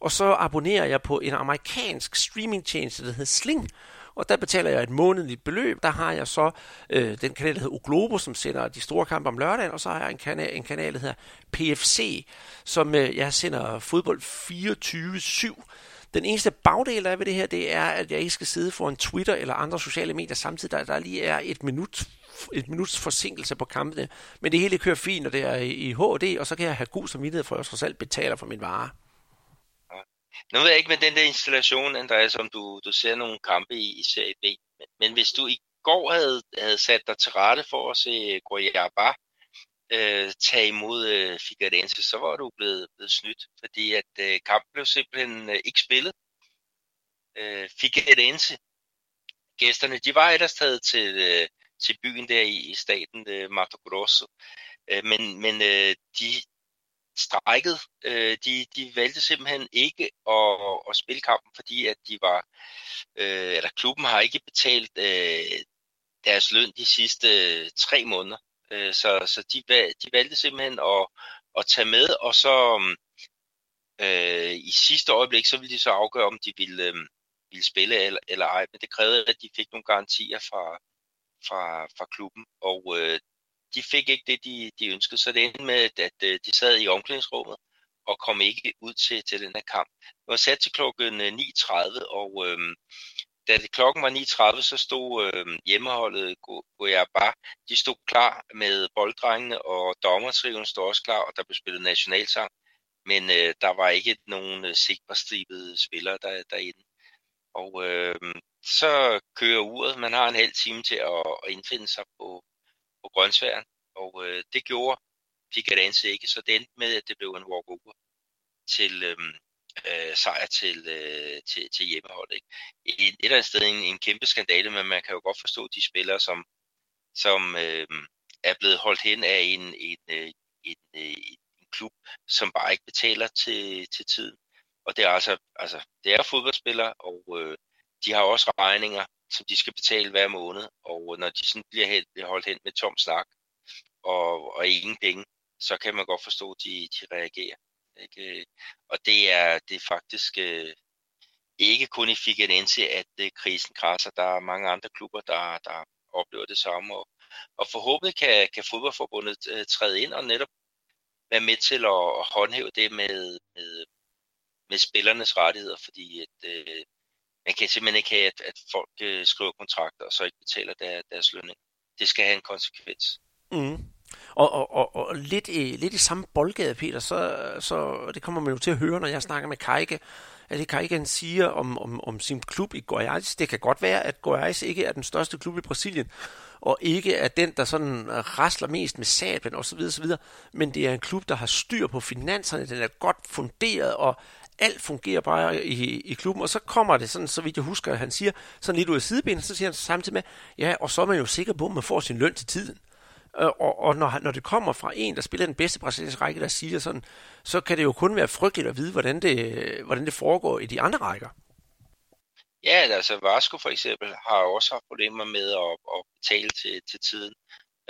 og så abonnerer jeg på en amerikansk streamingtjeneste, der hedder Sling, og der betaler jeg et månedligt beløb. Der har jeg så øh, den kanal, der hedder Oglobo, som sender de store kampe om lørdagen, og så har jeg en kanal, en kanal der hedder PFC, som øh, jeg sender fodbold 24-7. Den eneste bagdel, der er ved det her, det er, at jeg ikke skal sidde for en Twitter eller andre sociale medier samtidig, der, der lige er et minut et minuts forsinkelse på kampene. Men det hele kører fint, og det er i HD, og så kan jeg have god samvittighed for, at jeg trods alt betaler for min vare. Nu ved jeg ikke med den der installation, Andreas, om du, du ser nogle kampe i, i Serie B, men, men hvis du i går havde, havde sat dig til rette for at se øh, Guayaba øh, tage imod øh, Figueirense, så var du blevet, blevet snydt, fordi at øh, kampen blev simpelthen øh, ikke spillet. Øh, Figueirense, gæsterne, de var ellers taget til, øh, til byen der i, i staten, øh, Mato Grosso, øh, men, men øh, de, strækket. Øh, de, de valgte simpelthen ikke at, at spille kampen, fordi at de var, øh, eller klubben har ikke betalt øh, deres løn de sidste øh, tre måneder. Øh, så så de, de valgte simpelthen at, at tage med, og så øh, i sidste øjeblik, så ville de så afgøre, om de ville, øh, ville spille eller, eller ej. Men det krævede, at de fik nogle garantier fra, fra, fra klubben, og øh, de fik ikke det, de, de ønskede. Så det endte med, at, øh, de sad i omklædningsrummet og kom ikke ud til, til den her kamp. Det var sat til klokken øh, 9.30, og øh, da det klokken var 9.30, så stod øh, hjemmeholdet Guayaba, de stod klar med bolddrengene, og dommertriven stod også klar, og der blev spillet nationalsang. Men øh, der var ikke nogen øh, sikkerstribede spillere der, derinde. Og øh, så kører uret. Man har en halv time til at, at indfinde sig på, på grøntsværen, og øh, det gjorde Figueirense ikke, så det endte med, at det blev en walkover til øhm, øh, sejr til, øh, til, til hjemmeholdet. Ikke? Et, et eller andet sted en, en kæmpe skandale, men man kan jo godt forstå de spillere, som, som øh, er blevet holdt hen af en, en, øh, en, en, en klub, som bare ikke betaler til, til tiden. Og det er altså, altså det er fodboldspillere, og øh, de har også regninger, som de skal betale hver måned, og når de sådan bliver, helt, holdt hen med tom snak og, og ingen penge, så kan man godt forstå, at de, de reagerer. Ikke? Og det er, det er faktisk øh, ikke kun i Figueirense, at øh, krisen krasser. Der er mange andre klubber, der, der oplever det samme, og, og forhåbentlig kan, kan fodboldforbundet øh, træde ind og netop være med til at håndhæve det med, med, med spillernes rettigheder, fordi at, øh, man kan simpelthen ikke have, at, at folk øh, skriver kontrakter og så ikke betaler der, deres lønning. Det skal have en konsekvens. Mm. Og, og, og, og lidt, i, lidt i samme boldgade, Peter, så, så det kommer man jo til at høre, når jeg snakker med Kajke, at det Kajke han siger om, om, om sin klub i Goiás. Det kan godt være, at Goiás ikke er den største klub i Brasilien, og ikke er den, der sådan øh, rasler mest med sablen osv. osv. Men det er en klub, der har styr på finanserne, den er godt funderet, og alt fungerer bare i, i klubben, og så kommer det sådan, så vidt jeg husker, at han siger, sådan lidt ud af sidebenet, så siger han samtidig med, ja, og så er man jo sikker på, at man får sin løn til tiden. Øh, og, og når, når det kommer fra en, der spiller den bedste brasilianske række, der siger sådan, så kan det jo kun være frygteligt at vide, hvordan det, hvordan det foregår i de andre rækker. Ja, altså Vasco for eksempel har også haft problemer med at, at betale til, til tiden.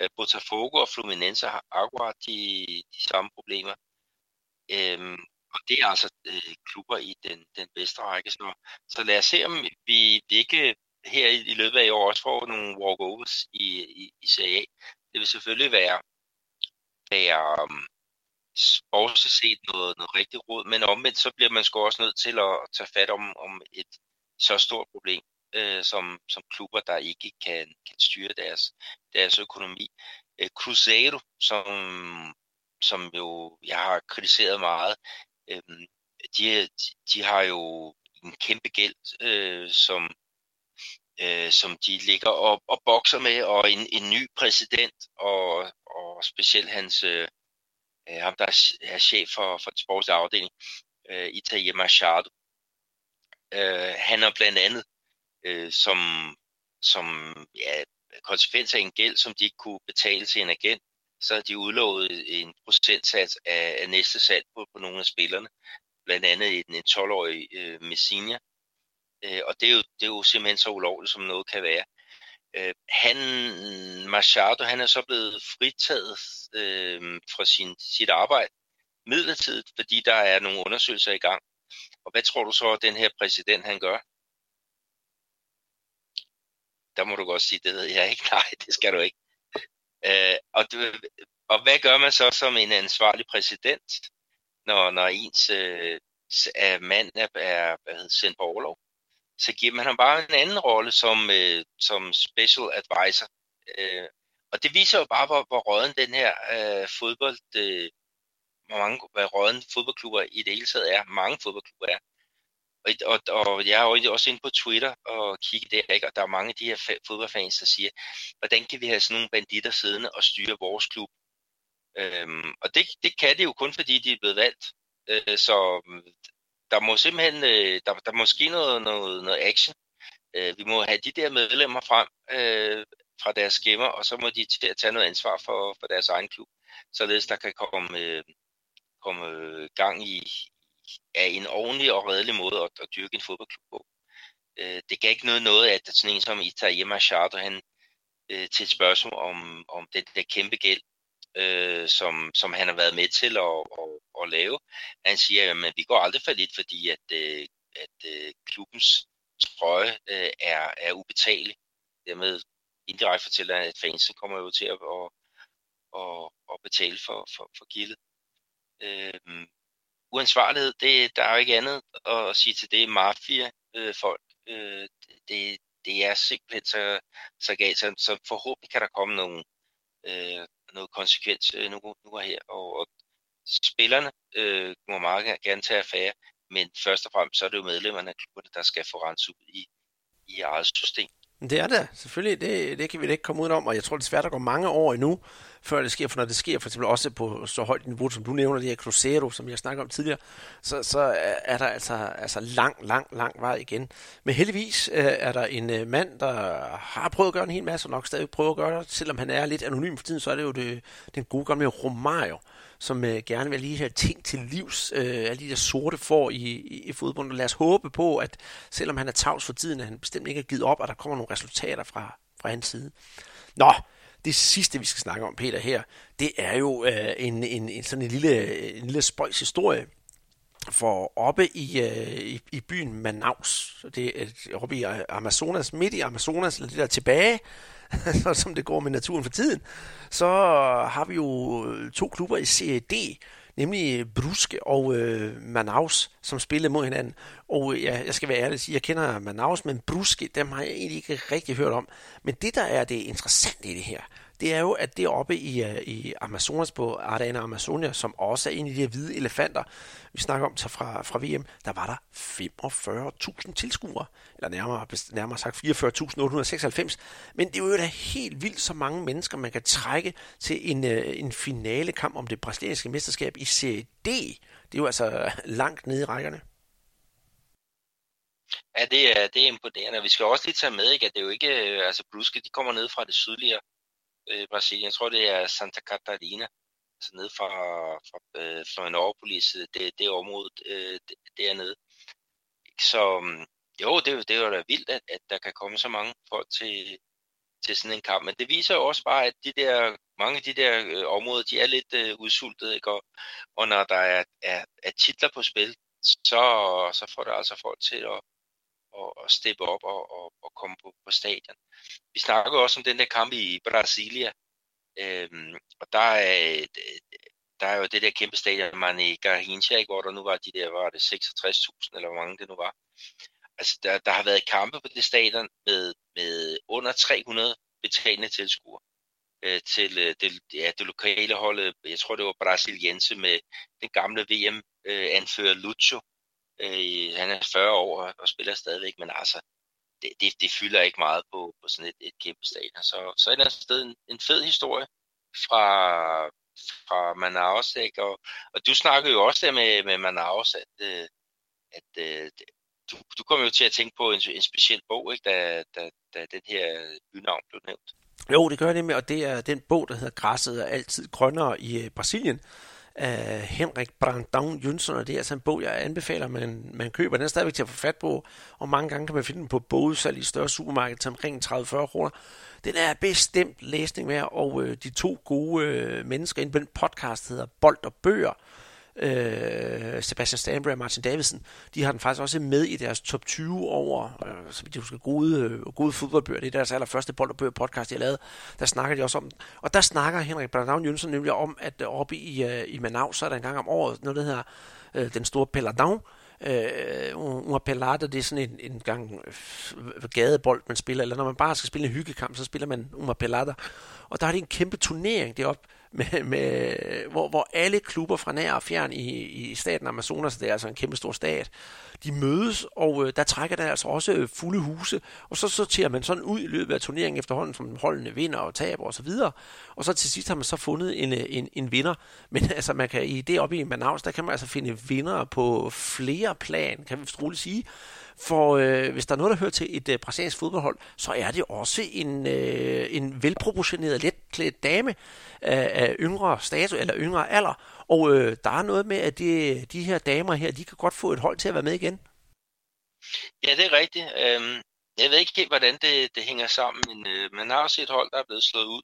Øh, Botafogo og Fluminense har akkurat de, de samme problemer. Øhm, og det er altså øh, klubber i den, den bedste række. Så, så lad os se, om vi ikke her i, i løbet af i år også får nogle walkovers i, i, i Serie A. Det vil selvfølgelig være, være um, også set noget, noget rigtig råd, men omvendt så bliver man sgu også nødt til at, at tage fat om, om et så stort problem, øh, som, som klubber, der ikke kan, kan styre deres, deres økonomi. øh, Cruzeiro, som, som jo jeg har kritiseret meget, øh, de, de har jo en kæmpe gæld, øh, som, øh, som de ligger og, og bokser med, og en, en ny præsident, og, og specielt hans, øh, øh ham der er chef for, for den sportslige afdeling, øh, Italia Machado. Øh, han er blandt andet øh, som, som ja, konsekvens af en gæld, som de ikke kunne betale til en agent, så har de udlovet en procentsats af, af næste salg på, på nogle af spillerne. Blandt andet en, en 12-årig øh, Messina. Øh, og det er, jo, det er jo simpelthen så ulovligt, som noget kan være. Øh, han, Machado, han er så blevet fritaget øh, fra sin, sit arbejde midlertidigt, fordi der er nogle undersøgelser i gang. Og hvad tror du så, at den her præsident han gør? Der må du godt sige, det ved jeg ikke. Nej, det skal du ikke. Øh, og, du, og hvad gør man så som en ansvarlig præsident, når, når ens øh, mand er, er hedder sendt på overlov? Så giver man ham bare en anden rolle som, øh, som special advisor. Øh, og det viser jo bare, hvor, hvor råden den her øh, fodbold, øh, hvor mange hvor råden fodboldklubber i det hele taget er. Mange fodboldklubber er. Og, og, og jeg er jo også inde på Twitter og kigge der, ikke? og der er mange af de her fodboldfans, der siger, hvordan kan vi have sådan nogle banditter siddende og styre vores klub? Øhm, og det, det kan det jo kun, fordi de er blevet valgt. Øh, så mm, der må simpelthen, øh, der, der må ske noget, noget, noget action. Øh, vi må have de der medlemmer frem øh, fra deres skimmer, og så må de tage noget ansvar for, for deres egen klub, således der kan komme, øh, komme øh, gang i, er en ordentlig og redelig måde at, at dyrke en fodboldklub på. Øh, det gav ikke noget noget, at sådan en som Italia Charter, han øh, til et spørgsmål om, om den der kæmpe gæld, øh, som, som han har været med til at, at, at lave. Han siger, at vi går aldrig for lidt, fordi at, øh, at øh, klubbens trøje øh, er, er ubetalelig. Dermed indirekte fortæller han, at fansen kommer jo til at, at, at, at betale for, for, for gildet. Øh, uansvarlighed, det, der er jo ikke andet at sige til det. Mafia-folk, øh, det, det er simpelthen så, så galt, så, så forhåbentlig kan der komme nogle, øh, noget konsekvens øh, nu, nu og her, og, og spillerne øh, må meget gerne tage affære, men først og fremmest så er det jo medlemmerne af klubberne, der skal få renset ud i, i eget system. Det er det, selvfølgelig. Det, det kan vi da ikke komme ud om, og jeg tror desværre, der går mange år endnu, før det sker, for når det sker for eksempel også på så højt niveau, som du nævner, det her Cruzeiro, som jeg snakker om tidligere, så, så er der altså, altså lang, lang, lang vej igen. Men heldigvis øh, er der en øh, mand, der har prøvet at gøre en hel masse, og nok stadig prøver at gøre det, selvom han er lidt anonym for tiden, så er det jo det, den gode gamle Romario, som øh, gerne vil lige have ting til livs, øh, alle de der sorte får i, i, i fodbold. Og lad os håbe på, at selvom han er tavs for tiden, at han bestemt ikke har givet op, og der kommer nogle resultater fra, fra hans side. Nå, det sidste, vi skal snakke om, Peter, her, det er jo øh, en, en, en sådan en lille, en lille spøjs historie. For oppe i, øh, i, i byen Manaus, det er øh, oppe i Amazonas, midt i Amazonas, eller det der tilbage, så som det går med naturen for tiden, så har vi jo øh, to klubber i Serie D, nemlig Brusque og øh, Manaus, som spillede mod hinanden. Og øh, ja, jeg skal være ærlig og sige, jeg kender Manaus, men Brusque, dem har jeg egentlig ikke rigtig hørt om. Men det, der er det interessante i det her, det er jo, at det oppe i, øh, i Amazonas på Ardana Amazonia, som også er en af de her hvide elefanter, vi snakker om så fra, fra VM, der var der 45.000 tilskuere, eller nærmere, nærmere sagt 44.896. Men det er jo da helt vildt så mange mennesker, man kan trække til en, øh, en finale kamp om det brasilianske mesterskab i Serie D. Det er jo altså langt nede i rækkerne. Ja, det er, det er imponerende. Vi skal også lige tage med, ikke, at det er jo ikke, øh, altså Bruske, de kommer ned fra det sydlige øh, Brasilien. Jeg tror, det er Santa Catarina, altså nede fra, fra øh, Florianópolis, det, det område øh, dernede. Så mm, jo, det, det er jo da vildt, at, at der kan komme så mange folk til, til sådan en kamp. Men det viser jo også bare, at de der, mange af de der øh, områder, de er lidt øh, udsultede, ikke? Og, og når der er, er, er titler på spil, så, så får det altså folk til at, at, at steppe op og, og, og komme på, på stadion. Vi snakker også om den der kamp i Brasilia, øhm, og der er, der er jo det der kæmpe stadion, Mane Garrincha, hvor der nu var de der, var det 66.000, eller hvor mange det nu var. Altså, der, der har været kampe på det stadion med, med under 300 betalende tilskuere. øh, til øh, det, ja, det lokale hold. Øh, jeg tror, det var Brasiliense med den gamle VM-anfører øh, Lucho. Øh, han er 40 år og spiller stadigvæk, men altså, det, det, det fylder ikke meget på, på sådan et, et kæmpe stadion. Så, så et eller andet sted en, en fed historie fra, fra Manaus. Ikke? Og, og du snakkede jo også der med, med Manaus, at, øh, at øh, du, du kommer jo til at tænke på en, en speciel bog, ikke? Da, da, da den her bynavn blev nævnt. Jo, det gør det nemlig, og det er den bog, der hedder Græsset er altid grønnere i øh, Brasilien af Henrik Brandon Jønsson, og det er altså en bog, jeg anbefaler, man, man køber. Den er stadigvæk til at få fat på, og mange gange kan man finde den på bogudsalg i større supermarked til omkring 30-40 kroner. Den er bestemt læsning værd, og øh, de to gode øh, mennesker inde på den podcast hedder Bold og Bøger, øh, Sebastian Stanbury og Martin Davidsen, de har den faktisk også med i deres top 20 over, øh, så vidt jeg husker, gode, øh, gode fodboldbøger. Det er deres allerførste bold og bøger podcast, de har lavet. Der snakker de også om. Og der snakker Henrik Bernavn Jønsson nemlig om, at øh, oppe i, øh, i Manaus, så er der en gang om året noget, der hedder øh, den store Pelladon, Øh, una pelada, det er sådan en, en gang øh, gadebold, man spiller, eller når man bare skal spille en hyggekamp, så spiller man una pelada. Og der er det en kæmpe turnering deroppe, med, med, hvor, hvor alle klubber fra nær og fjern i, i staten Amazonas, det er altså en kæmpe stor stat, de mødes, og øh, der trækker der altså også øh, fulde huse, og så sorterer man sådan ud i løbet af turneringen efterhånden, som holdene vinder og taber og så videre, og så til sidst har man så fundet en, øh, en, en vinder, men altså man kan i det oppe i Manaus, der kan man altså finde vinder på flere plan, kan vi roligt sige, for øh, hvis der er noget, der hører til et øh, brasiliansk fodboldhold, så er det også en, øh, en velproportioneret, letklædt dame af, af yngre status eller yngre alder. Og øh, der er noget med, at de, de her damer her, de kan godt få et hold til at være med igen. Ja, det er rigtigt. Øhm, jeg ved ikke helt, hvordan det, det hænger sammen, men øh, man har også et hold, der er blevet slået ud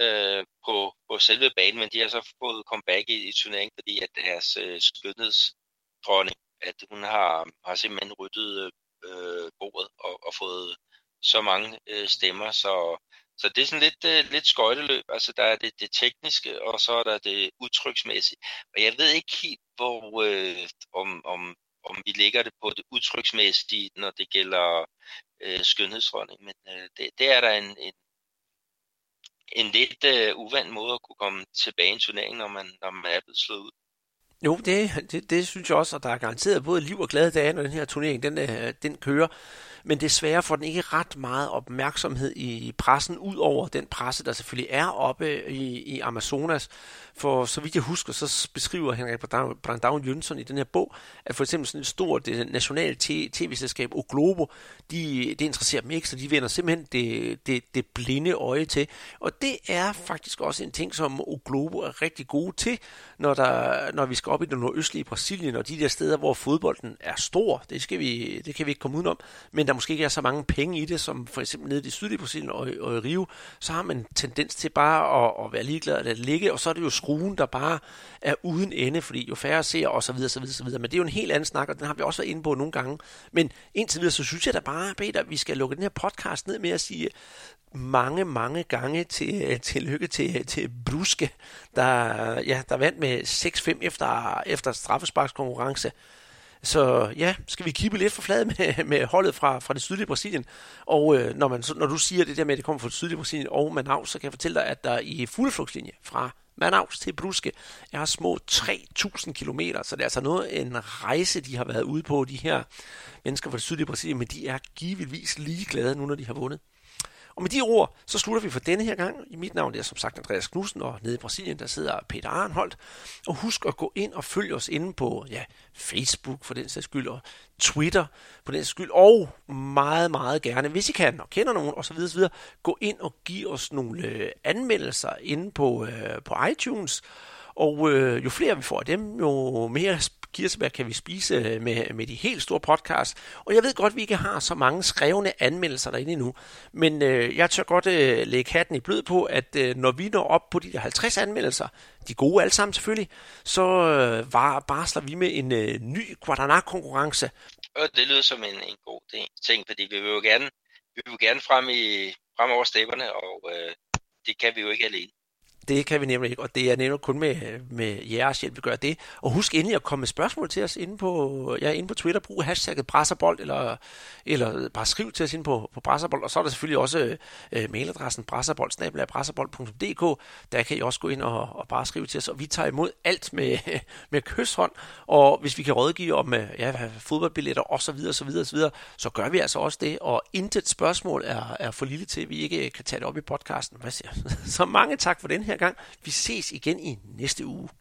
øh, på, på selve banen, men de har så fået comeback i, i turneringen, fordi at deres øh, skønhedsdronning at hun har, har simpelthen ryddet øh, bordet og, og fået så mange øh, stemmer, så, så det er sådan lidt, øh, lidt skøjteløb. Altså der er det, det tekniske, og så er der det udtryksmæssige. Og jeg ved ikke helt, hvor, øh, om, om, om vi lægger det på det udtryksmæssige, når det gælder øh, skønhedsdronning, men øh, det, det er der en, en, en lidt øh, uvandt måde at kunne komme tilbage i turneringen, når man, når man er blevet slået ud. Jo, det, det, det synes jeg også, og der er garanteret både liv og glade dage, når den her turnering den, øh, den kører men desværre får den ikke ret meget opmærksomhed i pressen, ud over den presse, der selvfølgelig er oppe i, i Amazonas. For så vidt jeg husker, så beskriver Henrik Brandau Jønsson i den her bog, at for eksempel sådan et stort nationalt tv-selskab, Oglobo, Globo, de, det interesserer dem ikke, så de vender simpelthen det, det, det blinde øje til. Og det er faktisk også en ting, som Oglobo Globo er rigtig gode til, når, der, når vi skal op i det nordøstlige Brasilien, og de der steder, hvor fodbolden er stor. Det, skal vi, det kan vi ikke komme udenom. Men der måske ikke er så mange penge i det, som for eksempel nede i det sydlige Brasilien og, og i Rio, så har man tendens til bare at, at være ligeglad at lade det ligge, og så er det jo skruen, der bare er uden ende, fordi jo færre ser og så videre, så videre, så videre. Men det er jo en helt anden snak, og den har vi også været inde på nogle gange. Men indtil videre, så synes jeg da bare, Peter, at vi skal lukke den her podcast ned med at sige, mange, mange gange til, til lykke til, til Bruske, der, ja, der vandt med 6-5 efter, efter straffesparkskonkurrence. Så ja, skal vi kippe lidt for flad med, med holdet fra, fra det sydlige Brasilien. Og øh, når, man, når du siger det der med, at det kommer fra det sydlige Brasilien og Manaus, så kan jeg fortælle dig, at der i fugleflugtslinje fra Manaus til Bruske er små 3.000 km, så det er altså noget en rejse, de har været ude på, de her mennesker fra det sydlige Brasilien, men de er givetvis ligeglade nu, når de har vundet. Og med de ord, så slutter vi for denne her gang. I mit navn er som sagt Andreas Knudsen, og nede i Brasilien, der sidder Peter Arnholdt. Og husk at gå ind og følge os inde på ja, Facebook for den sags skyld, og Twitter på den sags skyld, og meget, meget gerne, hvis I kan og kender nogen osv., osv. gå ind og give os nogle øh, anmeldelser inde på, øh, på iTunes. Og øh, jo flere vi får af dem, jo mere kirsebær kan vi spise øh, med, med de helt store podcasts. Og jeg ved godt, at vi ikke har så mange skrevne anmeldelser derinde endnu. Men øh, jeg tør godt øh, lægge hatten i blød på, at øh, når vi når op på de der 50 anmeldelser, de gode alle sammen selvfølgelig, så øh, var, barsler vi med en øh, ny Guadalajara-konkurrence. Og det lyder som en, en god ting, fordi vi vil jo gerne, vi vil jo gerne frem, i, frem over stepperne, og øh, det kan vi jo ikke alene. Det kan vi nemlig ikke, og det er nemlig kun med, med jeres hjælp, vi gør det. Og husk endelig at komme med spørgsmål til os inde på, ja, inde på Twitter. Brug hashtagget brasserbold, eller, eller bare skriv til os inde på, på brasserbold. Og så er der selvfølgelig også øh, mailadressen brasserbold.dk. Der kan I også gå ind og, og bare skrive til os, og vi tager imod alt med, med kysshånd. Og hvis vi kan rådgive om øh, ja, fodboldbilletter osv., så, videre, så, videre, så videre, så gør vi altså også det. Og intet spørgsmål er, er for lille til, at vi ikke kan tage det op i podcasten. Hvad siger Så mange tak for den her gang. Vi ses igen i næste uge.